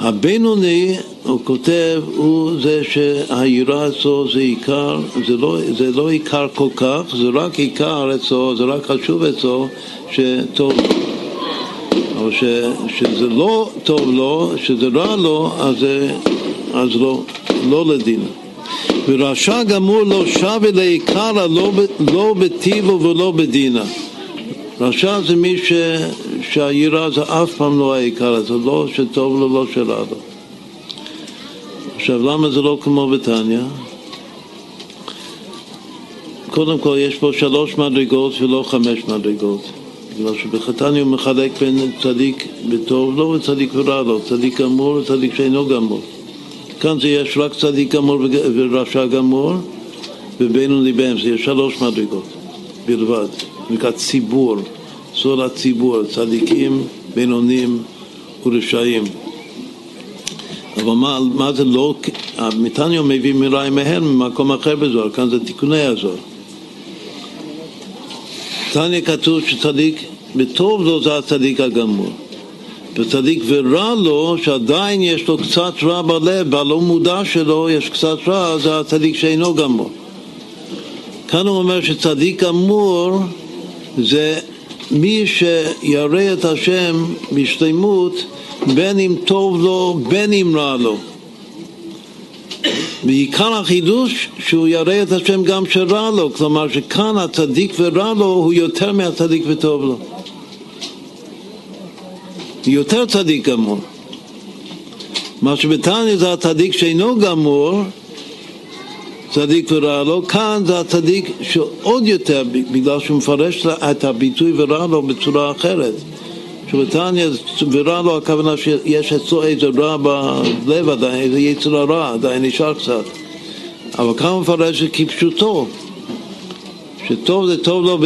הבינוני הוא כותב, הוא זה שהיראה אצלו זה עיקר, זה לא, זה לא עיקר כל כך, זה רק עיקר אצלו, זה רק חשוב אצלו, שטוב. אבל ש, שזה לא טוב לו, שזה רע לו, אז, אז לא, לא לדין. ורשע גמור לא שווה לעיקרא לא, לא בטיבו ולא בדינה. רשע זה מי ש, שהיראה זה אף פעם לא העיקר, זה לא שטוב לו, לא שרע לו. עכשיו, למה זה לא כמו בתניא? קודם כל, יש פה שלוש מדרגות ולא חמש מדרגות. בגלל שבחתניה הוא מחלק בין צדיק בטוב לו וצדיק ורע לו, צדיק גמור וצדיק שאינו גמור. כאן זה יש רק צדיק גמור ורשע גמור, ובינוני בהם זה יש שלוש מדרגות בלבד. נקרא ציבור, סוד הציבור, צדיקים, בינונים ורשעים. אבל מה, מה זה לא, מתניא מביא מרעי מהר ממקום אחר בזוהר, כאן זה תיקוני הזוהר. תניא כתוב שצדיק בטוב לו זה הצדיק הגמור. וצדיק ורע לו, שעדיין יש לו קצת רע בלב, בלא מודע שלו יש קצת רע, זה הצדיק שאינו גמור. כאן הוא אומר שצדיק גמור זה מי שירא את השם בשלמות בין אם טוב לו, בין אם רע לו. ועיקר החידוש שהוא ירא את השם גם שרע לו, כלומר שכאן הצדיק ורע לו הוא יותר מהצדיק וטוב לו. יותר צדיק גמור. מה שבתניא זה הצדיק שאינו גמור, צדיק ורע לו, כאן זה הצדיק שעוד יותר, בגלל שהוא מפרש את הביטוי ורע לו בצורה אחרת. שבתניא ורע לו הכוונה שיש אצלו איזה רע בלב עדיין, איזה יצר הרע עדיין נשאר קצת. אבל כאן מפרש כפשוטו, שטוב זה טוב לו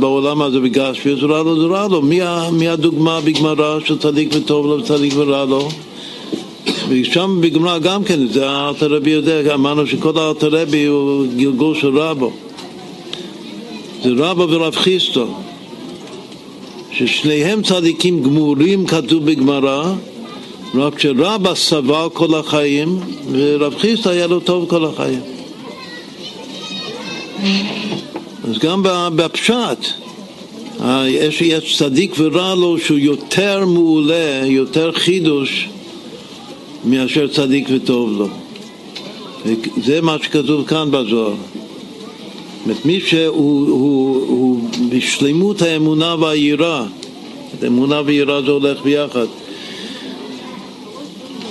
בעולם הזה בגשמיות, ורע לו זה רע לו. מי, מי הדוגמה בגמרא של צדיק וטוב לו וצדיק ורע לו? ושם בגמרא גם כן, זה הארתר רבי יודע, אמרנו שכל הארתר רבי הוא גלגול של רבו. זה רבו ורב חיסטו. ששניהם צדיקים גמורים כתוב בגמרא, רק שרבא סבל כל החיים ורב חיסטה היה לו טוב כל החיים. אז גם בפשט, יש, יש צדיק ורע לו שהוא יותר מעולה, יותר חידוש מאשר צדיק וטוב לו. זה מה שכתוב כאן בזוהר. אומרת, מי שהוא הוא, הוא בשלמות האמונה והיראה, אמונה ויראה זה הולך ביחד,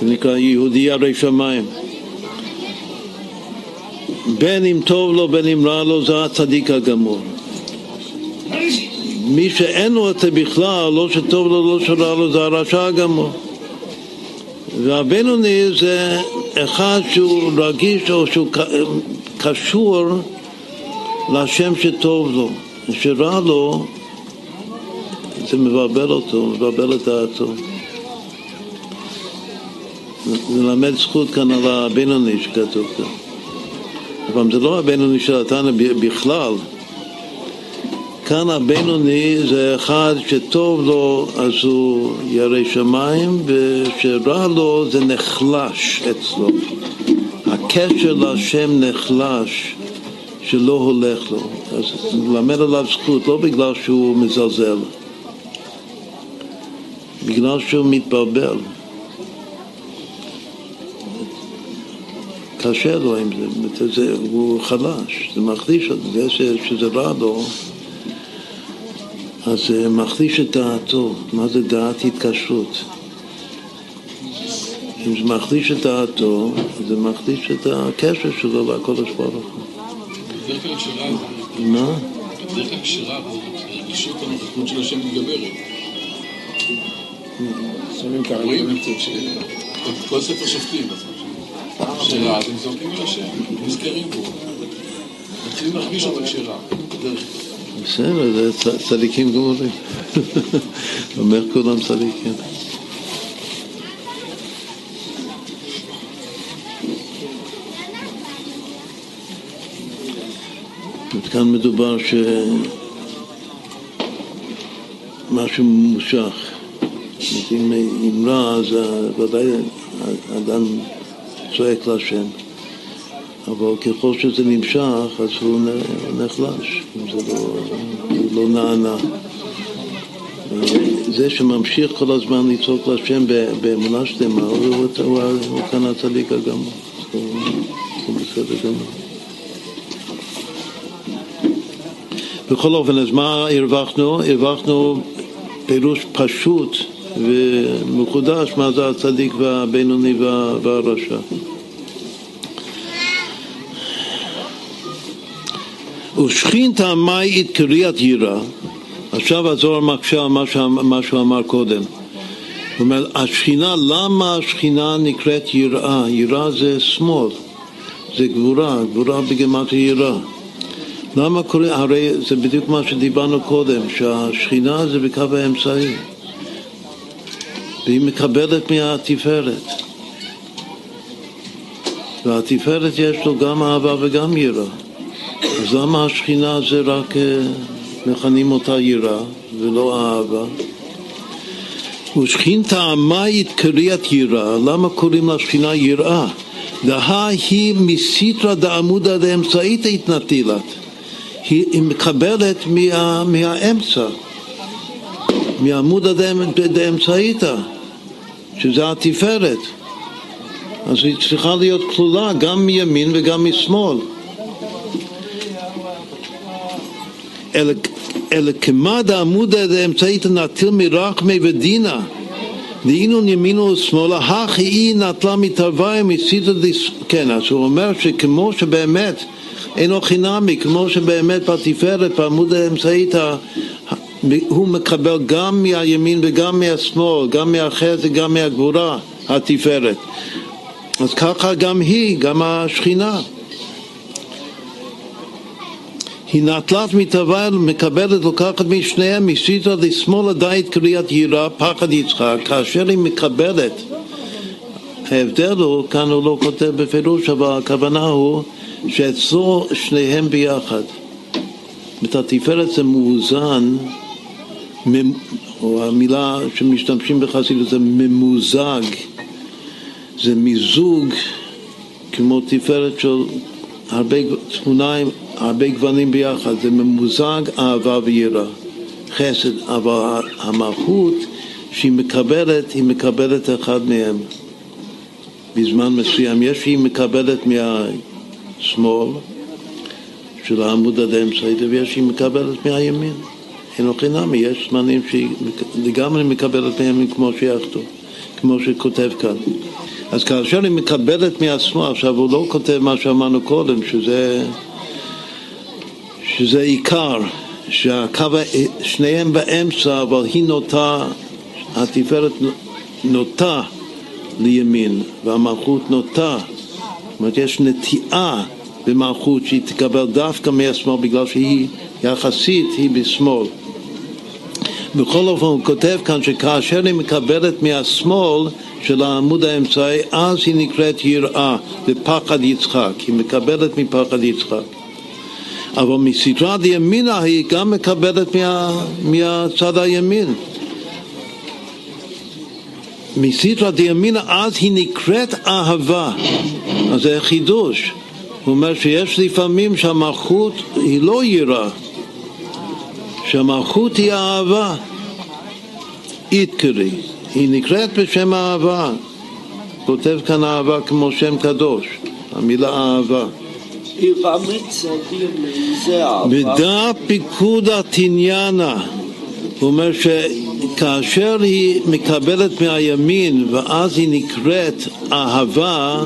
זה נקרא יהודי ירא שמיים. בין אם טוב לו בין אם רע לו זה הצדיק הגמור. מי שאין לו את זה בכלל, לא שטוב לו, לא שרע לו, זה הרשע הגמור. והבינוני זה אחד שהוא רגיש או שהוא קשור להשם שטוב לו, שרע לו זה מבלבל אותו, מבלבל את דעתו. מלמד זכות כאן על הבינוני שכתוב כאן. אבל זה לא הבינוני של התנא בכלל. כאן הבינוני זה אחד שטוב לו אז הוא ירא שמיים ושרע לו זה נחלש אצלו. הקשר להשם נחלש שלא הולך לו. אז מלמד עליו זכות לא בגלל שהוא מזלזל, בגלל שהוא מתבלבל. קשה לו עם זה, זה הוא חלש, זה מחליש אותו, זה שזה רע לו, אז זה מחליש את דעתו. מה זה דעת התקשרות? אם זה מחליש את דעתו, זה מחליש את הקשר שלו לקודש ברוך הוא. בדרך כלל כשרע, מה? בדרך כלל כשרע, רגישות הנוכחות של השם מתגברת. רואים את כל ספר שופטים, כשרע אתם זורקים על השם, נזכרים בו. מתחילים להרגיש אותו בדרך כלל. בסדר, זה צדיקים גמורים. אומר כולם צדיקים. כאן מדובר ש... משהו ממושך. אם, אם רע, אז ודאי האדם צועק להשם. אבל ככל שזה נמשך, אז הוא נחלש, זה לא, לא נענה. זה שממשיך כל הזמן לצעוק להשם באמונה שלמה, הוא, כאן הצדיק הגמור, הוא בסדר גמור. בכל אופן, אז מה הרווחנו? הרווחנו פירוש פשוט ומחודש מה זה הצדיק והבינוני והרשע. ושכינתא מאי את קריאת יירא עכשיו הזוהר מקשה על מה שהוא אמר קודם. הוא אומר, השכינה, למה השכינה נקראת יראה? יראה זה שמאל, זה גבורה, גבורה בגמת יראה. למה קוראים, הרי זה בדיוק מה שדיברנו קודם, שהשכינה זה בקו האמצעי, והיא מקבלת מהתפארת. והתפארת יש לו גם אהבה וגם יראה. אז למה השכינה זה רק אה, מכנים אותה יראה ולא אהבה? ושכינתא מאית קריאת יראה, למה קוראים לה שכינה יראה? דהה היא מסיתרא דעמודא דאמצעית התנתילת. היא מקבלת מה, מהאמצע, מעמודא דאמצעיתא, שזה התפארת. אז היא צריכה להיות כלולה גם מימין וגם משמאל. אלא כמד העמודא דאמצעית נטיל מרחמי ודינה דהינון ימינו ושמאלה, הכי היא נטלה מתהווה מסיתא דיס... כן, אז הוא אומר שכמו שבאמת אינו חינמי, כמו שבאמת בתפארת, בעמוד האמצעית, הוא מקבל גם מהימין וגם מהשמאל, גם מהחסד, גם מהגבורה, התפארת. אז ככה גם היא, גם השכינה. היא נטלת מתהווה, מקבלת, לוקחת משניהם, מסיתא לשמאל הדית קריאת יראה, פחד יצחק, כאשר היא מקבלת. ההבדל הוא, כאן הוא לא כותב בפירוש, אבל הכוונה הוא שאצלו שניהם ביחד. זאת התפארת זה מאוזן, או המילה שמשתמשים בחסידות זה ממוזג, זה מיזוג כמו תפארת של הרבה תמונה עם הרבה גוונים ביחד, זה ממוזג אהבה ויראה, חסד, אבל המלכות שהיא מקבלת, היא מקבלת אחד מהם בזמן מסוים. יש שהיא מקבלת מה... שמאל של העמוד עד האמצעית ויש שהיא מקבלת מהימין. אין לו חינמי, יש זמנים שהיא לגמרי מקבלת מהימין כמו שיחתו, כמו שכותב כאן. אז כאשר היא מקבלת מהשמאל, עכשיו הוא לא כותב מה שאמרנו קודם, שזה, שזה עיקר, שהקו, שניהם באמצע, אבל היא נוטה, התפארת נוטה לימין, והמלכות נוטה זאת אומרת, יש נטיעה במלכות שהיא תקבל דווקא מהשמאל בגלל שהיא יחסית, היא בשמאל. בכל אופן הוא כותב כאן שכאשר היא מקבלת מהשמאל של העמוד האמצעי, אז היא נקראת יראה ופחד יצחק, היא מקבלת מפחד יצחק. אבל מסדרת ימינה היא גם מקבלת מה, מהצד הימין. מסדרה דימינה אז היא נקראת אהבה. אז זה חידוש. הוא אומר שיש לפעמים שהמלכות היא לא יראה, שהמלכות היא אהבה. איתקרי, היא נקראת בשם אהבה. כותב כאן אהבה כמו שם קדוש, המילה אהבה. יראה מצדים זה אהבה. בדא פיקודא תניאנה הוא אומר שכאשר היא מקבלת מהימין ואז היא נקראת אהבה,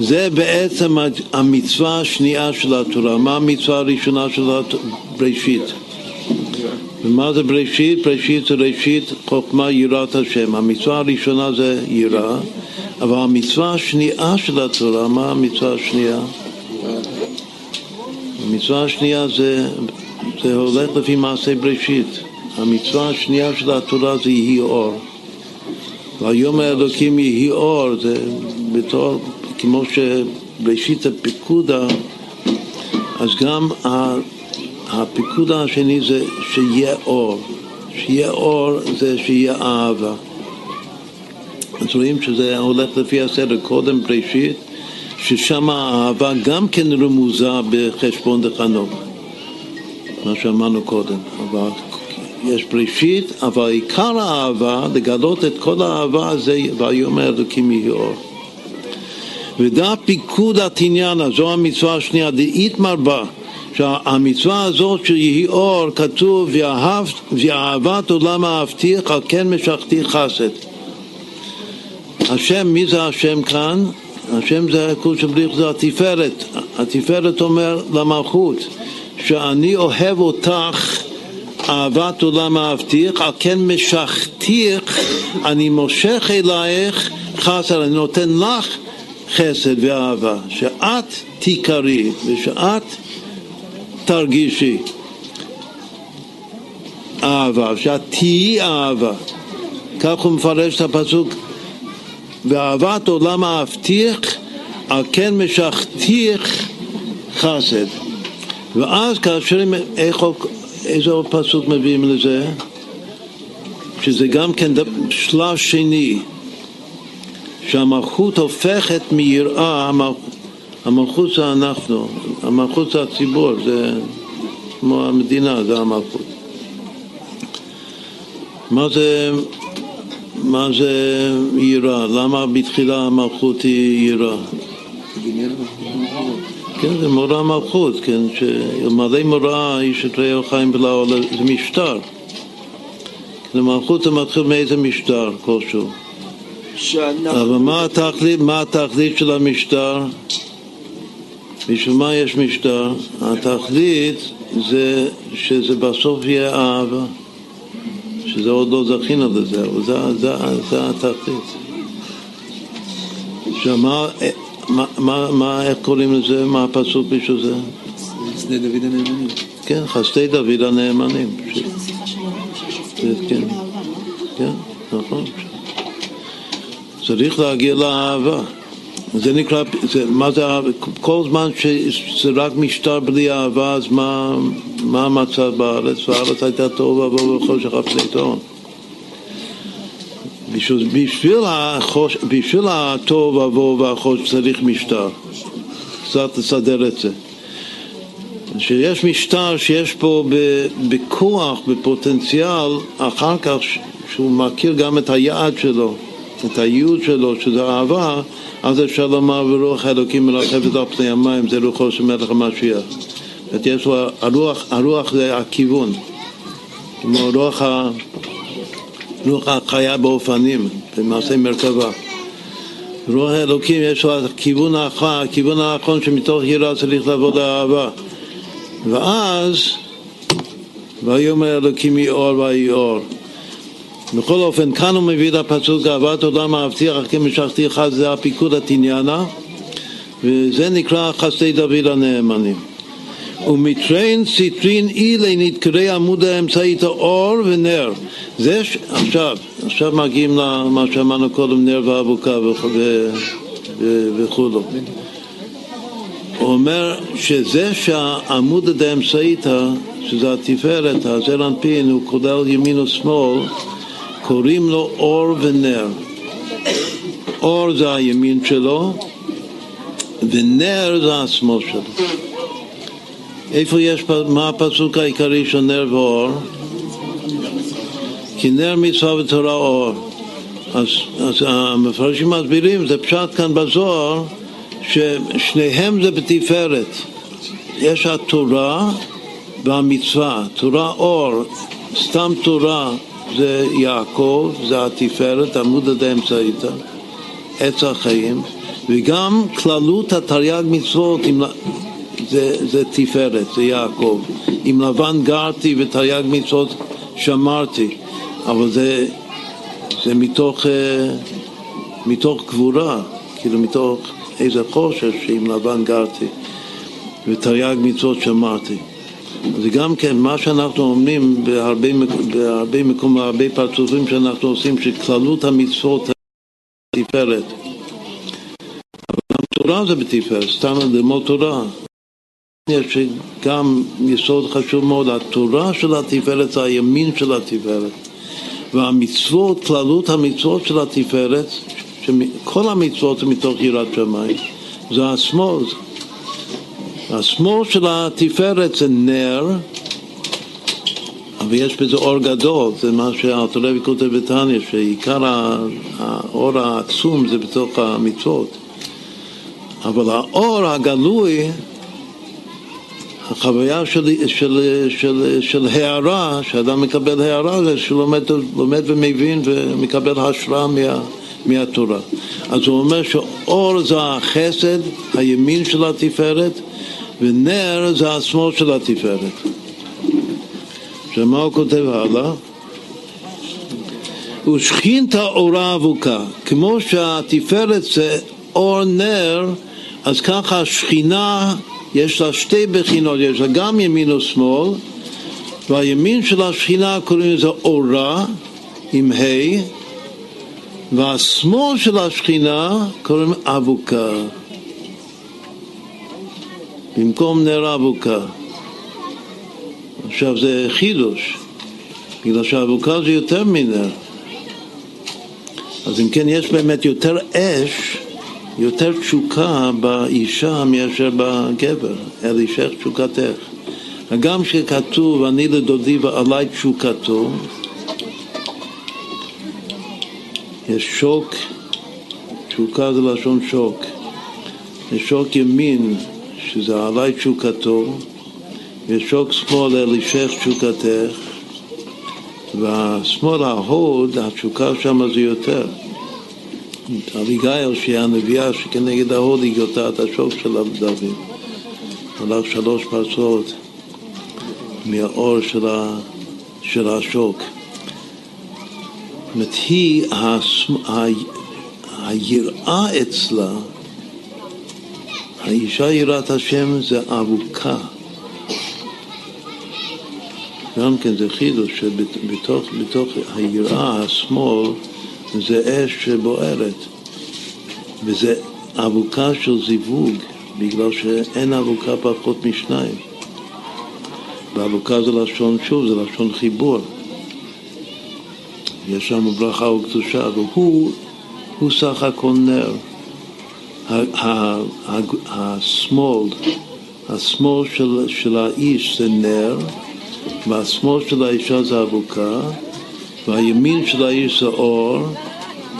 זה בעצם המצווה השנייה של התורה. מה המצווה הראשונה של בראשית? ומה זה בראשית? בראשית זה ראשית חוכמה יראת השם. המצווה הראשונה זה יראה, אבל המצווה השנייה של התורה, מה המצווה השנייה? המצווה השנייה זה, זה הולך לפי מעשה בראשית. המצווה השנייה של התורה זה יהי אור. והיום האלוקים יהי אור, זה בתור, כמו שבראשית הפיקודה, אז גם הפיקודה השני זה שיהיה אור. שיהיה אור זה שיהיה אהבה. אז רואים שזה הולך לפי הסדר, קודם בראשית, ששם האהבה גם כן רמוזה בחשבון דחנוך, מה שאמרנו קודם. אבל יש בראשית, אבל עיקר האהבה, לגלות את כל האהבה זה ויאמר אלוקים יהי אור. ודע פיקוד התניאנה, זו המצווה השנייה, דאית מרבה, שהמצווה הזאת של יהי אור, כתוב ואהבת עולם אהבתיך, על כן משכתי חסד. השם, מי זה השם כאן? השם זה קודש בריך זה התפארת. התפארת אומר למלכות שאני אוהב אותך אהבת עולם אהבתיך, על כן משכתיך, אני מושך אלייך חסד, אני נותן לך חסד ואהבה, שאת תיכרי ושאת תרגישי אהבה, שאת תהיי אהבה. כך הוא מפרש את הפסוק ואהבת עולם אהבתיך, על כן משכתיך חסד. ואז כאשר, איך, איזה עוד פסוק מביאים לזה? שזה גם כן שלב שני, שהמלכות הופכת מיראה, המלכות זה אנחנו, המלכות זה הציבור, זה כמו המדינה, זה המלכות. מה זה מה זה יראה? למה בתחילה המלכות היא יראה? כן, זה מורה מלכות, כן, שאלמלא מורה איש את רעהו חיים בלעו, זה משטר. כן, מלכות זה מתחיל מאיזה משטר כלשהו. אבל מה התכלית, מה התכלית של המשטר? בשביל מה יש משטר? התכלית זה שזה בסוף יהיה אהבה. שזה עוד לא זכינו לזה, אבל זה, זה, זה התכלית. עכשיו, מה, מה, מה, איך קוראים לזה? מה הפסוק בשביל זה? חסדי דוד הנאמנים. כן, חסדי דוד הנאמנים. שזה שיחה של השופטים כן, כן, נכון. צריך להגיע לאהבה. זה נקרא, זה, מה זה אהבה? כל זמן שזה רק משטר בלי אהבה, אז מה, מה המצב בארץ? והארץ הייתה טוב ובוא וחושך תהום. בשביל, בשביל, החוש, בשביל הטוב ובוא והחושך צריך משטר. קצת לסדר את זה. שיש משטר שיש פה בכוח, בפוטנציאל, אחר כך שהוא מכיר גם את היעד שלו, את הייעוד שלו, שזה אהבה, אז אפשר לומר ורוח האלוקים מרחבת על פני המים, זה רוחו של מלך המשיח. זאת לו, הרוח, הרוח זה הכיוון, כמו רוח, ה, רוח החיה באופנים, במעשה מרכבה. רוח האלוקים יש לו הכיוון האחרון, הכיוון האחרון שמתוך יראה צריך לבוא לאהבה. ואז, ויאמר אלוקים יהי אור ויהי אור. בכל אופן, כאן הוא מביא את הפסוק אהבת עולם אהבתיך כי משכתי אחד זה הפיקוד התניאנה וזה נקרא חסדי דוד הנאמנים. ומטרין סיטרין אילי נתקרי עמוד האמצעית האור ונר. זה ש... עכשיו, עכשיו מגיעים למה שאמרנו קודם, נר ואבוקה וכולו. הוא אומר שזה שהעמוד דאמצעיתא, שזה התפארת, הזר אנפין, הוא כולל ימין ושמאל קוראים לו אור ונר. אור זה הימין שלו, ונר זה השמאל שלו. איפה יש, מה הפסוק העיקרי של נר ואור? כי נר מצווה ותורה אור. אז, אז המפרשים מסבירים, זה פשט כאן בזוהר, ששניהם זה בתפארת. יש התורה והמצווה, תורה אור, סתם תורה זה יעקב, זה התפארת, עמוד עד האמצעיתא, עץ החיים, וגם כללות התרי"ג מצוות עם, זה, זה תפארת, זה יעקב. עם לבן גרתי ותרי"ג מצוות שמרתי, אבל זה, זה מתוך, אה, מתוך גבורה, כאילו מתוך איזה חושך שעם לבן גרתי ותרי"ג מצוות שמרתי. זה גם כן מה שאנחנו אומרים בהרבה, בהרבה מקומות, בהרבה פרצופים שאנחנו עושים, שכללות המצוות תפארת. אבל גם תורה זה בתפארת, סתם ללמוד תורה. יש גם יסוד חשוב מאוד, התורה של התפארת זה הימין של התפארת. והמצוות, כללות המצוות של התפארת, כל המצוות מתוך יראת שמיים, זה השמאל. השמאל של התפארת זה נר, אבל יש בזה אור גדול, זה מה שהארתולבי כותב בתניא, שעיקר האור העצום זה בתוך המצוות. אבל האור הגלוי, החוויה של, של, של, של הערה, שאדם מקבל הערה, זה שלומד לומד ומבין ומקבל השראה מה, מהתורה. אז הוא אומר שאור זה החסד, הימין של התפארת, ונר זה השמאל של התפארת. שמה הוא כותב הלאה? ושכינתא אורה אבוקה, כמו שהתפארת זה אור נר, אז ככה השכינה יש לה שתי בחינות, יש לה גם ימין ושמאל, והימין של השכינה קוראים לזה אורה עם ה', והשמאל של השכינה קוראים אבוקה. במקום נר אבוקה. עכשיו זה חידוש, בגלל שהאבוקה זה יותר מנר. אז אם כן יש באמת יותר אש, יותר תשוקה באישה מאשר בגבר, אל אישך תשוקתך. הגם שכתוב אני לדודי ועלי תשוקתו, יש שוק, תשוקה זה לשון שוק. יש שוק ימין שזה עלי תשוקתו, ושוק שמאל אל אישך תשוקתך, והשמאל ההוד, התשוקה שם זה יותר. אביגיל, שהיא הנביאה שכנגד ההוד היא גותה את השוק של דוד. הלך שלוש פרסות מהאור של, ה, של השוק. זאת אומרת, היא, היראה אצלה האישה יראת השם זה אבוקה. גם כן זה חידוש שבתוך בתוך היראה השמאל זה אש שבוערת וזה אבוקה של זיווג בגלל שאין אבוקה פחות משניים. ואבוקה זה לשון, שוב, זה לשון חיבור. יש שם ברכה וקדושה והוא סך הכל נר השמאל, השמאל של, של האיש זה נר, והשמאל של האישה זה אבוקה, והימין של האיש זה אור,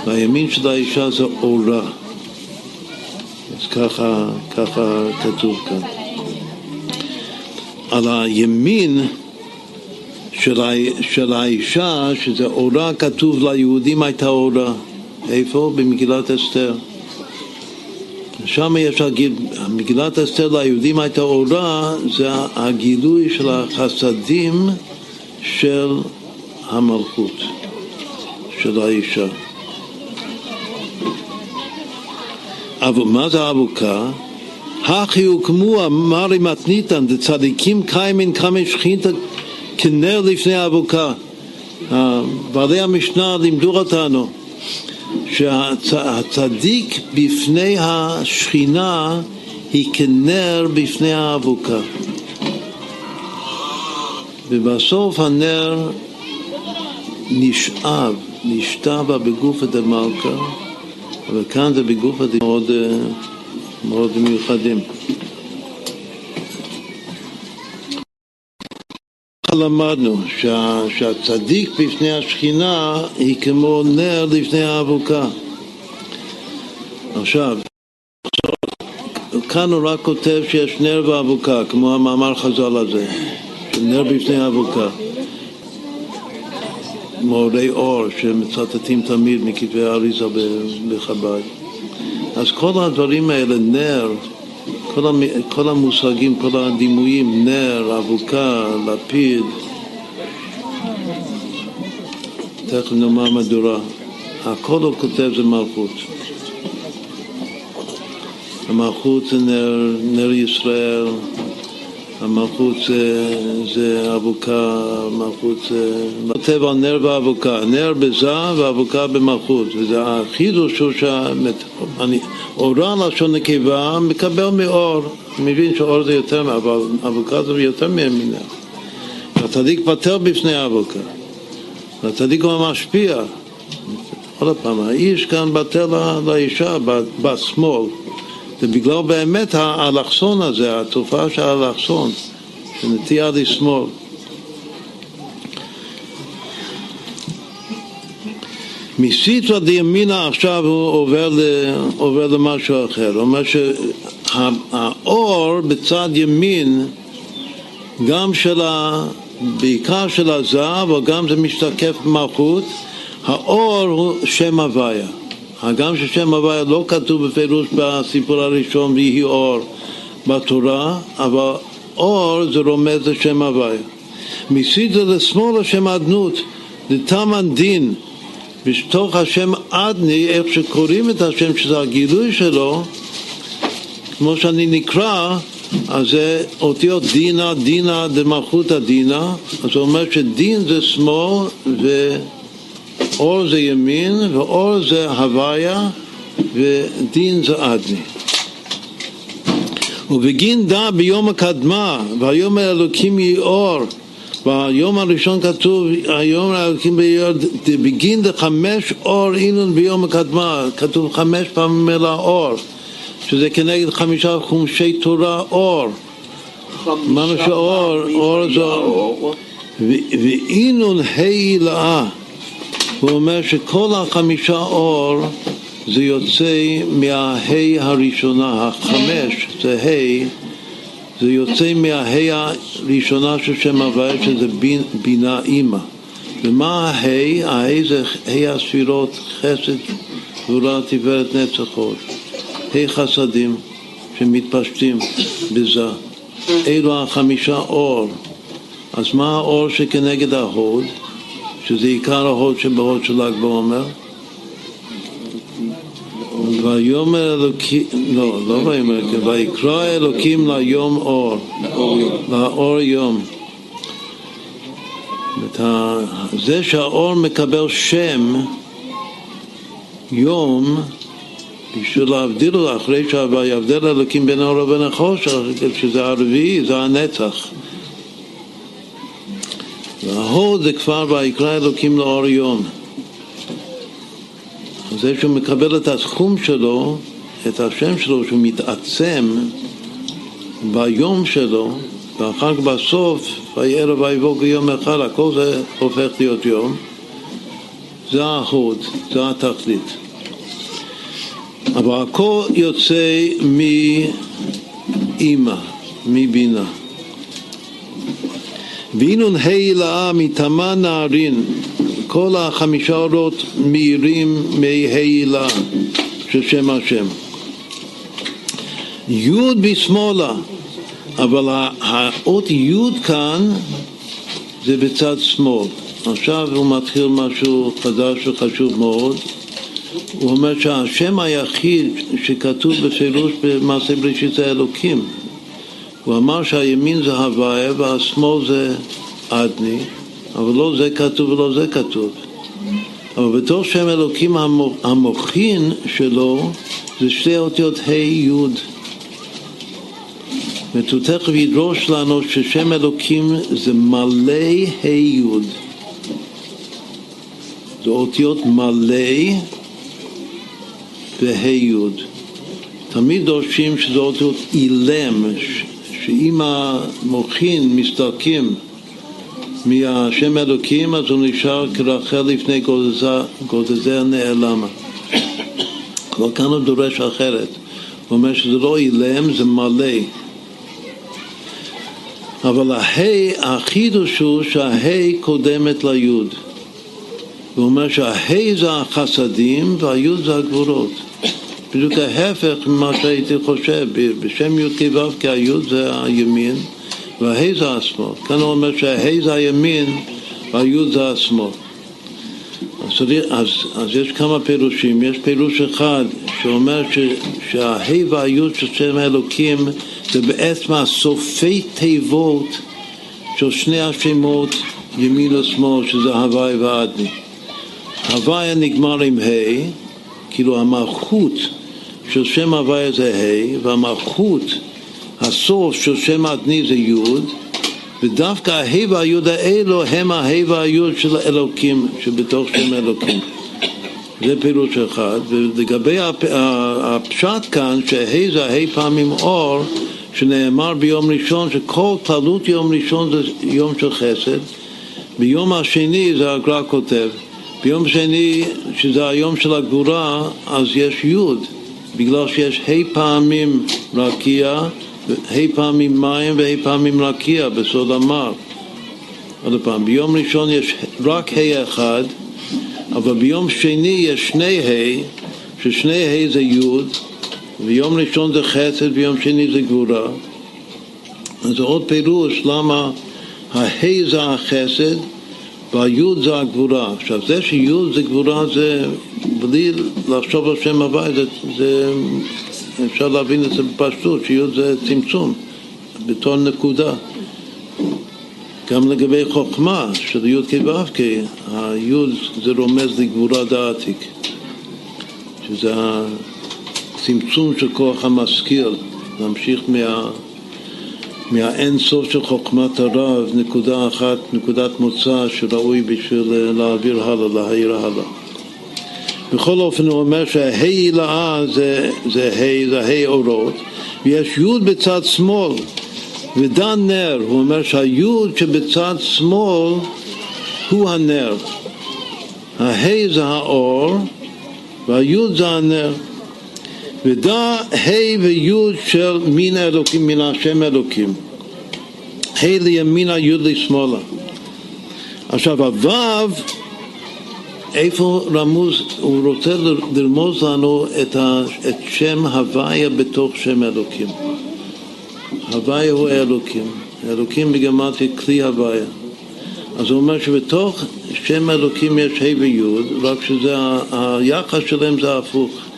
והימין של האישה זה אורה. אז ככה, ככה כתוב כאן. על הימין של, ה, של האישה, שזה אורה, כתוב ליהודים הייתה אורה. איפה? במגילת אסתר. שם יש הגיל, מגילת אסתר ליהודים הייתה אורה, זה הגילוי של החסדים של המלכות, של האישה. אבל מה זה אבוקה? הכי הוקמו אמרי מתניתן, דצדיקים קיימין קמי שכינתא כנר לפני אבוקה. בעלי המשנה לימדו אותנו שהצדיק בפני השכינה היא כנר בפני האבוקה. ובסוף הנר נשאב, נשתבה בגופא דמלכה, אבל כאן זה בגופא מאוד, מאוד מיוחדים. למדנו שה, שהצדיק בפני השכינה היא כמו נר לפני האבוקה. עכשיו, כאן הוא רק כותב שיש נר ואבוקה, כמו המאמר חז"ל הזה, נר בפני האבוקה. מורי אור שמצטטים תמיד מכתבי האריזה בחב"ד. אז כל הדברים האלה, נר, כל, המ... כל המושגים, כל הדימויים, נר, אבוקה, לפיד, תכף נאמר מדורה, הכל הוא כותב זה מלכות. המלכות זה נר, נר ישראל, המלכות זה, זה אבוקה, המלכות זה... כותב על נר ואבוקה, נר בזה ואבוקה במלכות, וזה החידוש הוא שאורה לשון נקבה מקבל מאור, אני מבין שאור זה יותר, אבל אבוקה זה יותר מנר. הצדיק פטר בפני האבוקה, והצדיק הוא משפיע. עוד פעם, האיש כאן בטל לאישה, בשמאל, זה בגלל באמת האלכסון הזה, התופעה של האלכסון, נטייה לשמאל. מסיטרא דימינה עכשיו הוא עובר, ל, עובר למשהו אחר. הוא אומר שהאור בצד ימין, גם של ה... בעיקר של הזהב, אבל גם זה משתקף במלכות, האור הוא שם הוויה. הגם ששם הוויה לא כתוב בפירוש בסיפור הראשון ויהי אור בתורה, אבל אור זה רומז לשם הוויה. מסידא לשמאל השם אדנות, דתמן דין, בתוך השם אדני, איך שקוראים את השם, שזה הגילוי שלו, כמו שאני נקרא, אז זה אותיות דינה, דינה דמלכותא דינה, אז הוא אומר שדין זה שמאל ואור זה ימין ואור זה הוויה ודין זה אדני. ובגין דא ביום הקדמה והיום האלוקים יהי אור ביום הראשון כתוב היום האלוקים ביום בגין דחמש אור אינון ביום הקדמה כתוב חמש פעמים מילה אור שזה כנגד חמישה חומשי תורה אור. אמרנו שאור, אור זו... ואינון הילאה, הוא אומר שכל החמישה אור זה יוצא מההי הראשונה, החמש זה ה', זה יוצא מההי הראשונה של שם הוויה שזה בינה אימא. ומה ההי? ההי זה ה' הספירות חסד, גבורה, תפארת, נצח, ראש. ה' חסדים שמתפשטים בזה. אלו החמישה אור. אז מה האור שכנגד ההוד, שזה עיקר ההוד שבהוד של ל"ג בעומר? ויאמר אלוקים, לא, לא ויאמר אלוקים, ויקרא אלוקים ליום אור, לאור יום. זה שהאור מקבל שם יום בשביל להבדיל אחרי שיבדל אלוקים בין האור ובין החושך, שזה הרביעי, זה הנצח. וההוד זה כבר ויקרא אלוקים לאור יום. זה שהוא מקבל את הסכום שלו, את השם שלו, שהוא מתעצם ביום שלו, ואחר כך בסוף, ויערב ויבוא יום אחד, הכל זה הופך להיות יום. זה ההוד, זה התכלית. אבל הכל יוצא מאימא, מבינה. ואינון הילאה מטמא נערין, כל החמישה אורות מאירים מהילה של שם השם. י' בשמאלה, אבל האות י' כאן זה בצד שמאל. עכשיו הוא מתחיל משהו חדש וחשוב מאוד. הוא אומר שהשם היחיד שכתוב בפירוש במעשה בראשית זה אלוקים. הוא אמר שהימין זה הוויה והשמאל זה אדני, אבל לא זה כתוב ולא זה כתוב. אבל בתור שם אלוקים המוחין שלו זה שתי אותיות ה' י'. והוא תכף ידרוש לנו ששם אלוקים זה מלא ה' י'. זה אותיות מלא וה' י'. תמיד דורשים שזה אותיות אילם, שאם המוחין מסתלקים מהשם אלוקים, אז הוא נשאר כרחל לפני גודזה הנעלמה. אבל כאן הוא דורש אחרת. הוא אומר שזה לא אילם, זה מלא. אבל ההי, החידוש הוא שההי קודמת ליוד. הוא אומר שההי זה החסדים והיוד זה הגבורות. בדיוק ההפך ממה שהייתי חושב, בשם י"ק ו' כי היוד זה הימין והה' זה השמאל. כאן הוא אומר שהה' זה הימין והיוד זה השמאל. אז, אז, אז יש כמה פירושים. יש פירוש אחד שאומר שהה' והיוד של שם האלוקים זה בעצם הסופי תיבות של שני השמות ימין ושמאל, שזה הוואי ועדני. הוויה נגמר עם ה', כאילו המלכות של שם הוויה זה ה', והמלכות, הסוף של שם אדני זה י', ודווקא הה' והי' האלו הם הה' והי' של אלוקים, שבתוך שם אלוקים. זה פירוש אחד, ולגבי הפשט כאן, שה' זה ה' פעמים אור, שנאמר ביום ראשון, שכל פעלות יום ראשון זה יום של חסד, ביום השני זה הגר"א כותב, ביום שני, שזה היום של הגבורה, אז יש י', בגלל שיש ה' פעמים רקיע, ה' פעמים מים וה' פעמים רקיע בסוד המר. עוד פעם, ביום ראשון יש רק ה' אחד, אבל ביום שני יש שני ה', ששני ה' זה י', ויום ראשון זה חסד ויום שני זה גבורה. אז זה עוד פירוש למה הה' זה החסד והי' זה הגבורה. עכשיו זה שי' זה גבורה זה, בלי לחשוב על שם הוואי, זה, זה, אפשר להבין את זה בפשטות, שי' זה צמצום, בתור נקודה. גם לגבי חוכמה של י' כ' ו' כ', הי' זה רומז לגבורה דעתיק, שזה הצמצום של כוח המשכיל, להמשיך מה... מהאין סוף של חוכמת הרב, נקודה אחת, נקודת מוצא שראוי בשביל להעביר הלאה, להעיר הלאה. בכל אופן הוא אומר שהה' הילאה זה, זה ה', זה ה' אורות, ויש י' בצד שמאל, ודן נר, הוא אומר שהיוד שבצד שמאל הוא הנר. הה' זה האור והיוד זה הנר. ודע ה' ויוד של מין האלוקים, מן השם אלוקים. ה' לימינה, יוד לשמאלה. עכשיו הוו, איפה רמוז, הוא רוצה לרמוז לנו את, ה, את שם הוויה בתוך שם אלוקים. הוויה הוא אלוקים, אלוקים בגמטרי כלי הוויה. אז הוא אומר שבתוך שם אלוקים יש ה' וי', רק שזה, היחס שלהם זה הפוך.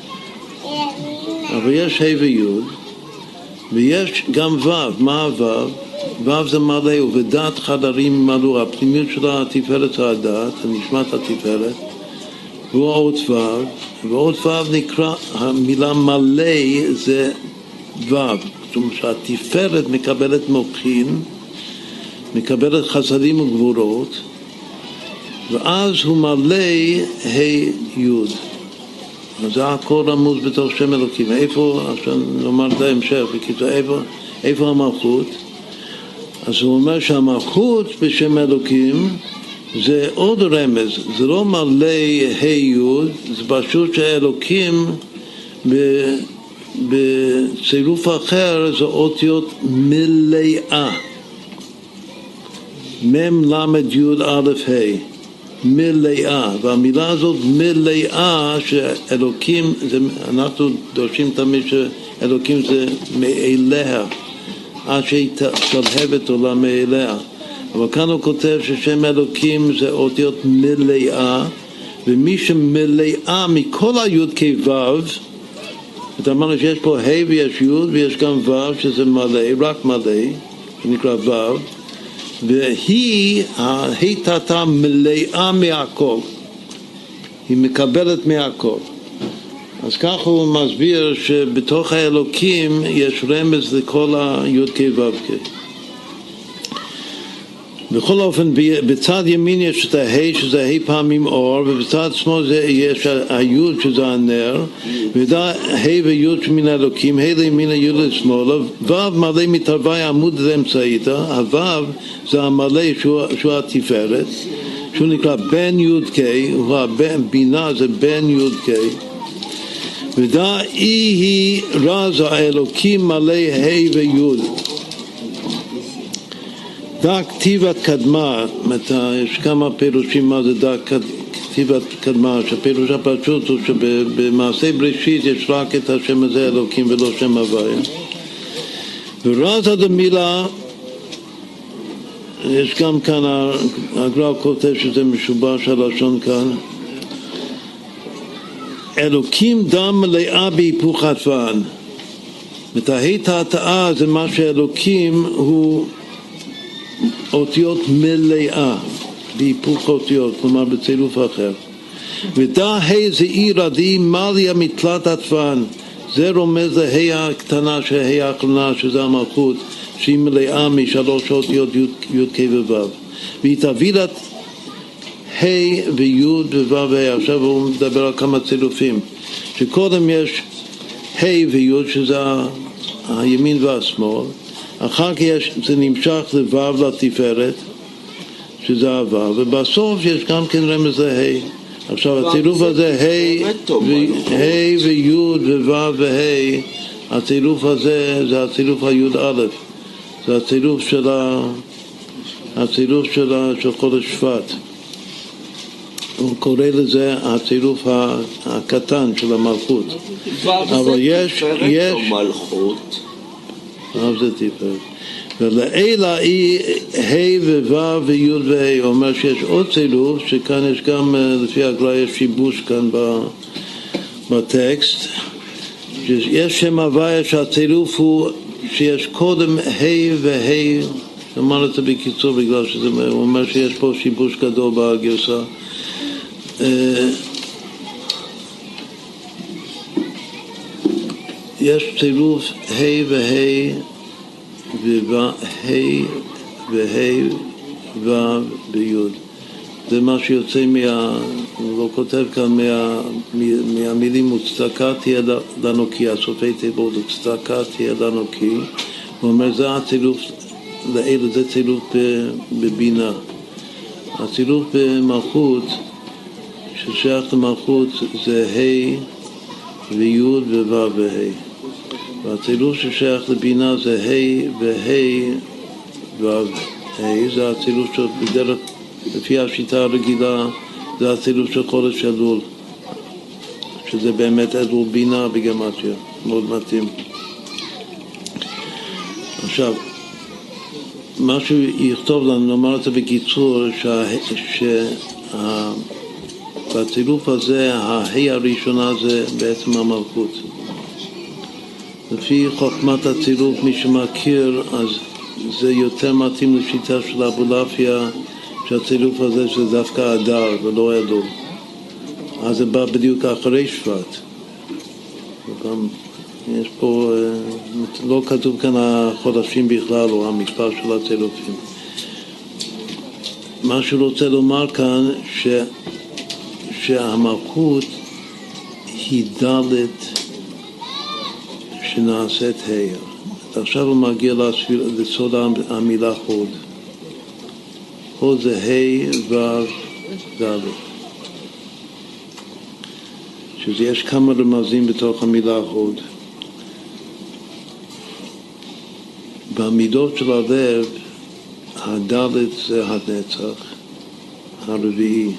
אבל יש ה' וי', ויש גם ו', מה הו'? ו' זה מלא, ובדעת חדרים מלאו, הפנימיות של התפארת הדעת, התפארת, והוא עוד ו', ועוד ו' נקרא, המילה מלא זה ו'. זאת אומרת שהתפארת מקבלת מוחין, מקבלת חסדים וגבורות, ואז הוא מלא ה' י'. זה הכל רמוז בתוך שם אלוקים. איפה, עכשיו נאמר את ההמשך, בקיצור, איפה, איפה המלכות? אז הוא אומר שהמלכות בשם אלוקים זה עוד רמז, זה לא מלא ה' זה פשוט שאלוקים בצירוף אחר זה אותיות מלאה. מ' ל' י' א' ה' מלאה, והמילה הזאת מלאה שאלוקים, זה, אנחנו דורשים תמיד שאלוקים זה מאליה, עד שהיא שלהבת עולה מאליה. אבל כאן הוא כותב ששם אלוקים זה אותיות מלאה, ומי שמלאה מכל הי"ק ו' זאת אומרת שיש פה ה' ויש י' ויש גם ו' שזה מלא, רק מלא, שנקרא ו', והיא, ההיטתה מלאה מהכל, היא מקבלת מהכל. אז ככה הוא מסביר שבתוך האלוקים יש רמז לכל הי"ק ו"ק. בכל אופן, בצד ימין יש את הה' שזה ה' פעמים אור, ובצד שמאל יש הי' שזה הנר, ודע ה' וי' שמן האלוקים, ה' לימין הי' לשמאלה, ו' מלא מתהווי עמוד לאמצעיתא, הו' זה המלא שהוא, התפארת, שהוא נקרא בן י"ק, בינה זה בן י"ק, ודע אי היא רז האלוקים מלא ה' וי' דק כתיבת קדמה, יש כמה פירושים מה זה דק כתיבת קדמה, שהפירוש הפשוט הוא שבמעשה בראשית יש רק את השם הזה אלוקים ולא שם הוויה. ורזה דמילה, יש גם כאן, הגר"א כותב שזה משובש הלשון כאן, אלוקים דם מלאה בהיפוך התוואן. ותהית התאה זה מה שאלוקים הוא אותיות מלאה, בהיפוך אותיות, כלומר בצירוף אחר. ודא ה' זה עיר עדי מליה מתלת עטפן, זה רומז לה' הקטנה שה' האחרונה, שזה המלכות, שהיא מלאה משלוש אותיות י' כ' וו'. והיא תביא לה ה' וי' וו'. עכשיו הוא מדבר על כמה צילופים. שקודם יש ה' וי' שזה הימין והשמאל, אחר כך יש, זה נמשך לו' לתפארת, שזה הו', ובסוף יש גם כן רמז לה'. עכשיו הצילוף הזה ה' וי' וו' וה', הצילוף הזה זה הצילוף הי"א, זה הצילוף של ה... הצילוף של, ה, חודש שבט. הוא קורא לזה הצילוף הקטן של המלכות. אבל יש, יש... אבל זה תפארת. ולעילה היא ה' וו' וי' וה', הוא אומר שיש עוד צילוף, שכאן יש גם, אה, לפי הגלה יש שיבוש כאן בטקסט, יש שם הוויה שהצילוף הוא שיש קודם ה' וה', נאמר את זה בקיצור בגלל שזה, אומר שיש פה שיבוש גדול בגרסה. יש צילוף ה' וה' וה' וה' ו' וי'. זה מה שיוצא מה... הוא לא כותב כאן מה, מהמילים וצדקה תהיה לנו כי הסופי תיבות וצדקה תהיה לנו כי הוא אומר זה הצילוף לאלה זה צילוף בבינה הצילוף במלכות ששייך למלכות זה ה' וי' וו' וה' והצילוף ששייך לבינה זה ה' וה' ו' ה', זה הצילוף של בדרך, לפי השיטה הרגילה, זה הצילוף של חודש אלול, שזה באמת אלול בינה בגמטיה, מאוד מתאים. עכשיו, מה שהוא יכתוב לנו, נאמר את זה בקיצור, שבצילוף הזה, הה' הראשונה זה בעצם המלכות. לפי חוכמת הצילוף, מי שמכיר, אז זה יותר מתאים לשיטה של אבולעפיה, שהצילוף הזה זה דווקא אדר ולא אלול. אז זה בא בדיוק אחרי שבט. וגם יש פה, אה, לא כתוב כאן החודשים בכלל, או המספר של הצילופים. מה שהוא רוצה לומר כאן, ש, שהמלכות היא דלת שנעשית ה'. עכשיו הוא מגיע לסוד המילה חוד. חוד זה ה' ו' ד'. שזה יש כמה רמזים בתוך המילה הוד. במידות של הלב, הדלת זה הנצח, הרביעי,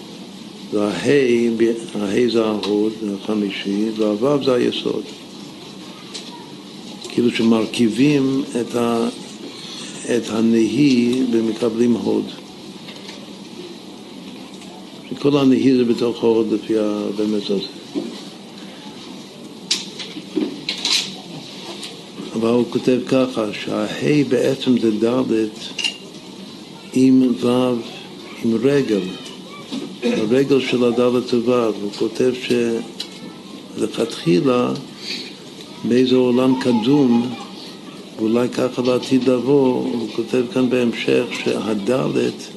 והה', הה' זה ההוד, החמישי, והו' זה היסוד. כאילו שמרכיבים את, ה, את הנהי ומקבלים הוד. כל הנהי זה בתוך ההוד לפי הרמז הזה. אבל הוא כותב ככה, שהה' בעצם זה ד' עם ו' עם רגל, הרגל של הד' ו', הוא כותב שלכתחילה באיזה עולם קדום, ואולי ככה לעתיד לבוא, הוא כותב כאן בהמשך שהדלת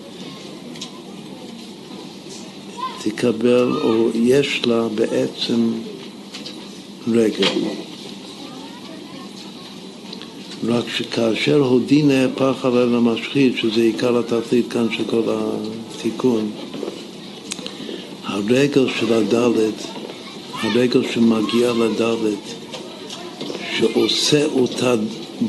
תקבל, או יש לה בעצם רגל. רק שכאשר הודי נהפך עליהם למשחית, שזה עיקר התכלית כאן של כל התיקון, הרגל של הדלת, הרגל שמגיע לדלת, שעושה אותה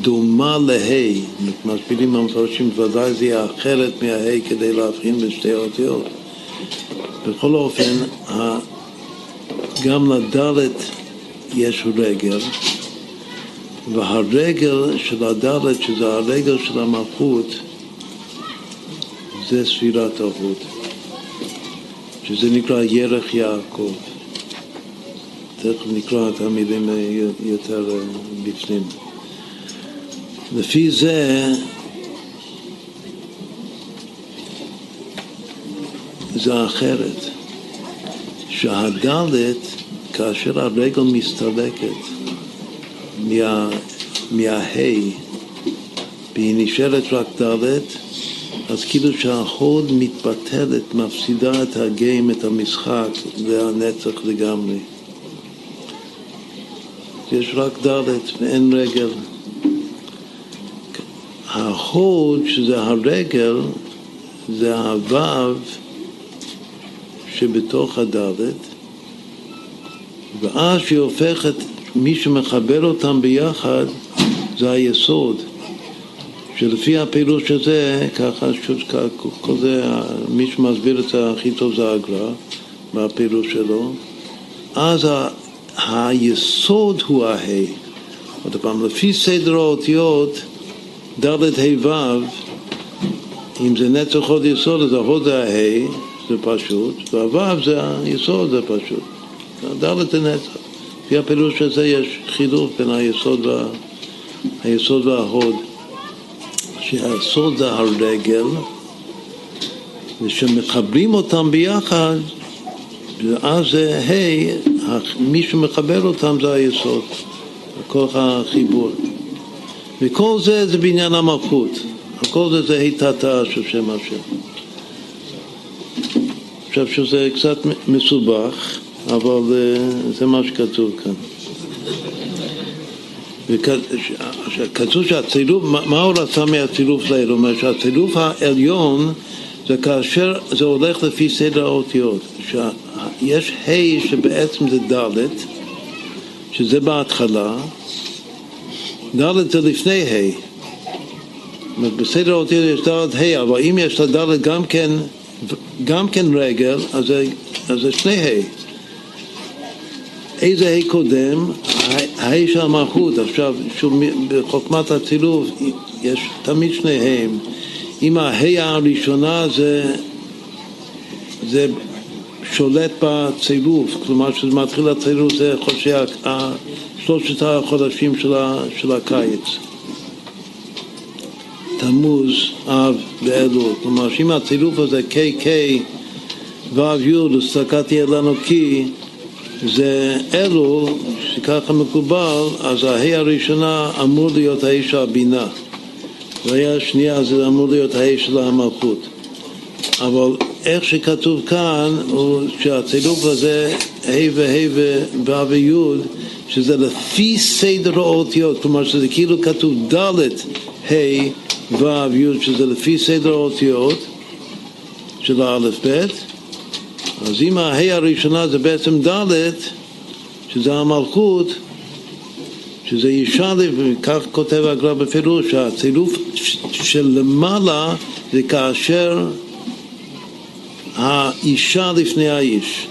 דומה לה', מסבירים המפרשים, ודאי זה יהיה אחרת מהה' כדי להבחין בין שתי האותיות. בכל אופן, גם לדלת יש רגל, והרגל של הדלת, שזה הרגל של המלכות, זה ספירת ההוד, שזה נקרא ירך יעקב. תכף נקרא את המילים יותר אה, בפנים. לפי זה זה אחרת, שהדלת, כאשר הרגל מסתלקת מה, מההי והיא נשארת רק דלת, אז כאילו שההוד מתבטלת, מפסידה את הגיים, את המשחק, והנצח לגמרי. יש רק ד' ואין רגל. ההוד, שזה הרגל, זה הוו שבתוך הדלת, ואז שהיא הופכת, מי שמחבר אותם ביחד זה היסוד, שלפי הפירוש הזה, ככה, כל זה, מי שמסביר את זה הכי טוב זה הגר"א, בפירוש שלו, אז היסוד הוא ההי. עוד פעם, לפי סדר האותיות, ד' ה' ו', אם זה נצח עוד יסוד, אז ההוד זה ההי, זה פשוט, והו' זה היסוד, זה פשוט. ד' זה נצח. לפי הפירוש הזה יש חילוף בין היסוד, וה, היסוד וההוד. שהיסוד זה הרגל, ושמחברים אותם ביחד, ואז זה ה', מי שמחבר אותם זה היסוד, כוח החיבור. וכל זה זה בעניין המלכות. הכל זה זה היטתה של שם השם. עכשיו שזה קצת מסובך, אבל אה, זה מה שכתוב כאן. כתוב שהצילוף, מה הוא רצה מהצילוף לעיל? הוא אומר שהצילוף העליון זה כאשר זה הולך לפי סדר האותיות. יש ה' שבעצם זה ד', שזה בהתחלה, ד' זה לפני ה'. בסדר האותיות יש ד' ה', אבל אם יש לד' גם כן, גם כן רגל, אז זה, אז זה שני ה'. איזה ה' קודם? הה' של המלכות. עכשיו, שוב, בחוכמת הצילוב יש תמיד שני ה'. אם הה' הראשונה זה, זה שולט בצילוף, כלומר שזה מתחיל הצילוף זה חודשי שלושת החודשים של, של הקיץ. תמוז, אב ואלול. כלומר שאם הצילוף הזה KK ו' י' וסתקת יהיה לנו כי זה אלול, שככה מקובל, אז ההא הראשונה אמור להיות של הבינה וההא השנייה זה אמור להיות ההא של המלכות אבל איך שכתוב כאן הוא שהצילוף הזה ה' וה' ו' וי' שזה לפי סדר האותיות, כלומר שזה כאילו כתוב ד' ה' ו' י' שזה לפי סדר האותיות של האלף ב' אז אם הה' הראשונה זה בעצם ד' שזה המלכות שזה אישה, וכך כותב הגר"א בפירוש, שהצילוף של למעלה זה כאשר האישה לפני האיש.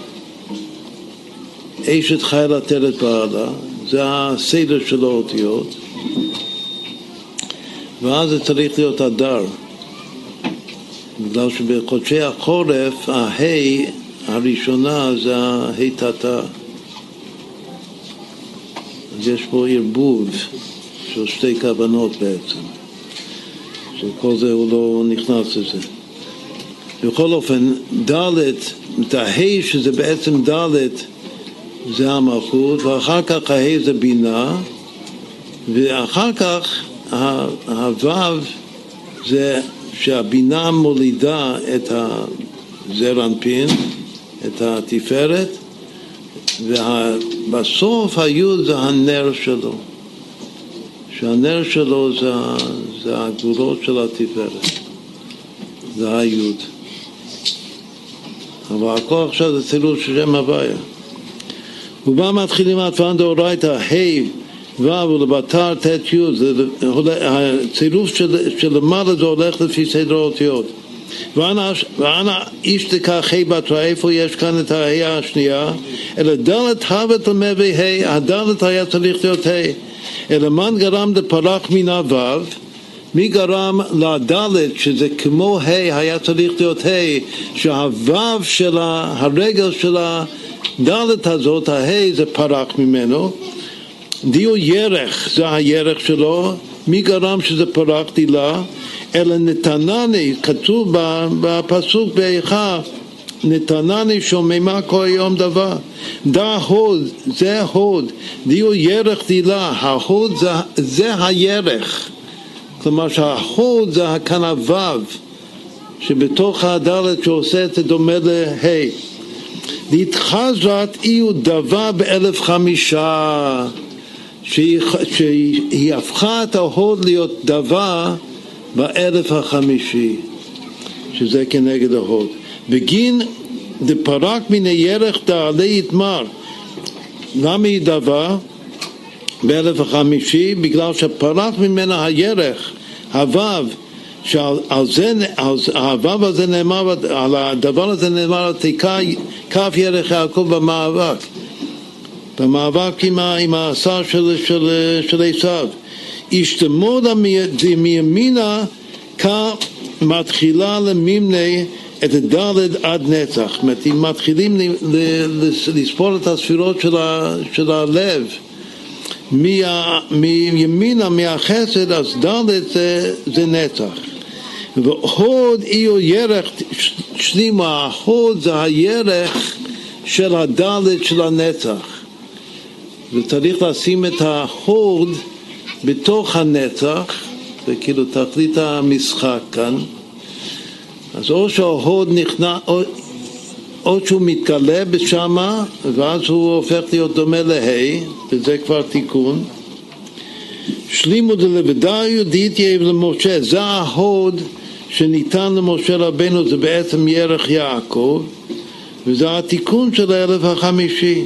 אשת חייל עטרת בעלה, זה הסדר של האותיות, ואז זה צריך להיות הדר. בגלל שבחודשי החורף, ההי הראשונה זה ההיטתה. אז יש פה ערבוב של שתי כוונות בעצם. שכל זה הוא לא נכנס לזה. בכל אופן, ד', את שזה בעצם ד' זה המלכות, ואחר כך הה' זה בינה, ואחר כך הו' זה שהבינה מולידה את הזר אנפין, את התפארת, ובסוף היוד זה הנר שלו, שהנר שלו זה, זה הגבולות של התפארת, זה היוד. אבל הכל עכשיו זה צילול של שם הוויה. ובה מתחילים התפן דאורייתא, ה' ו' ולבתר ט' י', הצירוף של למעלה זה הולך לפי סדר האותיות. ואנא איש תיקח ה' בתרא, איפה יש כאן את הה' השנייה? אלא דלת הוות למבי ה', הדלת היה צריך להיות ה', אלא מן גרם דפרח מן הו' מי גרם לדלת, שזה כמו ה', היה צריך להיות ה', שהו' שלה, הרגל שלה, דלת הזאת, הה' זה פרח ממנו, דיו ירך, זה הירך שלו, מי גרם שזה פרח דילה? אלא נתנני, כתוב בפסוק באיכה, נתנני שוממה כל יום דבר. דה הוד, זה הוד, דיו ירך דילה, ההוד זה, זה הירך. כלומר שהחוד זה הוו, שבתוך הדלת שעושה את זה דומה לה' להתחזרת אי דבה באלף חמישה שהיא, שהיא הפכה את ההוד להיות דבה באלף החמישי שזה כנגד ההוד בגין דפרק מן הירך דעלי יתמר למה היא דבה? באלף החמישי? בגלל שפרק ממנה הירך, הוו, שעל זה, הוו הזה נאמר, על הדבר הזה נאמר, תקע כף ירך יעקב במאבק, במאבק עם, עם של, של עשיו. השתמודה מימינה כמתחילה למימני את הדלת עד נצח. זאת אומרת, אם מתחילים לספור את הספירות של, ה, של הלב מימינה, מהחסד, אז דלת זה, זה נצח. והוד אי ירך שלימה, ההוד זה הירך של הדלת של הנצח. וצריך לשים את ההוד בתוך הנצח, זה כאילו תכלית המשחק כאן. אז או שההוד נכנע, או, או שהוא מתגלה בשמה, ואז הוא הופך להיות דומה לה', וזה כבר תיקון. שלימו דלבדיו דיתיה למשה, זה ההוד שניתן למשה רבנו, זה בעצם ירך יעקב, וזה התיקון של האלף החמישי.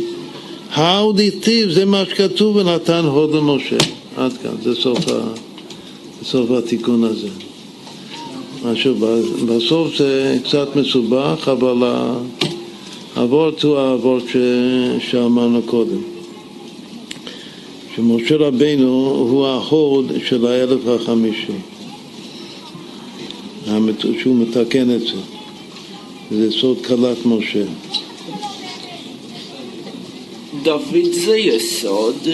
ההוד איתיב, זה מה שכתוב ונתן הוד למשה. עד כאן, זה סוף, ה... סוף התיקון הזה. משהו, בסוף זה קצת מסובך, אבל האבות הוא האבות ש... שאמרנו קודם. שמשה רבינו הוא ההוד של האלף החמישי, שהוא מתקן את זה. זה סוד כלת משה. דוד זה יסוד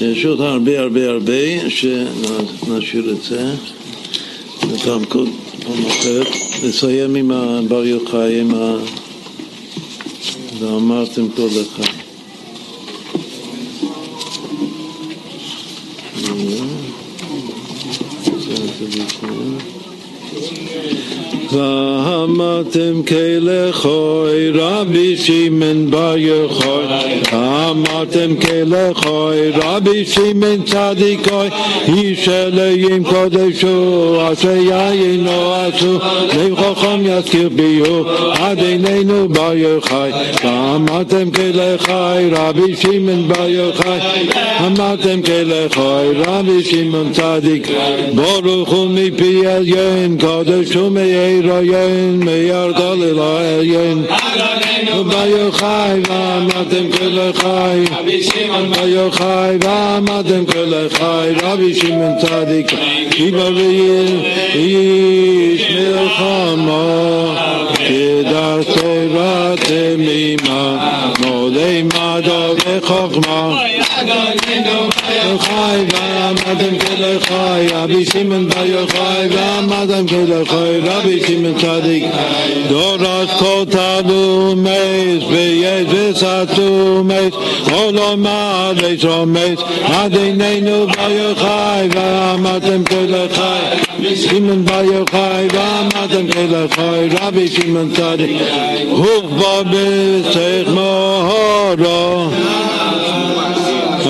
יש עוד הרבה הרבה הרבה שנשאיר את זה לפעם פעם אחרת. נסיים עם הבר יוחאי, עם ה... ואמרתם כל אחד. ואמרתם כלכוי רבי שמעון בר יוחאי. אמרתם כלכוי רבי שמעון צדיקוי איש אלוהים קודשו אשר לא עשו לב חכם יזכיר ביו עד עינינו בר יוחאי. ואמרתם כלכוי רבי שמעון בר יוחאי. אמרתם כלכוי רבי שמעון צדיק. ברוך הוא מפי עליון קודש ומאיר עליון מירד אל העליון וביוחאי ואמרתם כלחי ביוחאי ואמרתם כלחי רבי שמעון צדיק איבא ואיר איש מלחמה כדרכי ותמימה מודי מדע וחוכמה חי ועמדם כלחי רבי שמעון בר יוחאי ועמדם כלחי רבי שמעון צדיק דורש כל תלומס ויש וסתומס עולם הארץ רומס עד עינינו בר יוחאי ועמדם כלחי שמעון בר יוחאי ועמדם כלחי רבי שמעון צדיק הוכבה בסך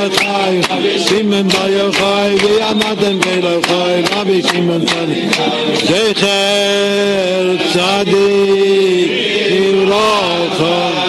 ועמדתם כלחי שמעון ביוחאי ועמדתם כלחי רבי שמעון צדיק זכר צדיק יברוכו בין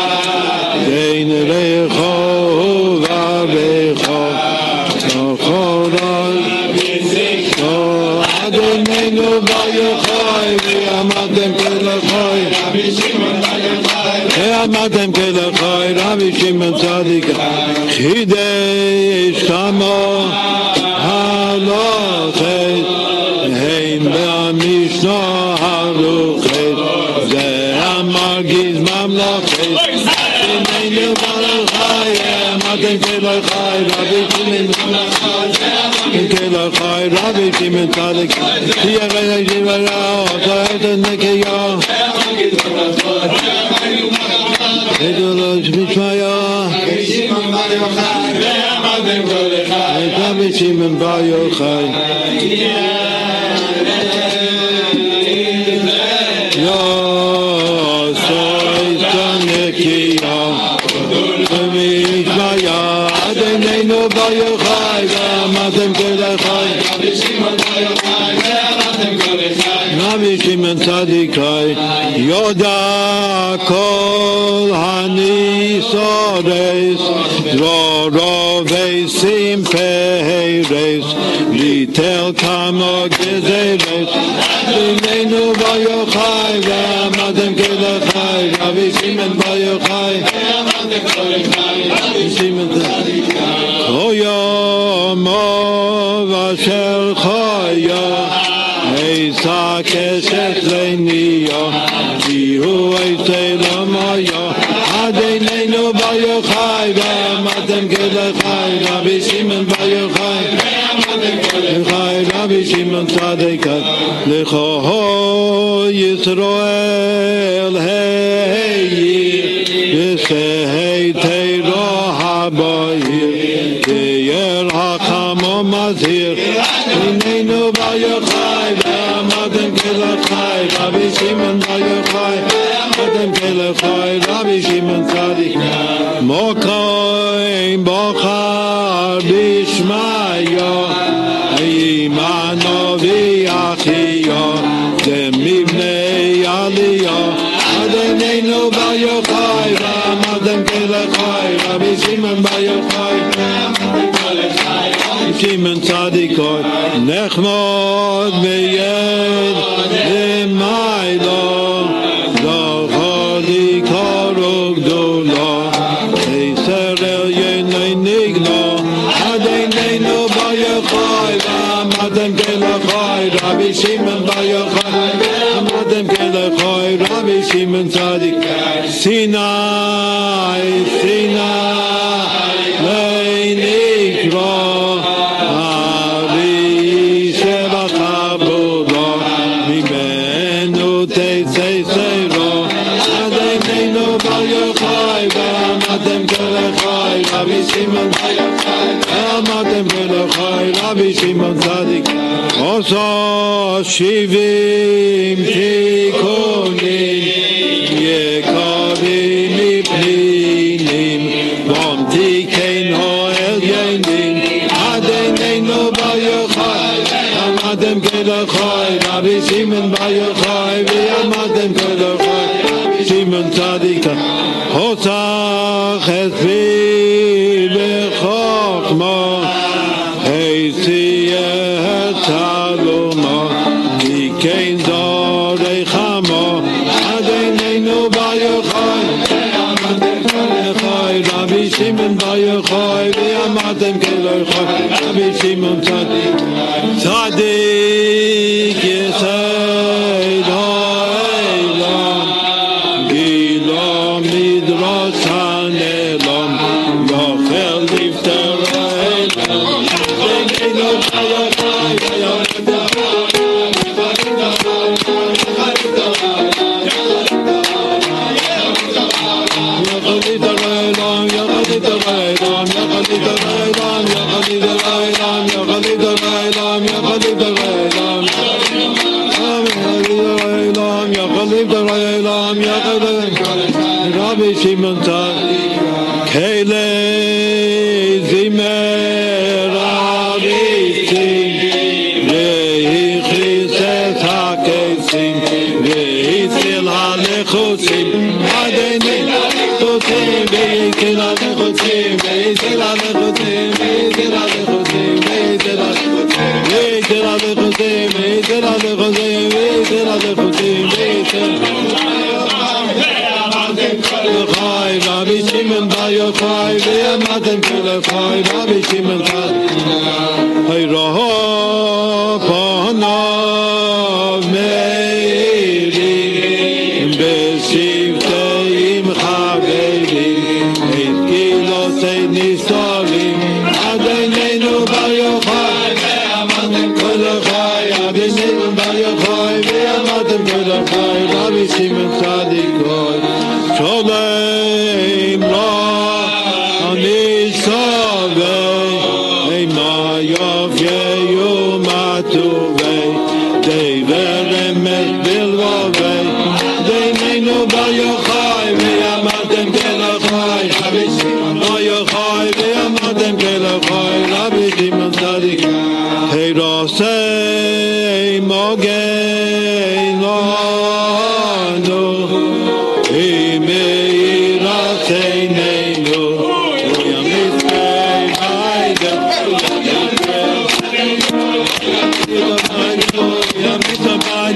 He Yoda kol hanisores zorovesim peheres litel kamo gezer Israel. Shiva.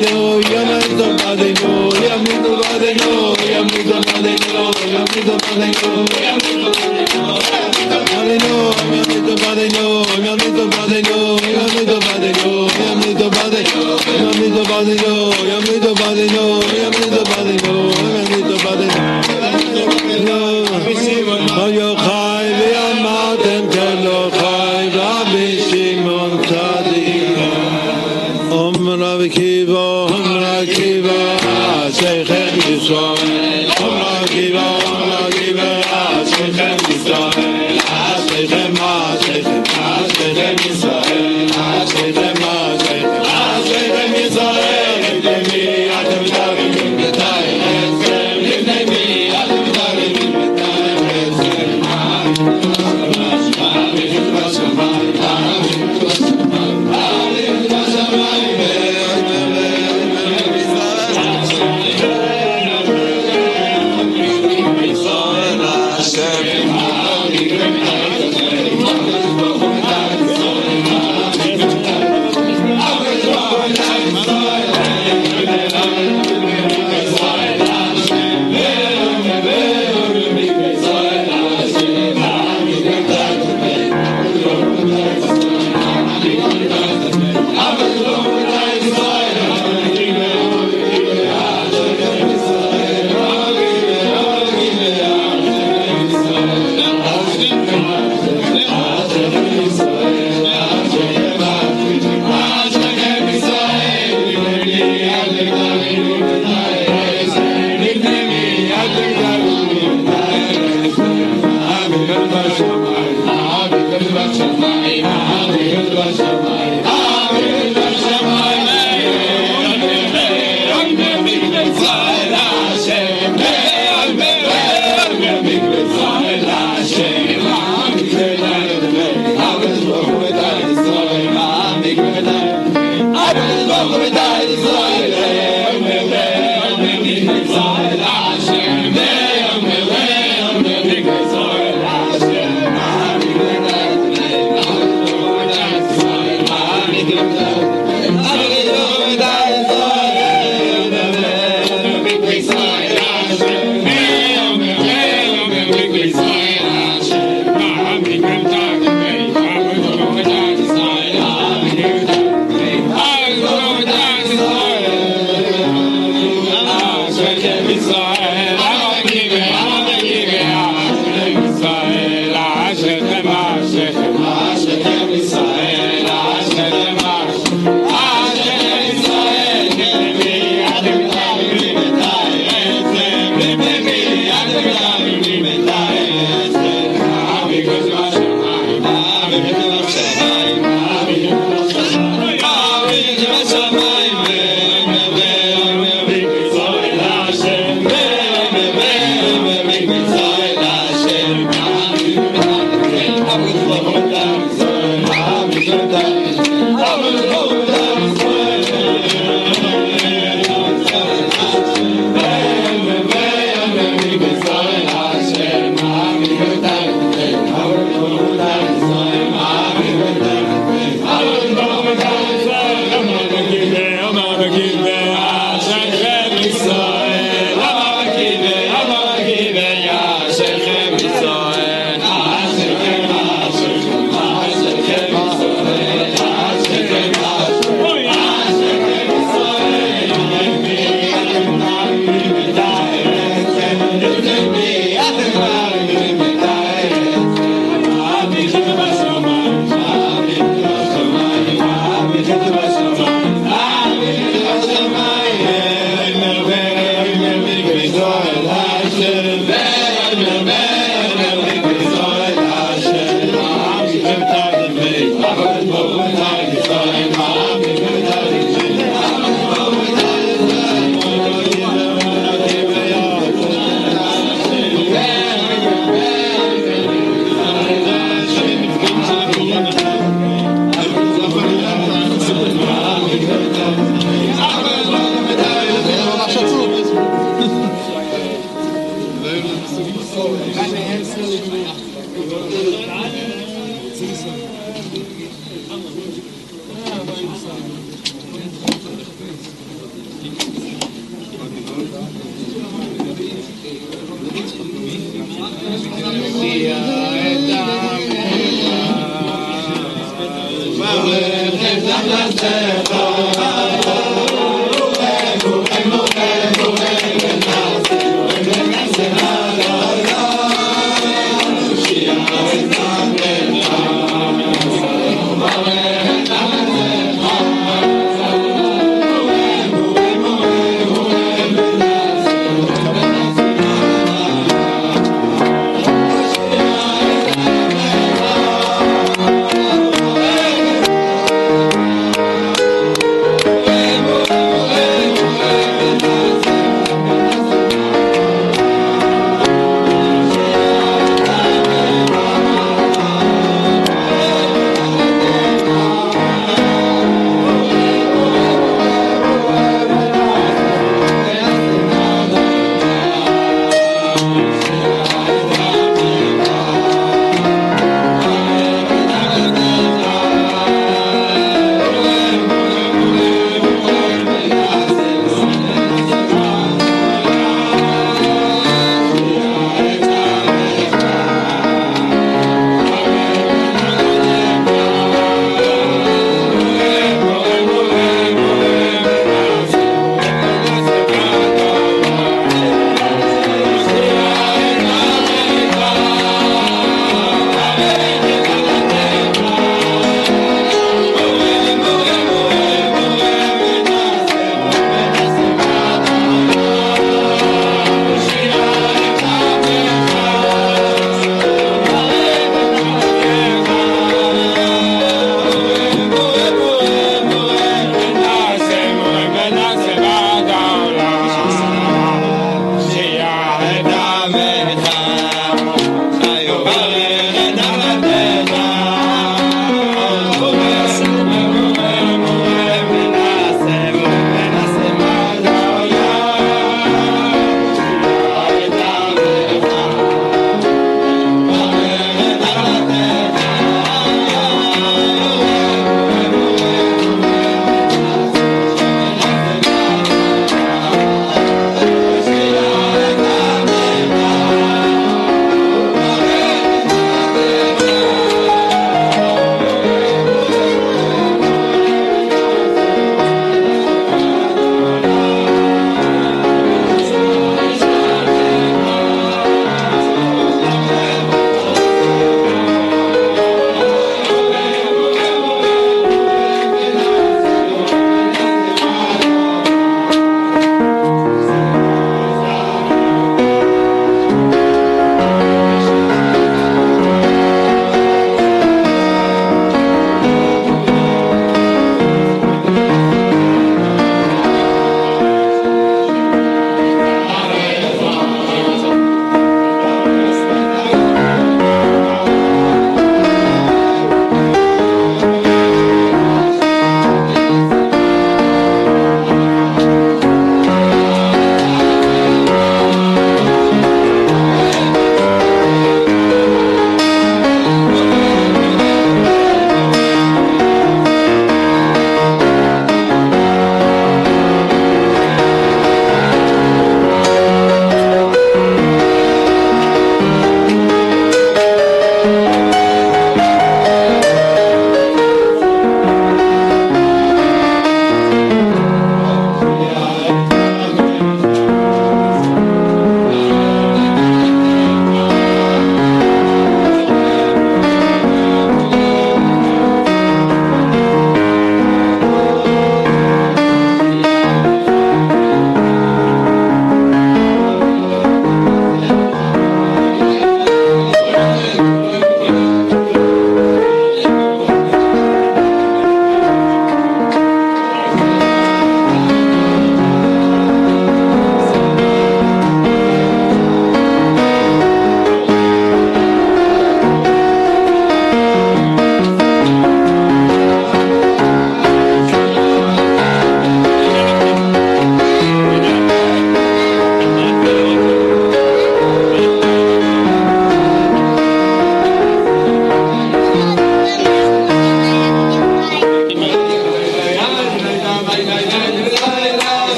yo, yo me hizo padre yo, yo me hizo padre yo, yo me hizo padre yo, yo me hizo padre yo, yo me hizo padre yo.